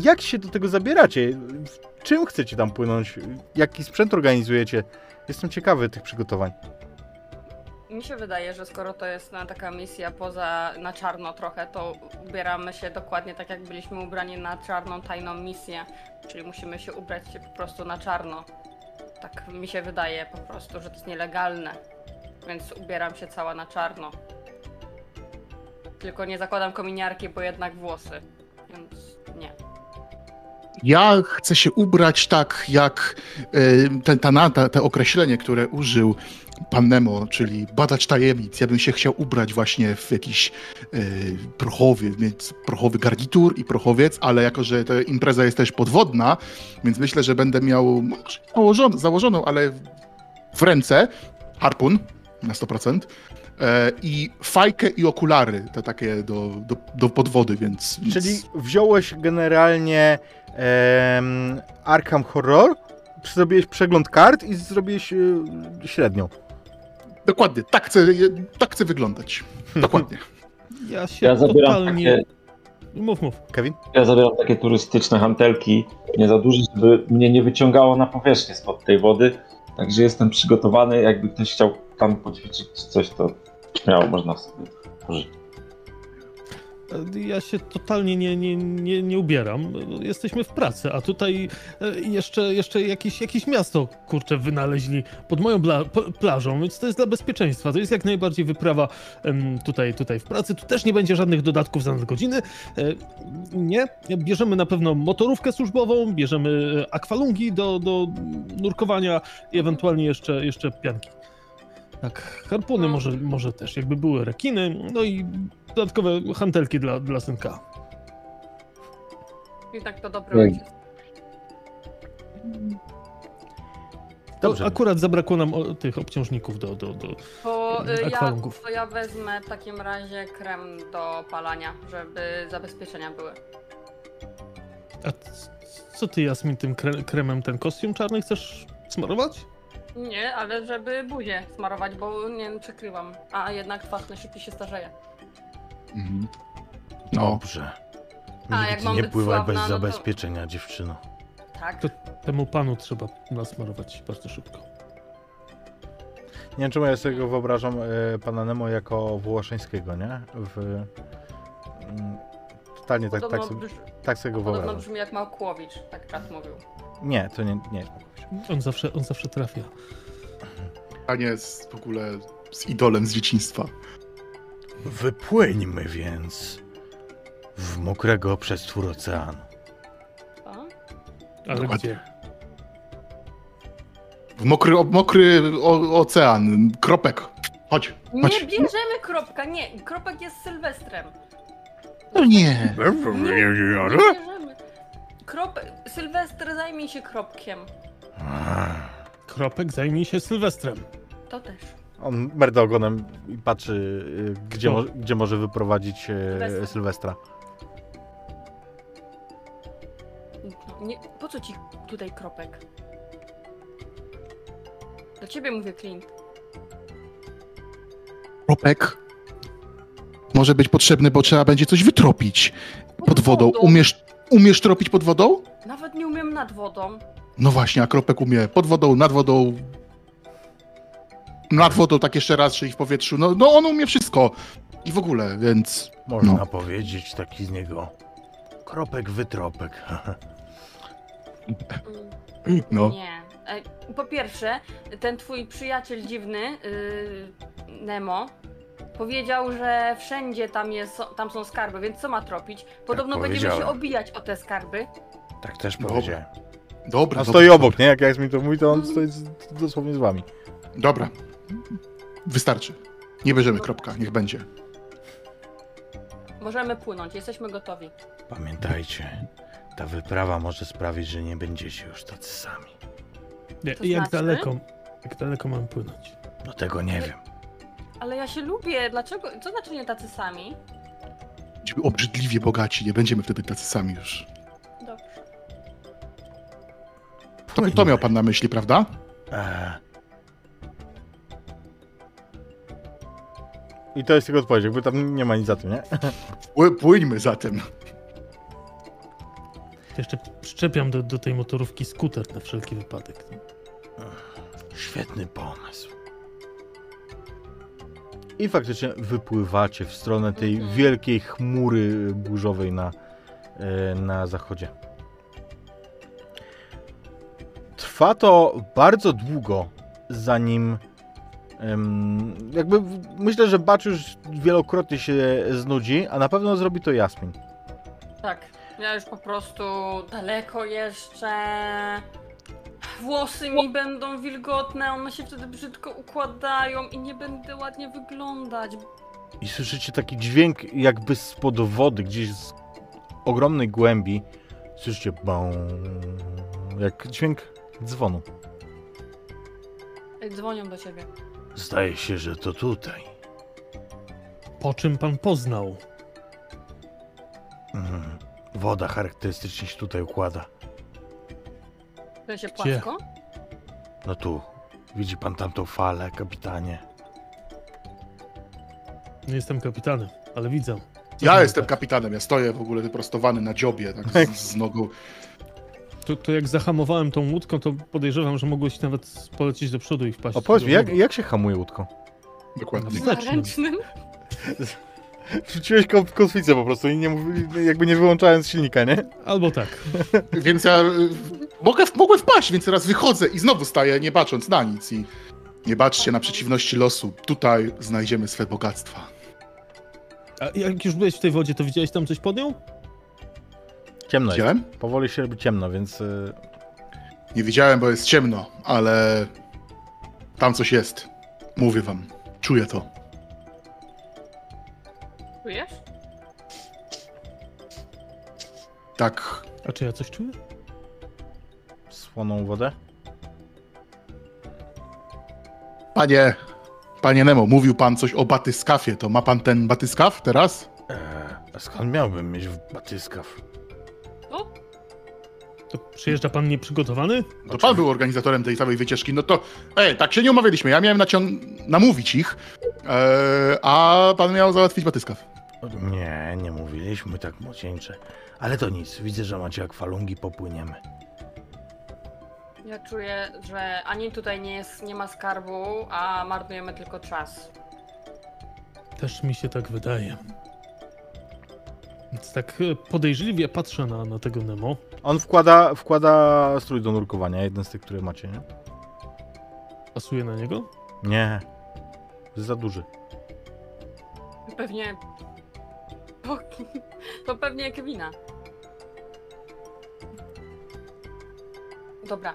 jak się do tego zabieracie? W Czym chcecie tam płynąć? Jaki sprzęt organizujecie? Jestem ciekawy tych przygotowań. Mi się wydaje, że skoro to jest na taka misja poza na czarno trochę, to ubieramy się dokładnie tak, jak byliśmy ubrani na czarną tajną misję. Czyli musimy się ubrać się po prostu na czarno. Tak mi się wydaje po prostu, że to jest nielegalne. Więc ubieram się cała na czarno. Tylko nie zakładam kominiarki, bo jednak włosy. Więc nie. Ja chcę się ubrać tak, jak y, ten, ta, te określenie, które użył pan Nemo, czyli badacz tajemnic. Ja bym się chciał ubrać właśnie w jakiś y, prochowy, więc prochowy garnitur i prochowiec, ale jako, że ta impreza jest też podwodna, więc myślę, że będę miał założoną, założoną ale w ręce harpun na 100%. e, I fajkę i okulary, te takie do, do, do podwody, więc. Czyli wziąłeś generalnie em, Arkham Horror, zrobiłeś przegląd kart i zrobiłeś e, średnią. Dokładnie, tak chcę, tak chcę wyglądać. <laughs> Dokładnie. Ja się Ja zabieram totalnie... takie, Mów, mów. Kevin? ja zabieram takie turystyczne hantelki, nie za duże, żeby mnie nie wyciągało na powierzchnię spod tej wody. Także jestem przygotowany, jakby ktoś chciał tam poćwiczyć czy coś, to śmiało można sobie pożyczyć. Ja się totalnie nie, nie, nie, nie ubieram. Jesteśmy w pracy, a tutaj e, jeszcze, jeszcze jakieś, jakieś miasto, kurczę, wynaleźli pod moją plażą, więc to jest dla bezpieczeństwa. To jest jak najbardziej wyprawa tutaj, tutaj w pracy. Tu też nie będzie żadnych dodatków za nadgodziny. E, Nie. Bierzemy na pewno motorówkę służbową, bierzemy e, akwalungi do, do nurkowania i ewentualnie jeszcze, jeszcze pianki. Tak, harpuny może, może też, jakby były rekiny, no i dodatkowe hantelki dla, dla synka. I tak to dobry Jak- ojciec. To Dobrze. akurat zabrakło nam o, tych obciążników do, do, do... To y, ja, Akwalungów. to ja wezmę w takim razie krem do palania, żeby zabezpieczenia były. A c- co ty, Jasmin, tym kre, kremem ten kostium czarny chcesz smarować? Nie, ale żeby buzię smarować, bo nie wiem, przekrywam. A jednak twarz najszybciej się starzeje. Mhm. No, Dobrze. A, jak Nigdy mam nie być pływaj sławna, bez no to- zabezpieczenia, dziewczyno. Tak. To- Temu panu trzeba nasmarować bardzo szybko. Nie wiem, czemu ja sobie go wyobrażam e, pana Nemo jako Wołoszeńskiego, nie? W... mm, Totalnie tak, Podobno, tak, sobie, brz... tak sobie go podobno wyobrażam. brzmi jak Małkłowicz, tak czat mówił. Nie, to nie, nie jest. On zawsze, on zawsze trafia. a nie z, w ogóle z idolem z dzieciństwa. Wypłyńmy więc w mokrego przestwór oceanu. Ale Dokładnie. gdzie? W mokry, o- mokry o, ocean, kropek. Chodź, Nie chodź. bierzemy kropka, nie. Kropek jest Sylwestrem. No nie. Nie bierzemy. Krop... Sylwester zajmie się kropkiem. Kropek zajmij się Sylwestrem. To też. On merda ogonem i patrzy, y, gdzie, mo gdzie może wyprowadzić e, Sylwestra. Sylwestra. Nie, po co ci tutaj kropek? Do ciebie mówię, Clint. Kropek może być potrzebny, bo trzeba będzie coś wytropić pod wodą. Umiesz, umiesz tropić pod wodą? Nawet nie umiem nad wodą. No właśnie, a kropek umie pod wodą, nad wodą. Nad wodą tak jeszcze raz, czyli w powietrzu. No, no on umie wszystko. I w ogóle, więc. Można No. powiedzieć taki z niego kropek wytropek. <laughs> No. Nie. E, Po pierwsze, ten twój przyjaciel dziwny, yy, Nemo, powiedział, że wszędzie tam, jest, tam są skarby, więc co ma tropić? Podobno będziemy się powiedziałem. obijać o te skarby. tak też Dobra. powiedziałem. Dobra. On dobra, stoi dobra. obok, nie? Jak jak mi to mówi, to on stoi z, dosłownie z wami. Dobra. Wystarczy. Nie bierzemy kropka, niech będzie. Możemy płynąć, jesteśmy gotowi. Pamiętajcie, ta wyprawa może sprawić, że nie będziecie już tacy sami. Nie, To jak znaczy? daleko, jak daleko mam płynąć? No tego nie wiem. Ale ja się lubię, dlaczego? Co znaczy nie tacy sami? Będziemy obrzydliwie bogaci, nie będziemy wtedy tacy sami już. Dobrze. To, to miał pan na myśli, prawda? Eee. I to jest jego odpowiedź, jakby tam nie ma nic za tym, nie? Pły- Płyńmy zatem. Jeszcze przyczepiam do, do tej motorówki skuter na wszelki wypadek. Świetny pomysł. I faktycznie wypływacie w stronę tej wielkiej chmury burzowej na, e, na zachodzie. Trwa to bardzo długo, zanim jakby myślę, że Bacz już wielokrotnie się znudzi, a na pewno zrobi to Jasmin. Tak, ja już po prostu daleko jeszcze. Włosy mi będą wilgotne, one się wtedy brzydko układają i nie będę ładnie wyglądać. I słyszycie taki dźwięk jakby spod wody, gdzieś z ogromnej głębi. Słyszycie bą, jak dźwięk dzwonu. Ej, Dzwonią do ciebie. Zdaje się, że to tutaj. Po czym pan poznał? Mhm. Woda charakterystycznie się tutaj układa. W sensie Gdzie? płasko? No tu. Widzi pan tamtą falę, kapitanie. Nie jestem kapitanem, ale widzę. Co Ja jestem tak? kapitanem, ja stoję w ogóle wyprostowany na dziobie, tak z, z nogą. To, to jak zahamowałem tą łódką, to podejrzewam, że mogłeś nawet polecieć do przodu i wpaść. O, powiedz mi, jak, jak się hamuje łódką? Dokładnie. Wstecznym. Ręcznym? <laughs> Wrzuciłeś ko- kotwicę po prostu i nie, jakby nie wyłączając silnika, nie? Albo tak. Więc ja mogę, mogłem wpaść, więc teraz wychodzę i znowu staję, nie bacząc na nic. I nie baczcie na przeciwności losu. Tutaj znajdziemy swe bogactwa. A jak już byłeś w tej wodzie, to widziałeś tam coś pod nią? Ciemno jest. Widziałem? Powoli się robi ciemno, więc... y, Nie widziałem, bo jest ciemno, ale tam coś jest. Mówię wam. Czuję to. Czujesz? Tak. A czy ja coś czuję? Słoną wodę? Panie, panie Nemo, mówił pan coś o batyskafie. To ma pan ten batyskaf teraz? Eee, a skąd miałbym mieć batyskaw? O, To przyjeżdża pan nieprzygotowany? To pan był organizatorem tej całej wycieczki. No to, ej, tak się nie umawialiśmy. Ja miałem nacią- namówić ich, e, a pan miał załatwić batyskaw. Nie, nie mówiliśmy tak mocieńcze. Ale to nic, widzę, że macie akwalungi, popłyniemy. Ja czuję, że ani tutaj nie, jest, nie ma skarbu, a marnujemy tylko czas. Też mi się tak wydaje. Więc tak e, podejrzliwie patrzę na, na tego Nemo. On wkłada, wkłada strój do nurkowania, jeden z tych, które macie, nie? Pasuje na niego? Nie. Jest za duży. Pewnie... To, to pewnie Kevina. Dobra,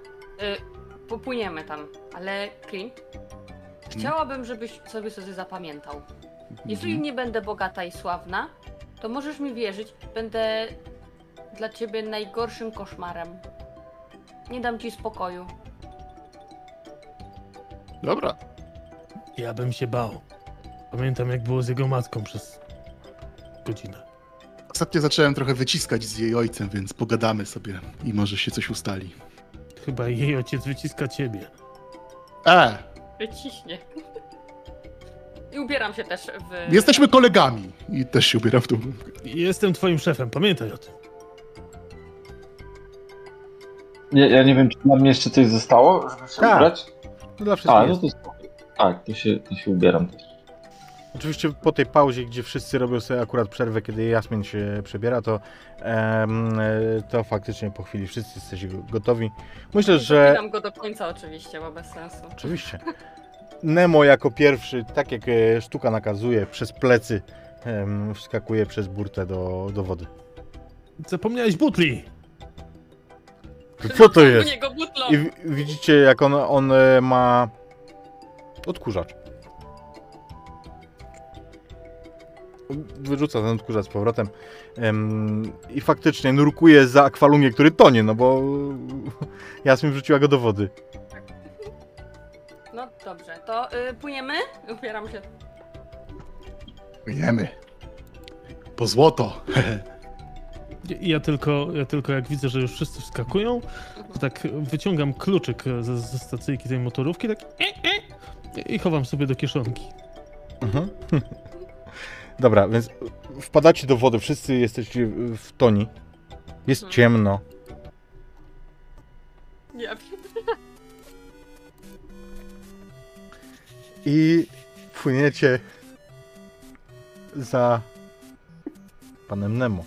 popłyniemy tam, ale Clint, chciałabym, żebyś sobie sobie zapamiętał. Jeżeli nie będę bogata i sławna, to możesz mi wierzyć, będę dla ciebie najgorszym koszmarem. Nie dam ci spokoju. Dobra. Ja bym się bał. Pamiętam jak było z jego matką przez godzinę. Ostatnio zacząłem trochę wyciskać z jej ojcem, więc pogadamy sobie i może się coś ustali. Chyba jej ojciec wyciska ciebie. E, Wyciśnie. I ubieram się też w... jesteśmy kolegami i też się ubieram w tą... Jestem twoim szefem, pamiętaj o tym. Ja, ja nie wiem, czy dla mnie jeszcze coś zostało, żeby się Tak. ubrać? No dla wszystkich A, no to spoko. Tak, to się, to się ubieram też. Oczywiście po tej pauzie, gdzie wszyscy robią sobie akurat przerwę, kiedy Jasmin się przebiera, to, em, to faktycznie po chwili wszyscy jesteście gotowi. Myślę, że... Zabieram go do końca oczywiście, bo bez sensu. Oczywiście. Nemo jako pierwszy, tak jak e, sztuka nakazuje, przez plecy em, wskakuje przez burtę do, do wody. Zapomniałeś butli! Co to jest? I widzicie, jak on, on e, ma odkurzacz. Wyrzuca ten odkurzacz z powrotem. Em, I faktycznie nurkuje za akwalungiem, który tonie, no bo <laughs> Jasmin wrzuciła go do wody. No dobrze, to y, płyniemy? Ubieram się. Płyniemy. Po złoto. I <laughs> Ja tylko, ja tylko jak widzę, że już wszyscy wskakują, to tak wyciągam kluczyk ze, ze stacyjki tej motorówki, tak e, e, i chowam sobie do kieszonki. Mhm. <laughs> Dobra, więc wpadacie do wody, wszyscy jesteście w toni. Jest Mhm. ciemno. Ja I płyniecie za panem Nemo.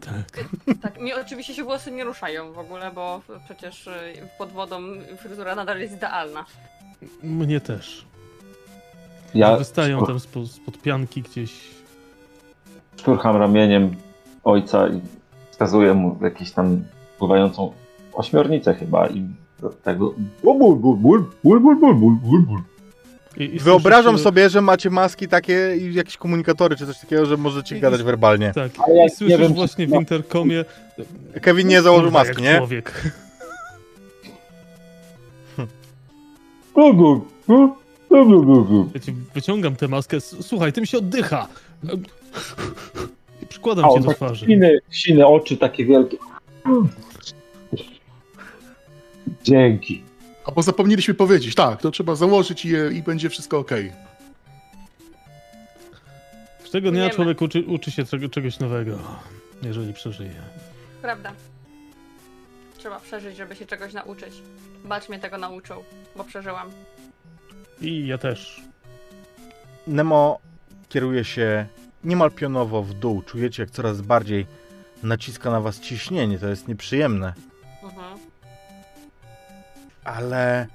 Tak. Tak, mi oczywiście się włosy nie ruszają w ogóle, bo przecież y, pod wodą fryzura nadal jest idealna. Mnie też. Ja Wystają tam spo, spod pianki gdzieś. Szturcham ramieniem ojca i wskazuję mu jakąś tam pływającą ośmiornicę chyba i tego... Bul. I, i Wyobrażam sobie, że macie maski takie i jakieś komunikatory czy coś takiego, że możecie I, gadać werbalnie. Tak, ja i słyszysz wiem, właśnie no. w interkomie... Kevin nie założył maski, nie? Człowiek. Ja ci wyciągam tę maskę. Słuchaj, tym się oddycha. I przykładam A cię do tak twarzy. siny, siny oczy takie wielkie. Dzięki. A bo zapomnieliśmy powiedzieć, tak, to trzeba założyć i, i będzie wszystko ok. Z tego dnia Wiemy. człowiek uczy, uczy się czego, czegoś nowego, jeżeli przeżyje. Prawda. Trzeba przeżyć, żeby się czegoś nauczyć. Bacz mnie tego nauczył, bo przeżyłam. I ja też. Nemo kieruje się niemal pionowo w dół. Czujecie, jak coraz bardziej naciska na was ciśnienie. To jest nieprzyjemne. Mhm. Ale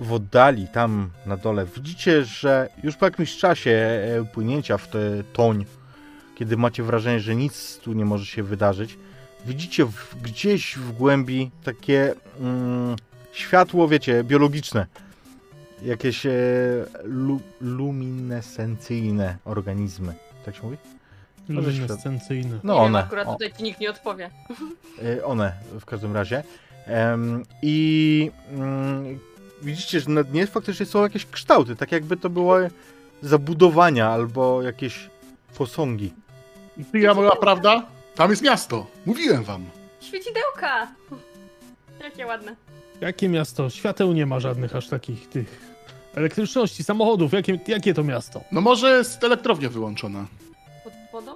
w oddali, tam na dole, widzicie, że już po jakimś czasie e, płynięcia w tę toń, kiedy macie wrażenie, że nic tu nie może się wydarzyć, widzicie w, gdzieś w głębi takie mm, światło, wiecie, biologiczne. Jakieś e, lu, luminescencyjne organizmy. Tak się mówi? Luminescencyjne. No nie one. Wiem, akurat o. tutaj ci nikt nie odpowie. E, One w każdym razie. I mm, widzicie, że na dnie faktycznie są jakieś kształty, tak jakby to były zabudowania albo jakieś posągi. Ty, ja moja prawda? Tam jest miasto. Mówiłem wam. Świecidełka! <laughs> Jakie ładne. Jakie miasto? Świateł nie ma żadnych aż takich tych elektryczności, samochodów. Jakie, jakie to miasto? No może jest elektrownia wyłączona. Pod wodą?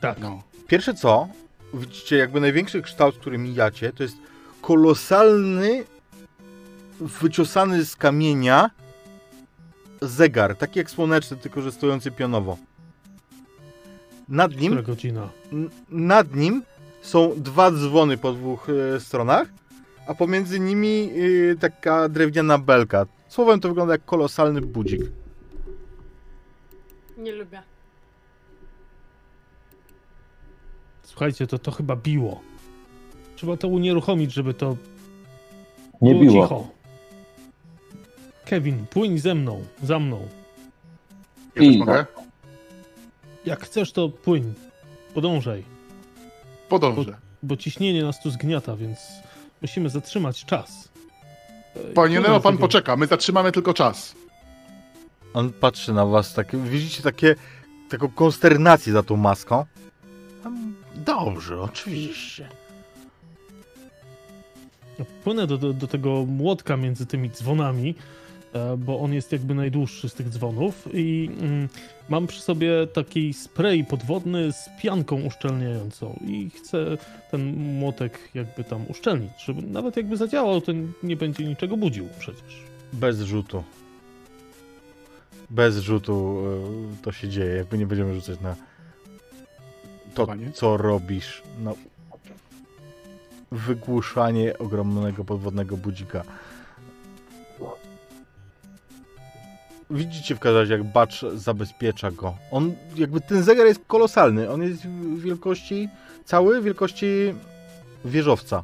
Tak. No. Pierwsze co, widzicie jakby największy kształt, który mijacie, to jest kolosalny, wyciosany z kamienia zegar, taki jak słoneczny, tylko że stojący pionowo. Nad nim Która godzina? N- nad nim są dwa dzwony po dwóch e, stronach, a pomiędzy nimi e, taka drewniana belka. Słowem to wygląda jak kolosalny budzik. Nie lubię. Słuchajcie, to, to chyba biło. Trzeba to unieruchomić, żeby to Nie było biło. cicho. Kevin, płyń ze mną, za mną. Ja też I- mogę? Jak chcesz, to płyń. Podążaj, Podążę. bo ciśnienie nas tu zgniata, więc musimy zatrzymać czas. E, Panie Neo, pan tego- poczeka, my zatrzymamy tylko czas. On patrzy na was, tak, widzicie takie, taką konsternację za tą maską. Dobrze, oczywiście. Płynę do, do, do tego młotka między tymi dzwonami, bo on jest jakby najdłuższy z tych dzwonów i mm, mam przy sobie taki spray podwodny z pianką uszczelniającą i chcę ten młotek jakby tam uszczelnić, żeby nawet jakby zadziałał, to nie będzie niczego budził przecież. Bez rzutu. Bez rzutu e, to się dzieje, jakby nie będziemy rzucać na to, Panie? co robisz. No, wygłuszanie ogromnego podwodnego budzika. Widzicie w każdym razie, jak Bacz zabezpiecza go. On, jakby ten zegar jest kolosalny. On jest w wielkości, cały wielkości wieżowca.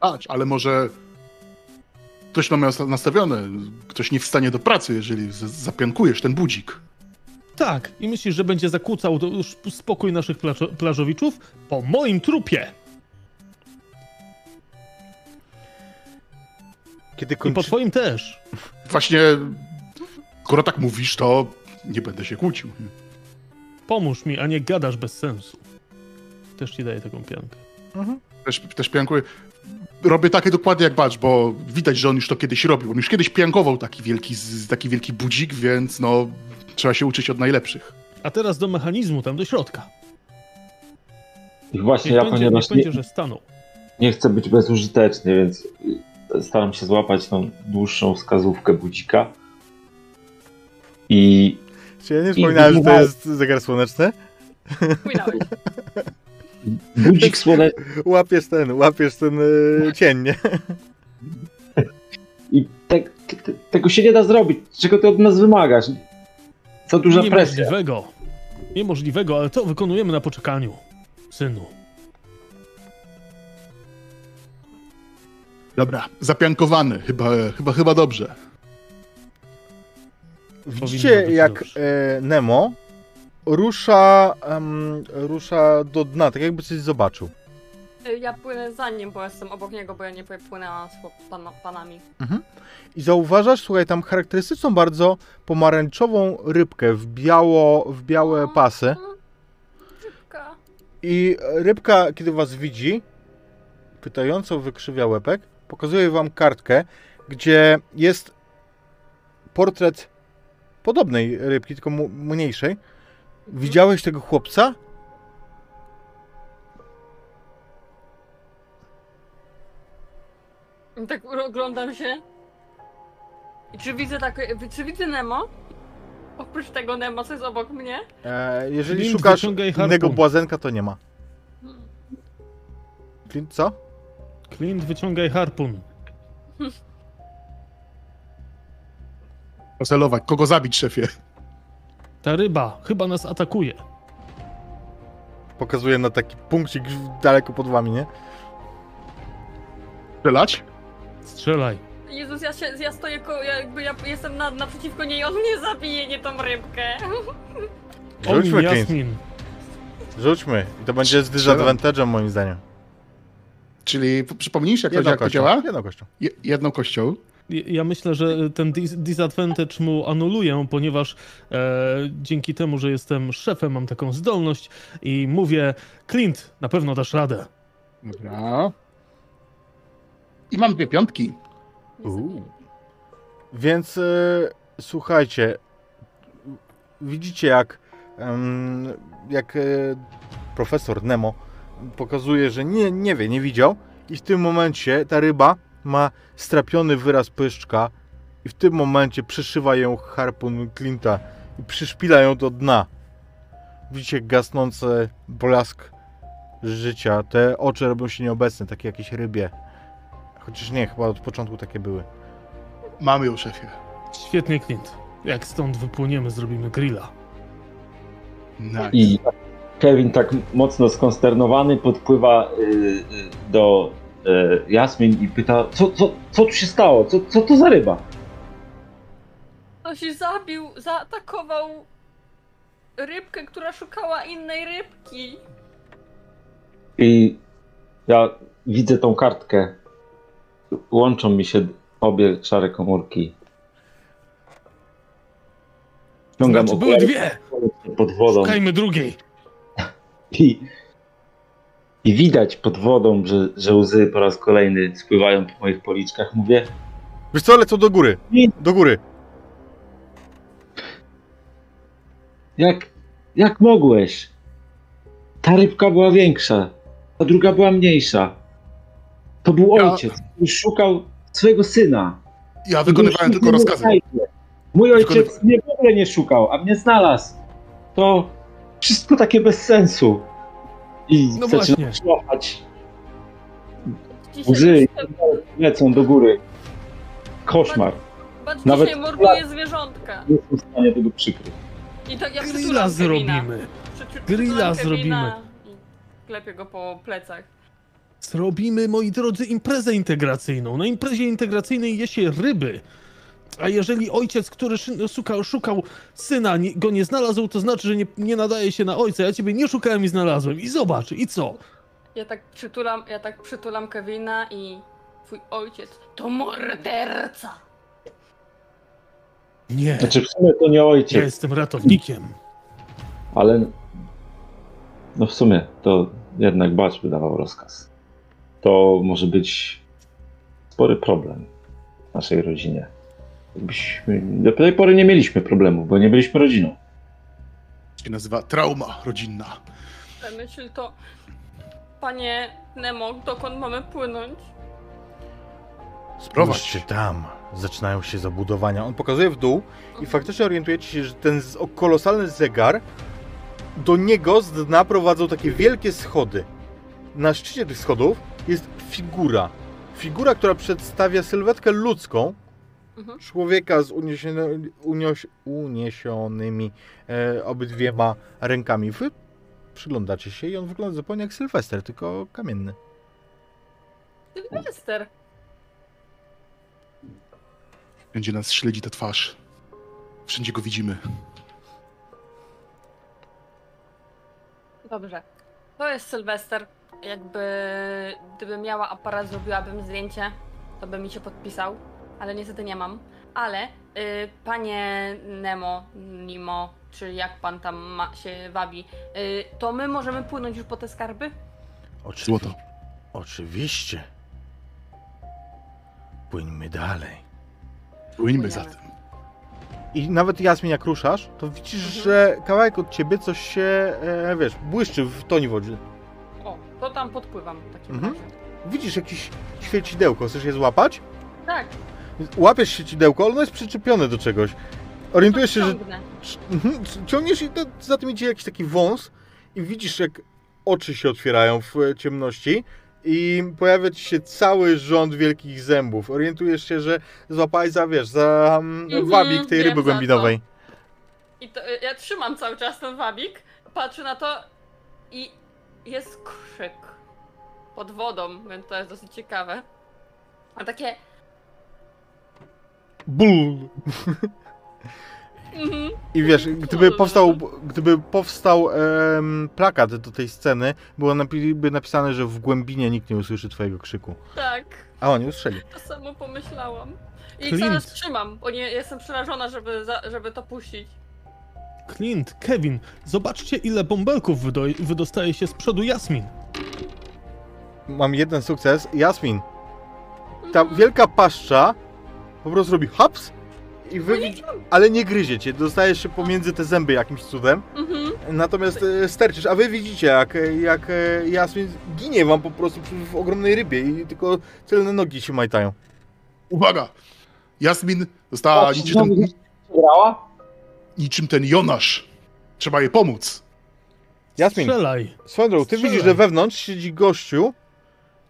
Ać, ale może ktoś ma miał nastawione, ktoś nie wstanie do pracy, jeżeli zapiankujesz ten budzik. Tak, i myślisz, że będzie zakłócał to już spokój naszych plażo plażowiczów? Po moim trupie! Kiedy I po kończy... twoim też. <laughs> Właśnie, skoro tak mówisz, to nie będę się kłócił. Pomóż mi, a nie gadasz bez sensu. Też ci daję taką piankę. Mhm. Też, też piankuję. Robię takie dokładnie jak Bacz, bo widać, że on już to kiedyś robił. On już kiedyś piankował taki wielki, taki wielki budzik, więc no, trzeba się uczyć od najlepszych. A teraz do mechanizmu, tam do środka. I właśnie Niech ja, będzie, niech ponieważ będzie, nie, że stanął. nie chcę być bezużyteczny, więc staram się złapać tą dłuższą wskazówkę budzika. I Czy ja nie wspominałem, że to jest zegar słoneczny? Płynąłeś. budzik słoneczny. Łapiesz ten, łapiesz ten e, cień, nie? I te, te, tego się nie da zrobić. Czego ty od nas wymagasz? Za duża presja. Niemożliwego. Niemożliwego, ale to wykonujemy na poczekaniu. Synu. Dobra, zapiankowany, chyba, chyba, chyba dobrze. Widzicie, jak e, Nemo rusza, em, rusza do dna, tak jakby coś zobaczył. Y, Ja płynę za nim, bo jestem obok niego, bo ja nie płynęłam z pan, panami. I zauważasz, słuchaj, tam charakterystyczną bardzo pomarańczową rybkę w, biało, w białe pasy. Szybka. I rybka, kiedy was widzi, pytająco wykrzywia łepek, pokazuje wam kartkę, gdzie jest portret podobnej rybki, tylko mniejszej. Widziałeś tego chłopca? Tak oglądam się. I czy widzę tak, czy widzę Nemo? Oprócz tego Nemo, co jest obok mnie? E, jeżeli Clint, szukasz innego błazenka, to nie ma. Clint, co? Clint, wyciągaj harpun. Pocelować. Kogo zabić, szefie? Ta ryba chyba nas atakuje. Pokazuje na taki punkcik daleko pod wami, nie? Strzelać? Strzelaj. Jezus, ja, się, ja stoję, ko, ja, jakby ja jestem na, naprzeciwko niej, on mnie zabije, nie tą rybkę. Rzućmy, Clint. Jasmin. Rzućmy. I to będzie z disadvantage'em moim zdaniem. Czyli przypomnijcie, jak, jak to kością. działa? Jedną kością. Je, jedną kością. Ja myślę, że ten dis- disadvantage mu anuluję, ponieważ e, dzięki temu, że jestem szefem, mam taką zdolność i mówię, Clint, na pewno dasz radę. Dobra. I mam dwie piątki. Więc e, słuchajcie, widzicie jak, em, jak e, profesor Nemo pokazuje, że nie, nie wie, nie widział i w tym momencie ta ryba ma strapiony wyraz pyszczka i w tym momencie przyszywa ją harpun Clint'a i przyszpila ją do dna. Widzicie gasnący blask życia, te oczy robią się nieobecne, takie jakieś rybie. Chociaż nie, chyba od początku takie były. Mamy ją, szefie. Świetnie, Clint. Jak stąd wypłyniemy, zrobimy grilla. Nice. I Kevin tak mocno skonsternowany podpływa y, y, do y, Jasmin i pyta, co, co, co tu się stało? Co, co to za ryba? On się zabił, zaatakował rybkę, która szukała innej rybki. I ja widzę tą kartkę. Łączą mi się obie szare komórki. Ściągam Znaczy, były dwie! pod wodą Szukajmy drugiej! I, i widać pod wodą, że, że łzy po raz kolejny spływają po moich policzkach. Mówię, Wiesz co, lecą do góry. Do góry. jak, jak mogłeś? Ta rybka była większa, ta druga była mniejsza. To był Ja- ojciec, który szukał swojego syna. Ja wykonywałem tylko rozkazy. Mój ojciec Wykonywa- mnie w ogóle nie szukał, a mnie znalazł. To wszystko takie bez sensu. I No szlochać. Dzisiaj, Łzy lecą do góry. Koszmar. Patrz, Nawet- dzisiaj morduje zwierzątka. Nie jestem w stanie tego przykryć. I tak ja Grilla zrobimy! Grilla zrobimy. I klepię go po plecach. Zrobimy, moi drodzy, imprezę integracyjną. Na imprezie integracyjnej je się ryby. A jeżeli ojciec, który szukał, szukał syna, nie, go nie znalazł, to znaczy, że nie, nie nadaje się na ojca. Ja ciebie nie szukałem i znalazłem. I zobacz, i co? Ja tak przytulam, ja tak przytulam Kevina i twój ojciec to morderca. Nie, Znaczy w sumie to nie ja ojciec, jestem ratownikiem. ale no w sumie to jednak Bacz wydawał rozkaz. To może być spory problem w naszej rodzinie. Jakbyśmy, do tej pory nie mieliśmy problemów, bo nie byliśmy rodziną. się nazywa trauma rodzinna. Myśl to, panie Nemo, dokąd mamy płynąć? Spróbujcie tam. Zaczynają się zabudowania. On pokazuje w dół i faktycznie orientujecie się, że ten kolosalny zegar do niego z dna prowadzą takie wielkie schody. Na szczycie tych schodów jest figura. Figura, która przedstawia sylwetkę ludzką. Mhm. Człowieka z uniesiony, unioś, uniesionymi e, obydwiema rękami. Wy przyglądacie się i on wygląda zupełnie jak Sylwester, tylko kamienny. Sylwester. Będzie nas śledzi ta twarz. Wszędzie go widzimy. Dobrze. To jest Sylwester. Jakby gdybym miała aparat, zrobiłabym zdjęcie, to by mi się podpisał, ale niestety nie mam. Ale y, panie Nemo, Nimo, czy jak pan tam ma, się wabi, y, to my możemy płynąć już po te skarby? Oczywi- Złoto. Oczywiście. Płyńmy dalej. Płyńmy za tym. I nawet Jasmin, jak ruszasz, to widzisz, Mhm. że kawałek od ciebie coś się, e, wiesz, błyszczy w tonie wody. O, to tam podpływam w takim Mhm. razie. Widzisz jakieś świecidełko, chcesz je złapać? Tak, Łapiesz świecidełko, ono jest przyczepione do czegoś. Orientujesz się, że. Mhm, ciągniesz i za tym idzie jakiś taki wąs i widzisz, jak oczy się otwierają w e, ciemności i pojawia ci się cały rząd wielkich zębów. Orientujesz się, że złapałeś za, wiesz, za mm, Mhm, wabik tej ryby głębinowej. I to, y, ja trzymam cały czas ten wabik, patrzę na to i jest krzyk pod wodą, więc to jest dosyć ciekawe. A takie. Ból! Mhm. I wiesz, gdyby powstał, gdyby powstał em, plakat do tej sceny, było napi- by napisane, że w głębinie nikt nie usłyszy twojego krzyku. Tak, A oni usłyszeli. to samo pomyślałam. I Clint. czas trzymam, bo nie, jestem przerażona, żeby, za, żeby to puścić. Clint, Kevin, zobaczcie ile bąbelków wydo- wydostaje się z przodu Jasmin. Mam jeden sukces. Jasmin, ta Mhm. wielka paszcza po prostu robi haps i wy... No ale nie gryzie cię, dostajesz się pomiędzy te zęby jakimś cudem, Mhm. natomiast e, sterczysz, a wy widzicie jak, e, jak e, Jasmin ginie wam po prostu przy, w ogromnej rybie i tylko tylne nogi się majtają. Uwaga! Jasmin została O, niczym ten, Grała? niczym ten Jonasz. Trzeba jej pomóc. Jasmin, Strzelaj. swoją drogą, ty Strzelaj. widzisz, że wewnątrz siedzi gościu,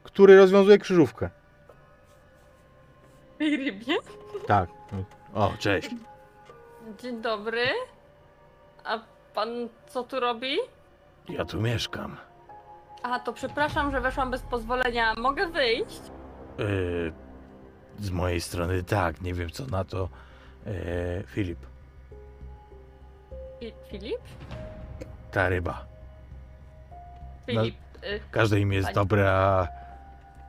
który rozwiązuje krzyżówkę. Tej rybie. Tak. O, cześć. Dzień dobry. A pan co tu robi? Ja tu mieszkam. A, to przepraszam, że weszłam bez pozwolenia. Mogę wyjść? Yy, z mojej strony tak, nie wiem co na to. Yy, Filip, Fi- Filip? ta ryba. Filip. Y, Każde imię jest Pani- dobre, a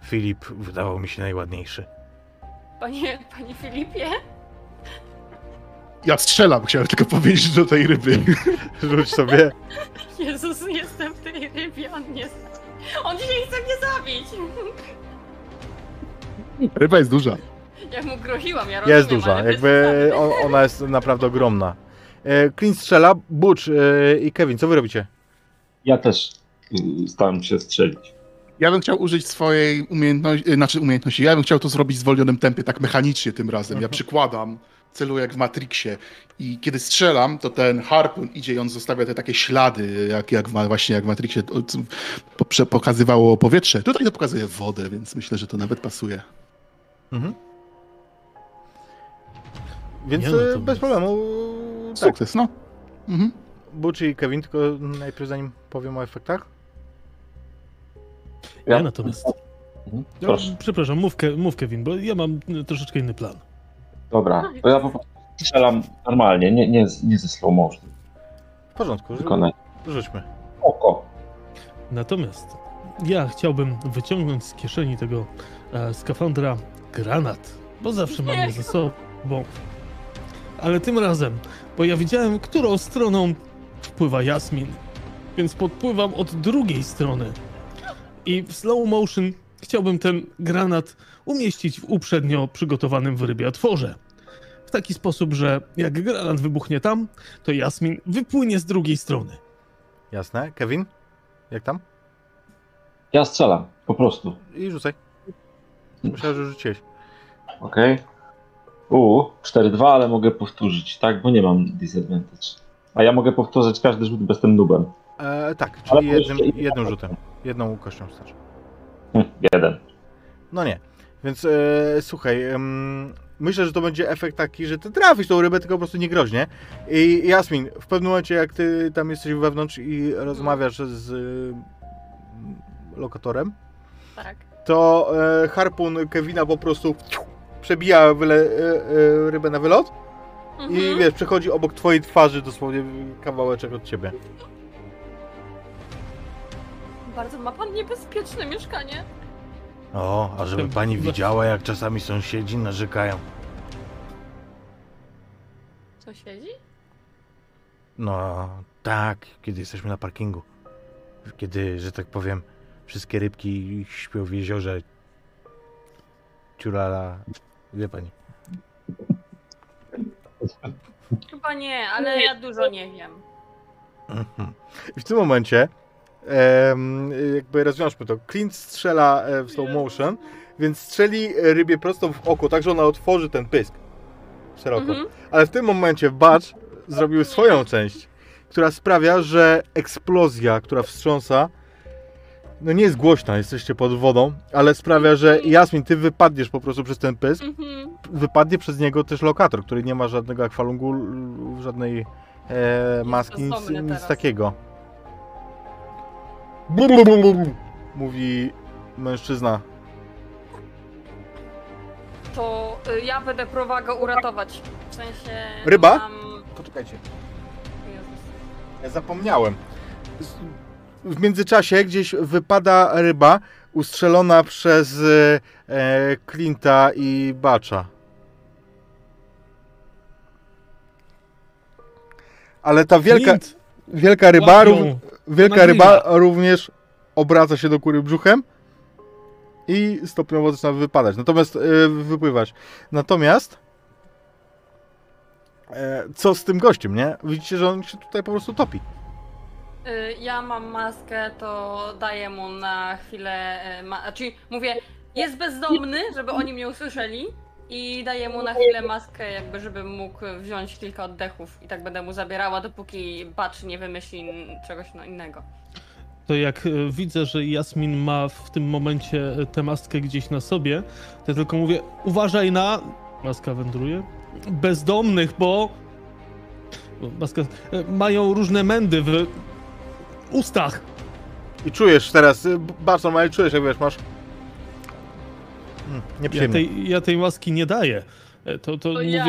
Filip wydawał mi się najładniejszy. Panie, panie Filipie? Ja strzelam, chciałem tylko powiedzieć do tej ryby. <laughs> Rzuć sobie. Jezus, jestem w tej rybie, on nie... On dzisiaj chce mnie zabić! Ryba jest duża. Ja mu groziłam, ja rozumiem, Jest duża, ale jakby o- ona jest naprawdę ogromna. E, Clint strzela, Butch e, i Kevin, co wy robicie? Ja też y, stałem się strzelić. Ja bym chciał użyć swojej umiejętności, y, znaczy umiejętności, ja bym chciał to zrobić w zwolnionym tempie, tak mechanicznie tym razem. Ja przykładam, celuję jak w Matrixie i kiedy strzelam, to ten harpun idzie i on zostawia te takie ślady, jak, jak właśnie jak w Matrixie pokazywało powietrze. Tutaj to pokazuje wodę, więc myślę, że to nawet pasuje. Mhm. Więc Nie, no to bez jest- problemu. Tak, Sukces, no. Mhm. Butch i Kevin, tylko najpierw zanim powiem o efektach. Ja natomiast. Mhm. Ja, Proszę. przepraszam, mów, Ke- mów Kevin, bo ja mam y, troszeczkę inny plan. Dobra, to ja po prostu strzelam normalnie, nie, nie, nie ze slow motion. W porządku, Tylko na rzućmy. oko. Natomiast ja chciałbym wyciągnąć z kieszeni tego e, skafandra granat, bo zawsze mam je ze sobą. Ale tym razem, bo ja widziałem, którą stroną wpływa Jasmin, więc podpływam od drugiej strony. I w slow motion chciałbym ten granat umieścić w uprzednio przygotowanym w rybie otworze. W taki sposób, że jak granat wybuchnie tam, to Jasmin wypłynie z drugiej strony. Jasne. Kevin? Jak tam? Ja strzelam, po prostu. I rzucaj. Myślałem, że rzuciłeś. Okej. U, 4-2, ale mogę powtórzyć, tak? Bo nie mam disadvantage. A ja mogę powtórzyć każdy rzut bez tym nubem. E, tak, czyli jednym, i- jednym rzutem. Jedną kością starczy. Hm, jeden. No nie. Więc e, słuchaj, em, myślę, że to będzie efekt taki, że ty trafisz tą rybę, tylko po prostu nie groźnie. I Jasmin, w pewnym momencie jak ty tam jesteś wewnątrz i rozmawiasz z e, lokatorem, Tak. to e, harpun Kevina po prostu przebija wyle, e, e, rybę na wylot i Mhm. wiesz, przechodzi obok twojej twarzy dosłownie kawałeczek od ciebie. Bardzo ma pan niebezpieczne mieszkanie. O, a żeby pani <laughs> widziała, jak czasami sąsiedzi narzekają. Sąsiedzi? No tak, kiedy jesteśmy na parkingu. Kiedy, że tak powiem, wszystkie rybki śpią w jeziorze. Ciurala, wie pani. Chyba nie, ale ja dużo nie wiem. Mhm. I w tym momencie jakby rozwiążmy to. Clint strzela e, w slow motion, więc strzeli rybie prosto w oko, tak że ona otworzy ten pysk szeroko. Mhm. Ale w tym momencie Batch zrobił swoją część, która sprawia, że eksplozja, która wstrząsa, no nie jest głośna, jesteście pod wodą, ale sprawia, że Jasmin, ty wypadniesz po prostu przez ten pysk, Mhm. wypadnie przez niego też lokator, który nie ma żadnego akwalungu, żadnej e, maski, nic, nic takiego. Mówi mężczyzna. To y, ja będę próbowała go uratować. W sensie. Ryba? Mam... Poczekajcie. Jezus. Ja zapomniałem. Z- W międzyczasie gdzieś wypada ryba ustrzelona przez e, Clint'a i Bacza. Ale ta wielka, Clint, wielka ryba, rów, wielka ryba również obraca się do góry brzuchem i stopniowo zaczyna wypadać. Natomiast e, wypływać. Natomiast e, co z tym gościem, nie? Widzicie, że on się tutaj po prostu topi. Y, Ja mam maskę, to daję mu na chwilę. Ma... Znaczy, mówię, jest bezdomny, żeby oni mnie usłyszeli. I daję mu na chwilę maskę, jakby żeby mógł wziąć kilka oddechów. I tak będę mu zabierała, dopóki Bacz nie wymyśli czegoś no innego. To jak e, widzę, że Jasmin ma w tym momencie e, tę maskę gdzieś na sobie, to ja tylko mówię, uważaj na... Maska wędruje. Bezdomnych, bo... bo Maska... e, Mają różne mędy w ustach. I czujesz teraz, y, bardzo normalnie czujesz, jak wiesz, masz... Hmm, Ja nieprzyjemnie. tej, ja tej maski nie daję. E, To, to, To mówię, ja.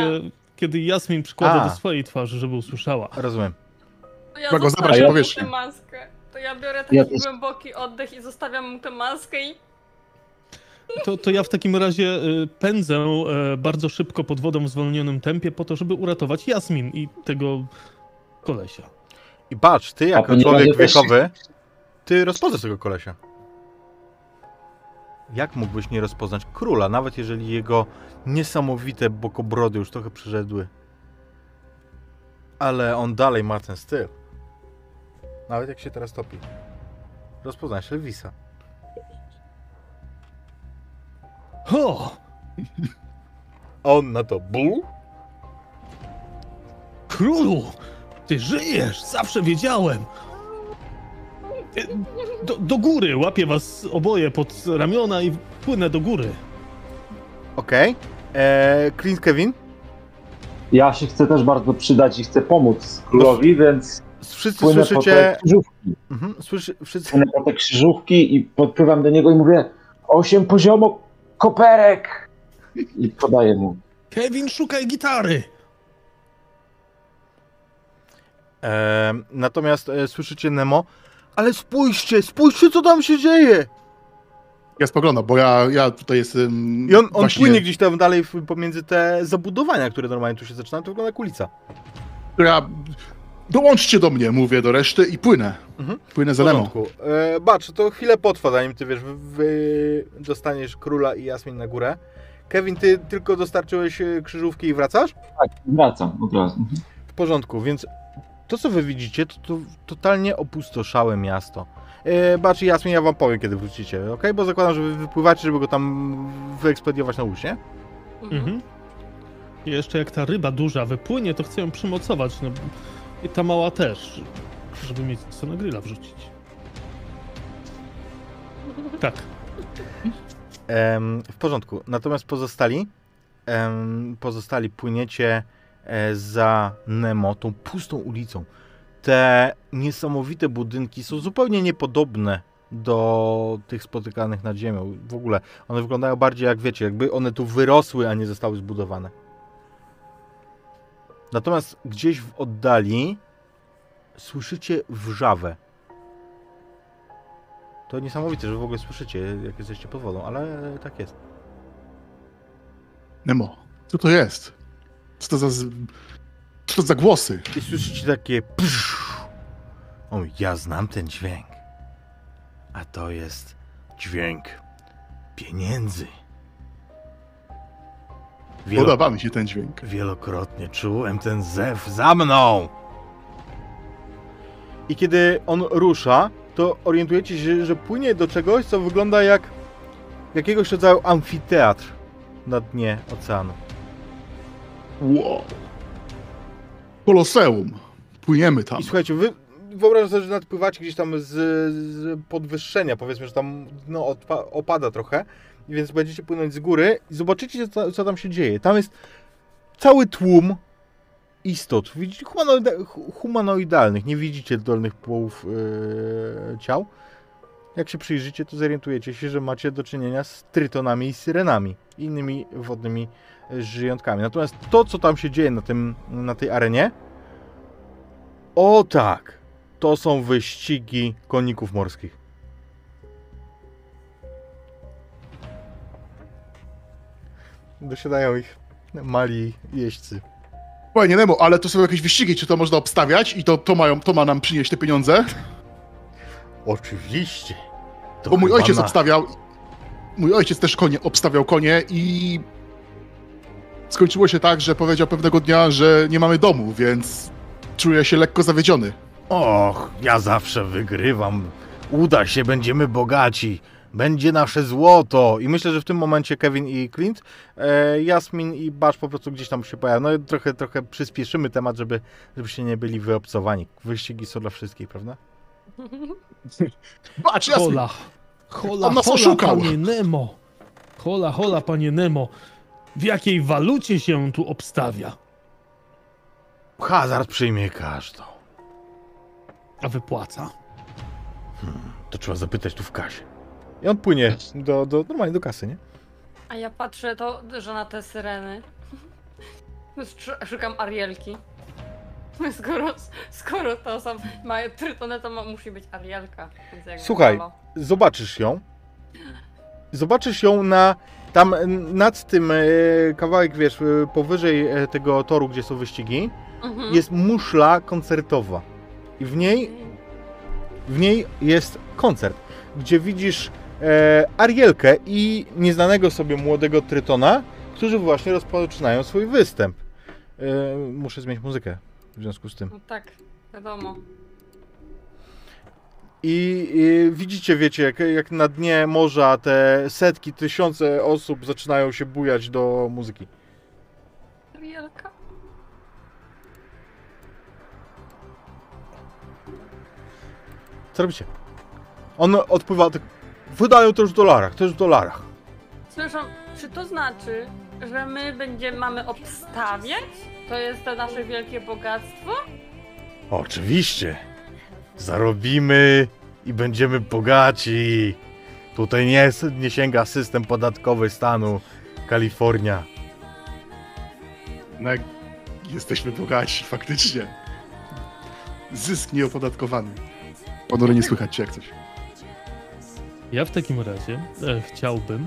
kiedy Jasmin przykłada A. do swojej twarzy, żeby usłyszała. Rozumiem. To ja zostawiam zabrać powierzchnię. tę maskę. To ja biorę taki Ja też. głęboki oddech i zostawiam mu tę maskę i To, to ja w takim razie e, pędzę e, bardzo szybko pod wodą w zwolnionym tempie po to, żeby uratować Jasmin i tego kolesia. I patrz, ty jako człowiek wiekowy, ty rozpoznasz tego kolesia. Jak mógłbyś nie rozpoznać króla, nawet jeżeli jego niesamowite bokobrody już trochę przeszedły? Ale on dalej ma ten styl. Nawet jak się teraz topi. Rozpoznajesz Elvisa. Ho! <laughs> On na to ból? Królu! Ty żyjesz! Zawsze wiedziałem! E, Do, do góry! Łapię was oboje pod ramiona i płynę do góry. Okej. Eee, Clint Kevin? Ja się chcę też bardzo przydać i chcę pomóc królowi, więc Wszyscy płynę po te słyszycie... krzyżówki. Mhm, słyszy, wszyscy... Płynę po te krzyżówki i podpływam do niego i mówię osiem poziomo koperek! I podaję mu. Kevin, szukaj gitary! E, natomiast e, słyszycie Nemo, ale spójrzcie, spójrzcie co tam się dzieje! Ja spoglądam, bo ja, ja tutaj jestem. I on, on właśnie, płynie gdzieś tam dalej pomiędzy te zabudowania, które normalnie tu się zaczynają, to wygląda jak ulica. Ja, dołączcie do mnie, mówię do reszty i płynę. Mhm. Płynę za Lemą. porządku. E, bacz, to chwilę potrwa, zanim ty wiesz, wy, wy dostaniesz króla i Jasmin na górę. Kevin, ty tylko dostarczyłeś e, krzyżówki i wracasz? Tak, wracam od razu. Mhm. W porządku, więc to co wy widzicie, to, to totalnie opustoszałe miasto. E, Bacz i Jasmin, ja wam powiem, kiedy wrócicie, ok? Bo zakładam, że wy wypływacie, żeby go tam wyekspediować na łódź, nie? Mhm. I jeszcze jak ta ryba duża wypłynie, to chcę ją przymocować. No, I ta mała też, żeby mieć co na grilla wrzucić. Tak. Em, w porządku. Natomiast pozostali, em, pozostali płyniecie za Nemo, tą pustą ulicą. Te niesamowite budynki są zupełnie niepodobne do tych spotykanych nad ziemią. W ogóle one wyglądają bardziej jak wiecie, jakby one tu wyrosły, a nie zostały zbudowane. Natomiast gdzieś w oddali słyszycie wrzawę. To niesamowite, że w ogóle słyszycie, jak jesteście pod wodą, ale tak jest. Nemo, co to jest? Co to za... z- Co to za głosy? I słyszycie takie psz. O, ja znam ten dźwięk. A to jest dźwięk pieniędzy. Wielo... Podoba mi się ten dźwięk. Wielokrotnie czułem ten zew za mną. I kiedy on rusza, to orientujecie się, że płynie do czegoś, co wygląda jak jakiegoś rodzaju amfiteatr na dnie oceanu. Wow. Koloseum. Płyniemy tam. I słuchajcie, wy wyobraźcie sobie, że nadpływacie gdzieś tam z, z podwyższenia, powiedzmy, że tam no, opada trochę, więc będziecie płynąć z góry i zobaczycie, co, co tam się dzieje. Tam jest cały tłum istot, widzicie, humanoida- hu- humanoidalnych, nie widzicie dolnych połów yy, ciał. Jak się przyjrzycie, to zorientujecie się, że macie do czynienia z trytonami i syrenami, innymi wodnymi żyjątkami. Natomiast to, co tam się dzieje na, tym, na tej arenie, o tak! To są wyścigi koników morskich. Dosiadają ich mali jeźdźcy. Fajnie, Nemo, ale to są jakieś wyścigi, czy to można obstawiać i to, to, mają, to ma nam przynieść te pieniądze? Oczywiście. To Bo mój ojciec obstawiał. Mój ojciec też konie, obstawiał konie i skończyło się tak, że powiedział pewnego dnia, że nie mamy domu, więc czuję się lekko zawiedziony. Och, ja zawsze wygrywam. Uda się, będziemy bogaci. Będzie nasze złoto. I myślę, że w tym momencie Kevin i Clint, e, Jasmin i Basz po prostu gdzieś tam się pojawią. No i trochę, trochę przyspieszymy temat, żeby, żebyście nie byli wyobcowani. Wyścigi są dla wszystkich, prawda? <laughs> Patrz, jasny. Hola, hola, On nas hola, oszukał. panie Nemo. Hola, hola, panie Nemo. W jakiej walucie się tu obstawia? Hazard przyjmie każdą. A wypłaca? To trzeba zapytać tu w kasie. I on płynie do, do, normalnie do kasy, nie? A ja patrzę to, że na te syreny. Sz- Szukam Arielki. Skoro, skoro to są, mają trytonę, to ma, musi być Arielka. Słuchaj. halo. Zobaczysz ją. Zobaczysz ją na. Tam e, nad tym e, kawałek, wiesz, e, powyżej tego toru, gdzie są wyścigi, Mhm. jest muszla koncertowa. I w niej, w niej jest koncert, gdzie widzisz e, Arielkę i nieznanego sobie młodego Trytona, którzy właśnie rozpoczynają swój występ. E, muszę zmienić muzykę w związku z tym. No tak, wiadomo. I, i widzicie, wiecie, jak, jak na dnie morza te setki, tysiące osób zaczynają się bujać do muzyki. Arielka. Co robicie? On odpływa, tak, wydają też w dolarach, też w dolarach. Przepraszam, czy to znaczy, że my będziemy, mamy obstawiać? To jest to nasze wielkie bogactwo? Oczywiście. Zarobimy i będziemy bogaci. Tutaj nie, nie sięga system podatkowy stanu Kalifornia. No, jesteśmy bogaci, faktycznie. Zysk nieopodatkowany. Ponury nie słychać jak coś. Ja w takim razie e, chciałbym,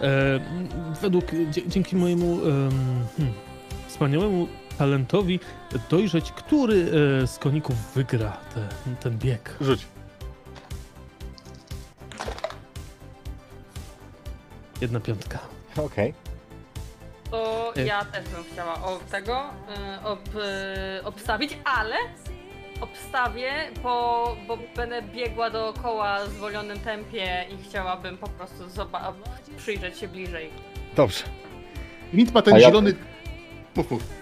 e, według, dzięki mojemu em, hmm, wspaniałemu talentowi, dojrzeć, który e, z koników wygra te, ten bieg. Rzuć. Jedna piątka. Okej. To E. ja też bym chciała o tego y, ob, obstawić, ale obstawię, po, bo będę biegła dookoła w zwolnionym tempie i chciałabym po prostu zoba- przyjrzeć się bliżej. Dobrze. Mint ma ten A ja- zielony... Mów, mów.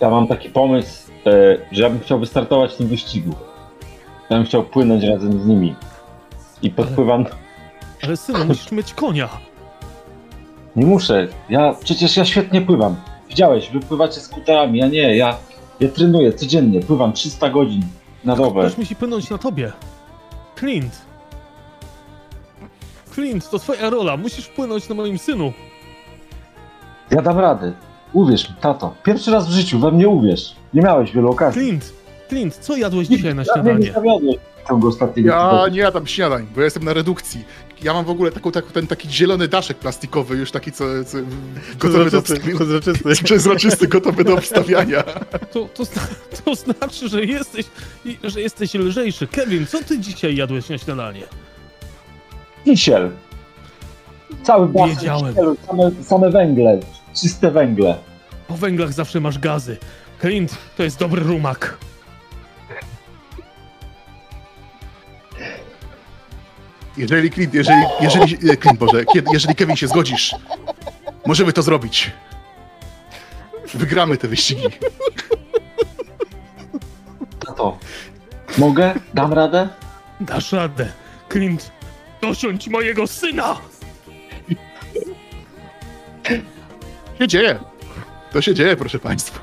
Ja mam taki pomysł, e, że ja bym chciał wystartować w tym wyścigu. Ja bym chciał płynąć razem z nimi. I podpływam. Ale synu, musisz mieć konia. Nie muszę. Ja przecież ja świetnie pływam. Widziałeś, wy pływacie skuterami, ja nie. Ja, ja trenuję codziennie. Pływam 300 godzin na dobę. Ktoś musi płynąć na tobie. Clint. Clint, to twoja rola. Musisz płynąć na moim synu. Ja dam radę. Uwierz mi, tato. Pierwszy raz w życiu we mnie uwierz. Nie miałeś wielu okazji. Clint, Clint, co jadłeś dzisiaj na Ja mnie nie śniadanie? ciągu ostatniego Ja nie jadam śniadań, bo ja jestem na redukcji. Ja mam w ogóle taką, taką, ten taki zielony daszek plastikowy, już taki, co, co gotowy do Przezroczysty, obstawiania. przezroczysty. <laughs> Gotowy do obstawiania. To, to, to znaczy, że jesteś, i- że jesteś lżejszy. Kevin, co ty dzisiaj jadłeś na śniadanie? Kisiel. Cały basen Wiedziałem. same, same węgle, czyste węgle. Po węglach zawsze masz gazy. Clint, to jest dobry rumak. Jeżeli Clint, jeżeli, jeżeli, e, Clint, Boże, jeżeli Kevin się zgodzisz, możemy to zrobić. Wygramy te wyścigi. Tato, mogę? Dam radę? Dasz radę. Clint, dosiądź mojego syna! Się dzieje. To się dzieje, proszę państwa.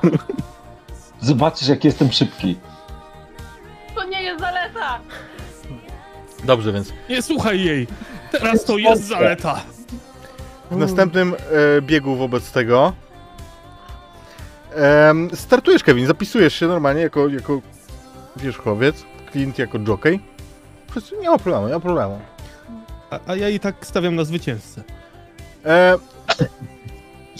Zobaczysz, jak jestem szybki. To nie jest zaleta! Dobrze, więc Nie słuchaj jej. Teraz to jest zaleta. w następnym e, biegu wobec tego em, startujesz, Kevin, zapisujesz się normalnie jako, jako wierzchowiec, Clint jako jockey. Nie ma problemu, nie ma problemu. A, a ja i tak stawiam na zwycięzcę. E,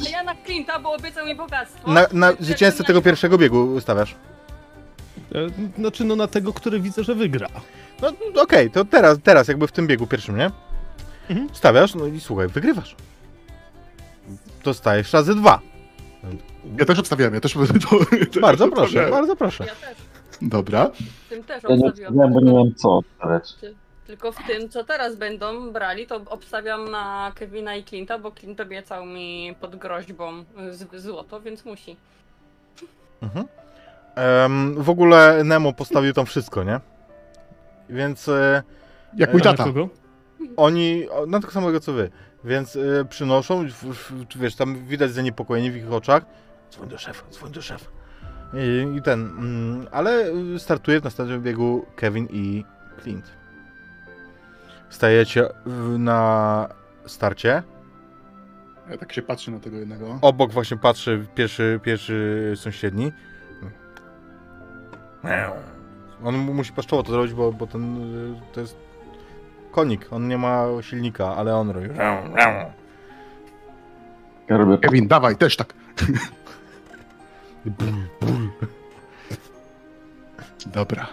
A ja na Clint'a, bo obiecał mi bogactwo. na, na zwycięzcę tego pierwszego biegu stawiasz. E, Znaczy, no na tego, który widzę, że wygra. No okej, to teraz, teraz jakby w tym biegu pierwszym, nie? Mhm. Stawiasz, no i słuchaj, wygrywasz. Dostajesz razy dwa. Ja też obstawiałem, ja też... To, <laughs> Bardzo proszę, bardzo proszę. Ja też. Dobra. W tym też Ja nie wiem, bo nie wiem co obstawiać. Tylko w tym, co teraz będą brali, to obstawiam na Kevina i Clint'a, bo Clint obiecał mi pod groźbą z- złoto, więc musi. Mhm. Em, w ogóle Nemo postawił tam wszystko, nie? Więc e, Jak mój na tata. kogo? oni, na tego samego co wy, więc e, przynoszą, w, w, wiesz, tam widać zaniepokojenie w ich oczach. Dzwoń do szefa, dzwoń do szefa. I, i ten, mm, ale startuje w następnym biegu Kevin i Clint. Stajecie na starcie. Ja tak się patrzę na tego jednego. Obok właśnie patrzy pierwszy, pierwszy sąsiedni. On mu- musi paszczoło to zrobić, bo, bo ten y, to jest konik. On nie ma silnika, ale on robi. Ja robię Kevin, dawaj, też tak. <laughs> Dobra.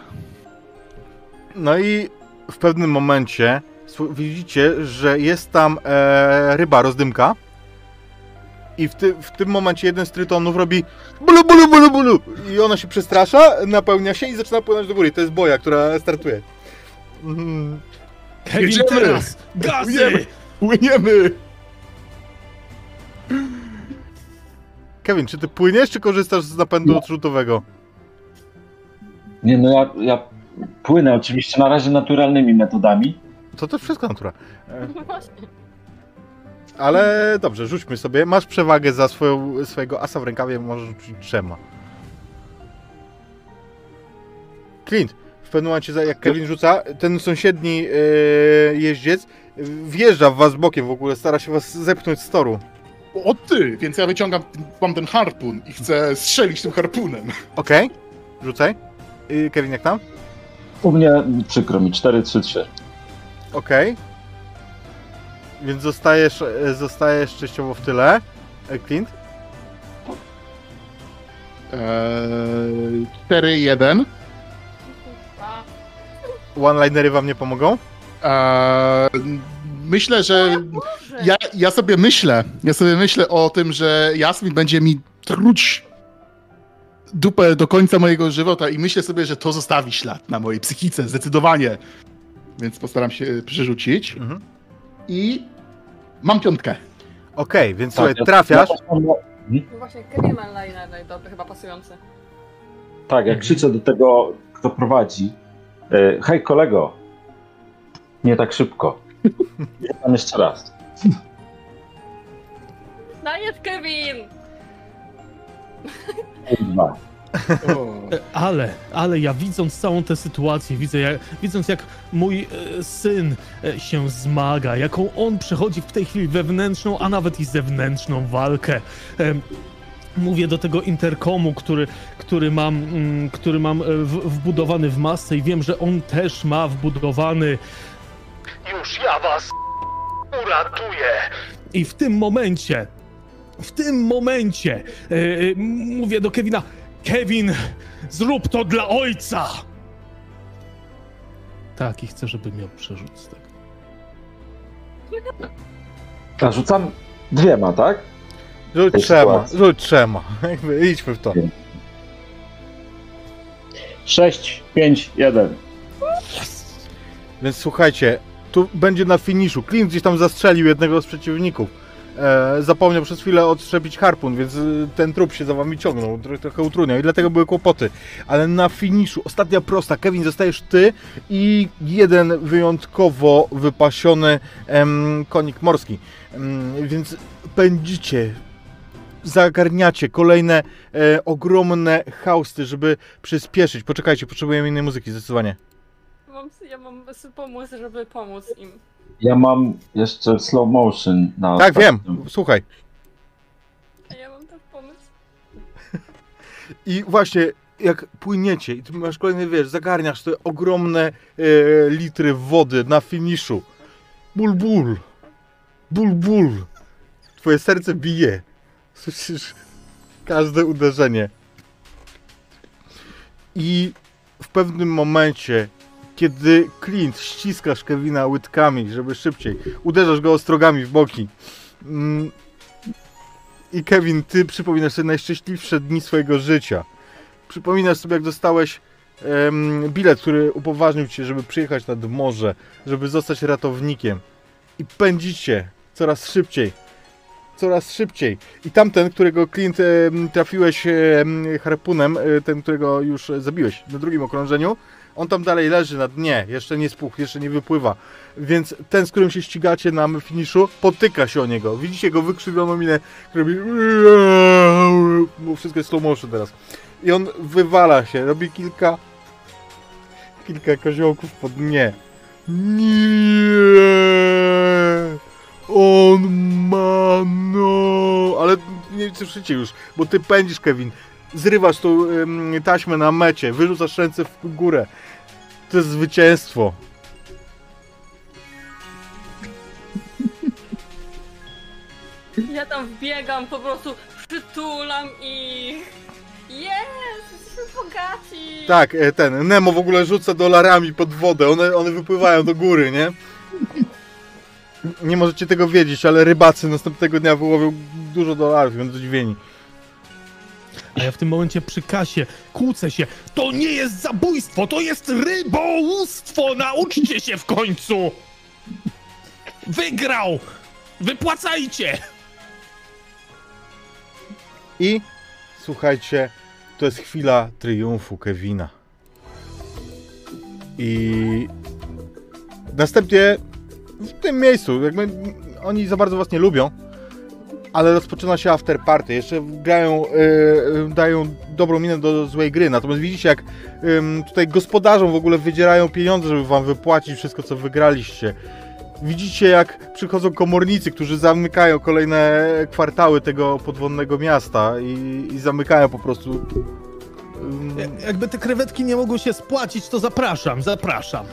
No i w pewnym momencie widzicie, że jest tam e, ryba rozdymka. I w, ty, w tym momencie jeden z trytonów robi bulu, bulu, bulu, bulu. I ona się przestrasza, napełnia się i zaczyna płynąć do góry. To jest boja, która startuje. Mhm. Kevin, Jedziemy! teraz! Gazy! Płyniemy! Płyniemy! Kevin, czy ty płyniesz, czy korzystasz z napędu odrzutowego? Nie, no ja, ja płynę oczywiście na razie naturalnymi metodami. To to wszystko natura. No właśnie. Ale dobrze, rzućmy sobie. Masz przewagę za swoją, swojego asa w rękawie, możesz rzucić trzema. Clint, w pewnym momencie, za- jak Kevin rzuca, ten sąsiedni e, jeździec wjeżdża w was bokiem w ogóle, stara się was zepchnąć z toru. O ty! Więc ja wyciągam, mam ten harpun i chcę strzelić tym harpunem. Okej, rzucaj. Y, Kevin, jak tam? U mnie przykro mi, 4-3-3. Okej. Więc zostajesz, e, zostajesz częściowo w tyle. E, Clint? Eee, 4-1. A, One-linery wam nie pomogą? Eee, myślę, że ja, ja sobie myślę, ja sobie myślę o tym, że Jasmin będzie mi truć dupę do końca mojego żywota i myślę sobie, że to zostawi ślad na mojej psychice, zdecydowanie. Więc postaram się przerzucić. Mhm. I mam piątkę. Okej, więc słuchaj, ja- trafiasz. Mam- No właśnie, Kevin ma dobry, chyba pasujący. tak, jak krzyczę do tego, kto prowadzi. e, Hej kolego, nie tak szybko. <laughs> Tam jeszcze raz. Dajesz, Kevin! Kurwa. E, Ale, ale ja widząc całą tę sytuację, widzę jak, widząc jak mój e, syn e, się zmaga, jaką on przechodzi w tej chwili wewnętrzną, a nawet i zewnętrzną walkę. em, mówię do tego interkomu, który, który mam, mm, który mam e, w, wbudowany w masę i wiem, że on też ma wbudowany. Już ja was uratuję. I w tym momencie, w tym momencie e, e, mówię do Kevina, Kevin, zrób to dla ojca! Tak, i chcę, żeby miał przerzut z tego. A rzucam dwiema, tak? Rzuć trzema, rzuć trzema. <laughs> Idźmy w to. 6, 5, 1. Więc słuchajcie, tu będzie na finiszu. Clint gdzieś tam zastrzelił jednego z przeciwników. E, zapomniał przez chwilę odstrzepić harpun, więc y, ten trup się za wami ciągnął, trochę, utrudniał i dlatego były kłopoty. Ale na finiszu, ostatnia prosta, Kevin, zostajesz ty i jeden wyjątkowo wypasiony em, konik morski. Em, więc pędzicie, zagarniacie kolejne e, ogromne hausty, żeby przyspieszyć. Poczekajcie, potrzebujemy innej muzyki zdecydowanie. Mam, ja mam pomysł, żeby pomóc im. Ja mam jeszcze slow motion na Tak, wiem, ostatnim. słuchaj. A ja mam też pomysł. I właśnie jak płyniecie i ty masz kolejny, wiesz, zagarniasz te ogromne e, litry wody na finiszu. Ból, ból. Ból, ból. Twoje serce bije. Słyszysz każde uderzenie. I w pewnym momencie, kiedy Clint ściskasz Kevina łydkami, żeby szybciej, uderzasz go ostrogami w boki. Mm, I Kevin, ty przypominasz sobie najszczęśliwsze dni swojego życia. Przypominasz sobie, jak dostałeś bilet, który upoważnił cię, żeby przyjechać nad morze, żeby zostać ratownikiem. I pędzicie coraz szybciej. Coraz szybciej. I tamten, którego Clint trafiłeś em, harpunem, e, ten, którego już zabiłeś na drugim okrążeniu, on tam dalej leży na dnie, jeszcze nie spuchł, jeszcze nie wypływa. Więc ten, z którym się ścigacie na finiszu, potyka się o niego. Widzicie jego wykrzywioną minę, robi... Wszystko jest slow motion teraz. I on wywala się, robi kilka... Kilka koziołków po dnie. Nie! On ma no! Ale nie słyszycie już, bo ty pędzisz, Kevin. Zrywasz tą ym, taśmę na mecie, wyrzucasz ręce w górę. To jest zwycięstwo. Ja tam wbiegam, po prostu przytulam ich. Jest! Jesteśmy bogaci! Tak, e, ten Nemo w ogóle rzuca dolarami pod wodę, one, one wypływają do góry, nie? Nie możecie tego wiedzieć, ale rybacy następnego dnia wyłowią dużo dolarów, będą zdziwieni. A ja w tym momencie przy kasie kłócę się. To nie jest zabójstwo, to jest rybołówstwo! Nauczcie się w końcu! Wygrał! Wypłacajcie! I słuchajcie, to jest chwila triumfu Kevina. I następnie w tym miejscu, jakby oni za bardzo was nie lubią, ale rozpoczyna się after party. Jeszcze grają, e, dają dobrą minę do złej gry. Natomiast widzicie, jak em, tutaj gospodarzom w ogóle wydzierają pieniądze, żeby wam wypłacić wszystko, co wygraliście. Widzicie, jak przychodzą komornicy, którzy zamykają kolejne kwartały tego podwodnego miasta i, i zamykają po prostu. Jakby te krewetki nie mogły się spłacić, to zapraszam, zapraszam.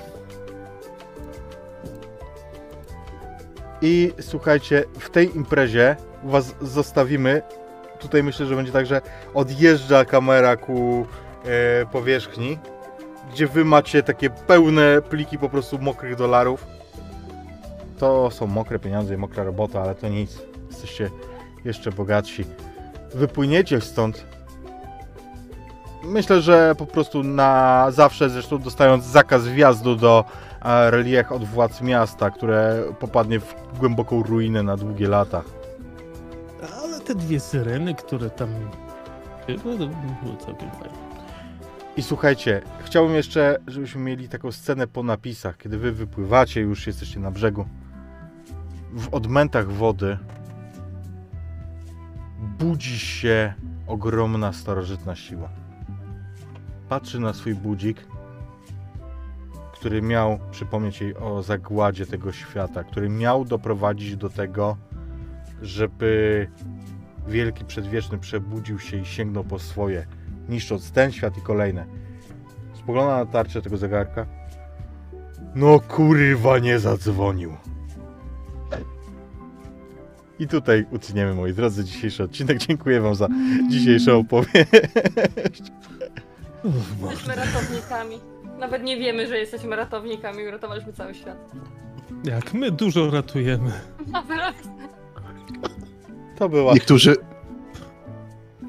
I słuchajcie, w tej imprezie was zostawimy. Tutaj myślę, że będzie tak, że odjeżdża kamera ku e, powierzchni, gdzie wy macie takie pełne pliki po prostu mokrych dolarów. To są mokre pieniądze i mokra robota, ale to nic. Jesteście jeszcze bogatsi. Wypłyniecie stąd. Myślę, że po prostu na zawsze, zresztą dostając zakaz wjazdu do e, relief od władz miasta, które popadnie w głęboką ruinę na długie lata. Te dwie syreny, które tam... No, to całkiem fajne. I słuchajcie, chciałbym jeszcze, żebyśmy mieli taką scenę po napisach, kiedy wy wypływacie, już jesteście na brzegu. W odmętach wody budzi się ogromna starożytna siła. Patrzy na swój budzik, który miał przypomnieć jej o zagładzie tego świata, który miał doprowadzić do tego, żeby wielki przedwieczny przebudził się i sięgnął po swoje, niszcząc ten świat i kolejne. Spogląda na tarczę tego zegarka. No kurwa nie zadzwonił. I tutaj utniemy, moi drodzy, dzisiejszy odcinek. Dziękuję wam za dzisiejszą opowieść. Jesteśmy ratownikami. Nawet nie wiemy, że jesteśmy ratownikami i uratowaliśmy cały świat. Jak my dużo ratujemy. <laughs> Naprawdę. To była Niektórzy,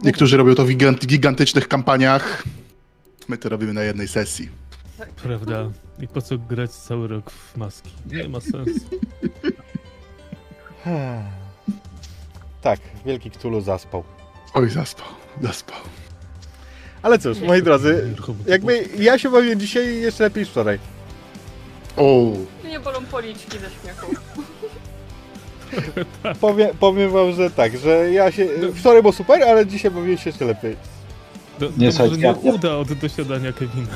niektórzy robią to w gigant, gigantycznych kampaniach. My to robimy na jednej sesji. Prawda? I po co grać cały rok w maski? Nie ma sensu. <laughs> Tak, wielki Ktulu zaspał. Oj, zaspał, zaspał. Ale cóż, moi drodzy, jakby ja się bawię dzisiaj jeszcze lepiej niż wczoraj. O, Nie bolą policzki ze śmiechu. <laughs> Powiem, powiem wam, że tak, że ja się... Wczoraj było super, ale dzisiaj bawię się jeszcze lepiej. Do, Nie, dobrze, słuchajcie, nie uda od dosiadania Kevina.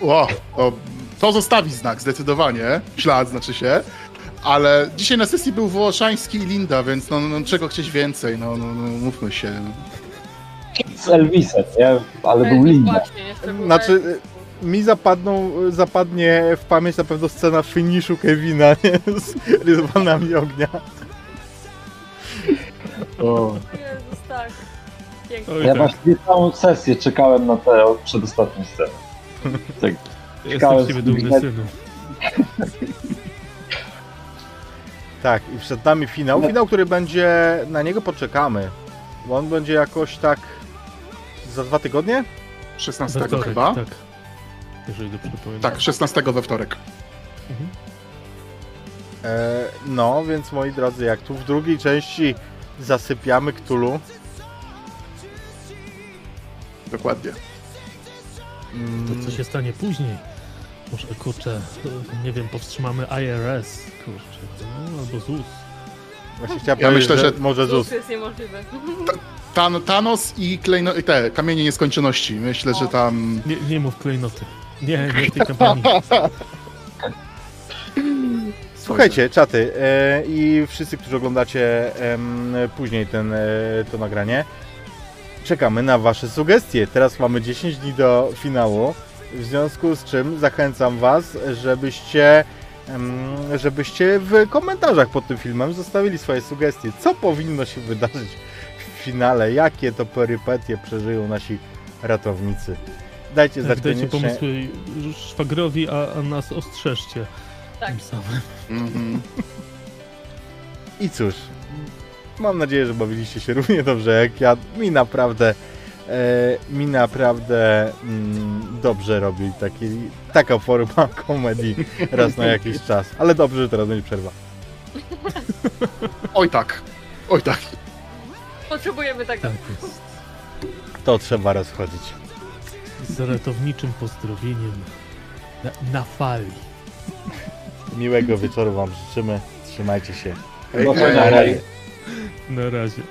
o, to, to zostawi znak, zdecydowanie. Ślad znaczy się. Ale dzisiaj na sesji był Wołoszański i Linda, więc no, no czego chcieć więcej, no, no, no mówmy się. Z Elvisem, nie? Ale był Linda. Właśnie, jeszcze był Znaczy, mi zapadną, zapadnie w pamięć na pewno scena finiszu Kevina, <laughs> nie? Z ryzwanami ognia. O. Jezus, tak. Pięknie. Oj, Ja tak. właśnie całą sesję czekałem na tę przedostatnią scenę. <laughs> Tak. Jestem Czekałem z ciebie dumny synu. <laughs> Tak, i przed nami finał. Finał, który będzie... Na niego poczekamy. Bo on będzie jakoś tak... Za dwa tygodnie? 16 We wtorek, chyba? tak. Jeżeli dobrze pamiętam. Tak, 16 we wtorek. E, no, więc moi drodzy, jak tu w drugiej części zasypiamy Ktulu, Dokładnie. mm, To co się stanie później? Może kurczę, nie wiem, powstrzymamy IRS, kurczę, no, albo ZUS. właśnie chciałem Ja myślę, że że- może ZUS. To jest niemożliwe. Tan, Thanos i klejno, i te kamienie nieskończoności. Myślę, że tam. Nie, nie mów klejnoty. Nie, nie w tej kampanii. Słuchajcie, czaty e, i wszyscy, którzy oglądacie em, później ten, e, to nagranie, czekamy na Wasze sugestie. Teraz mamy 10 dni do finału, w związku z czym zachęcam Was, żebyście, em, żebyście w komentarzach pod tym filmem zostawili swoje sugestie. Co powinno się wydarzyć w finale? Jakie to perypetie przeżyją nasi ratownicy? Dajcie znać dajcie koniecznie. pomysły szwagrowi, a, a nas ostrzeżcie. Tak. Tym samym. Mhm. I cóż, mam nadzieję, że bawiliście się równie dobrze jak ja. Mi naprawdę, e, mi naprawdę mm, dobrze robi taki, taka forma <laughs> komedii raz na jakiś czas. Ale dobrze, że teraz będzie przerwa. Oj tak. Oj tak. Potrzebujemy tego. Tak jest. To trzeba rozchodzić. Z ratowniczym pozdrowieniem na, na fali. Miłego wieczoru Wam życzymy. Trzymajcie się. Hej, hej. zobaczenia. Na razie.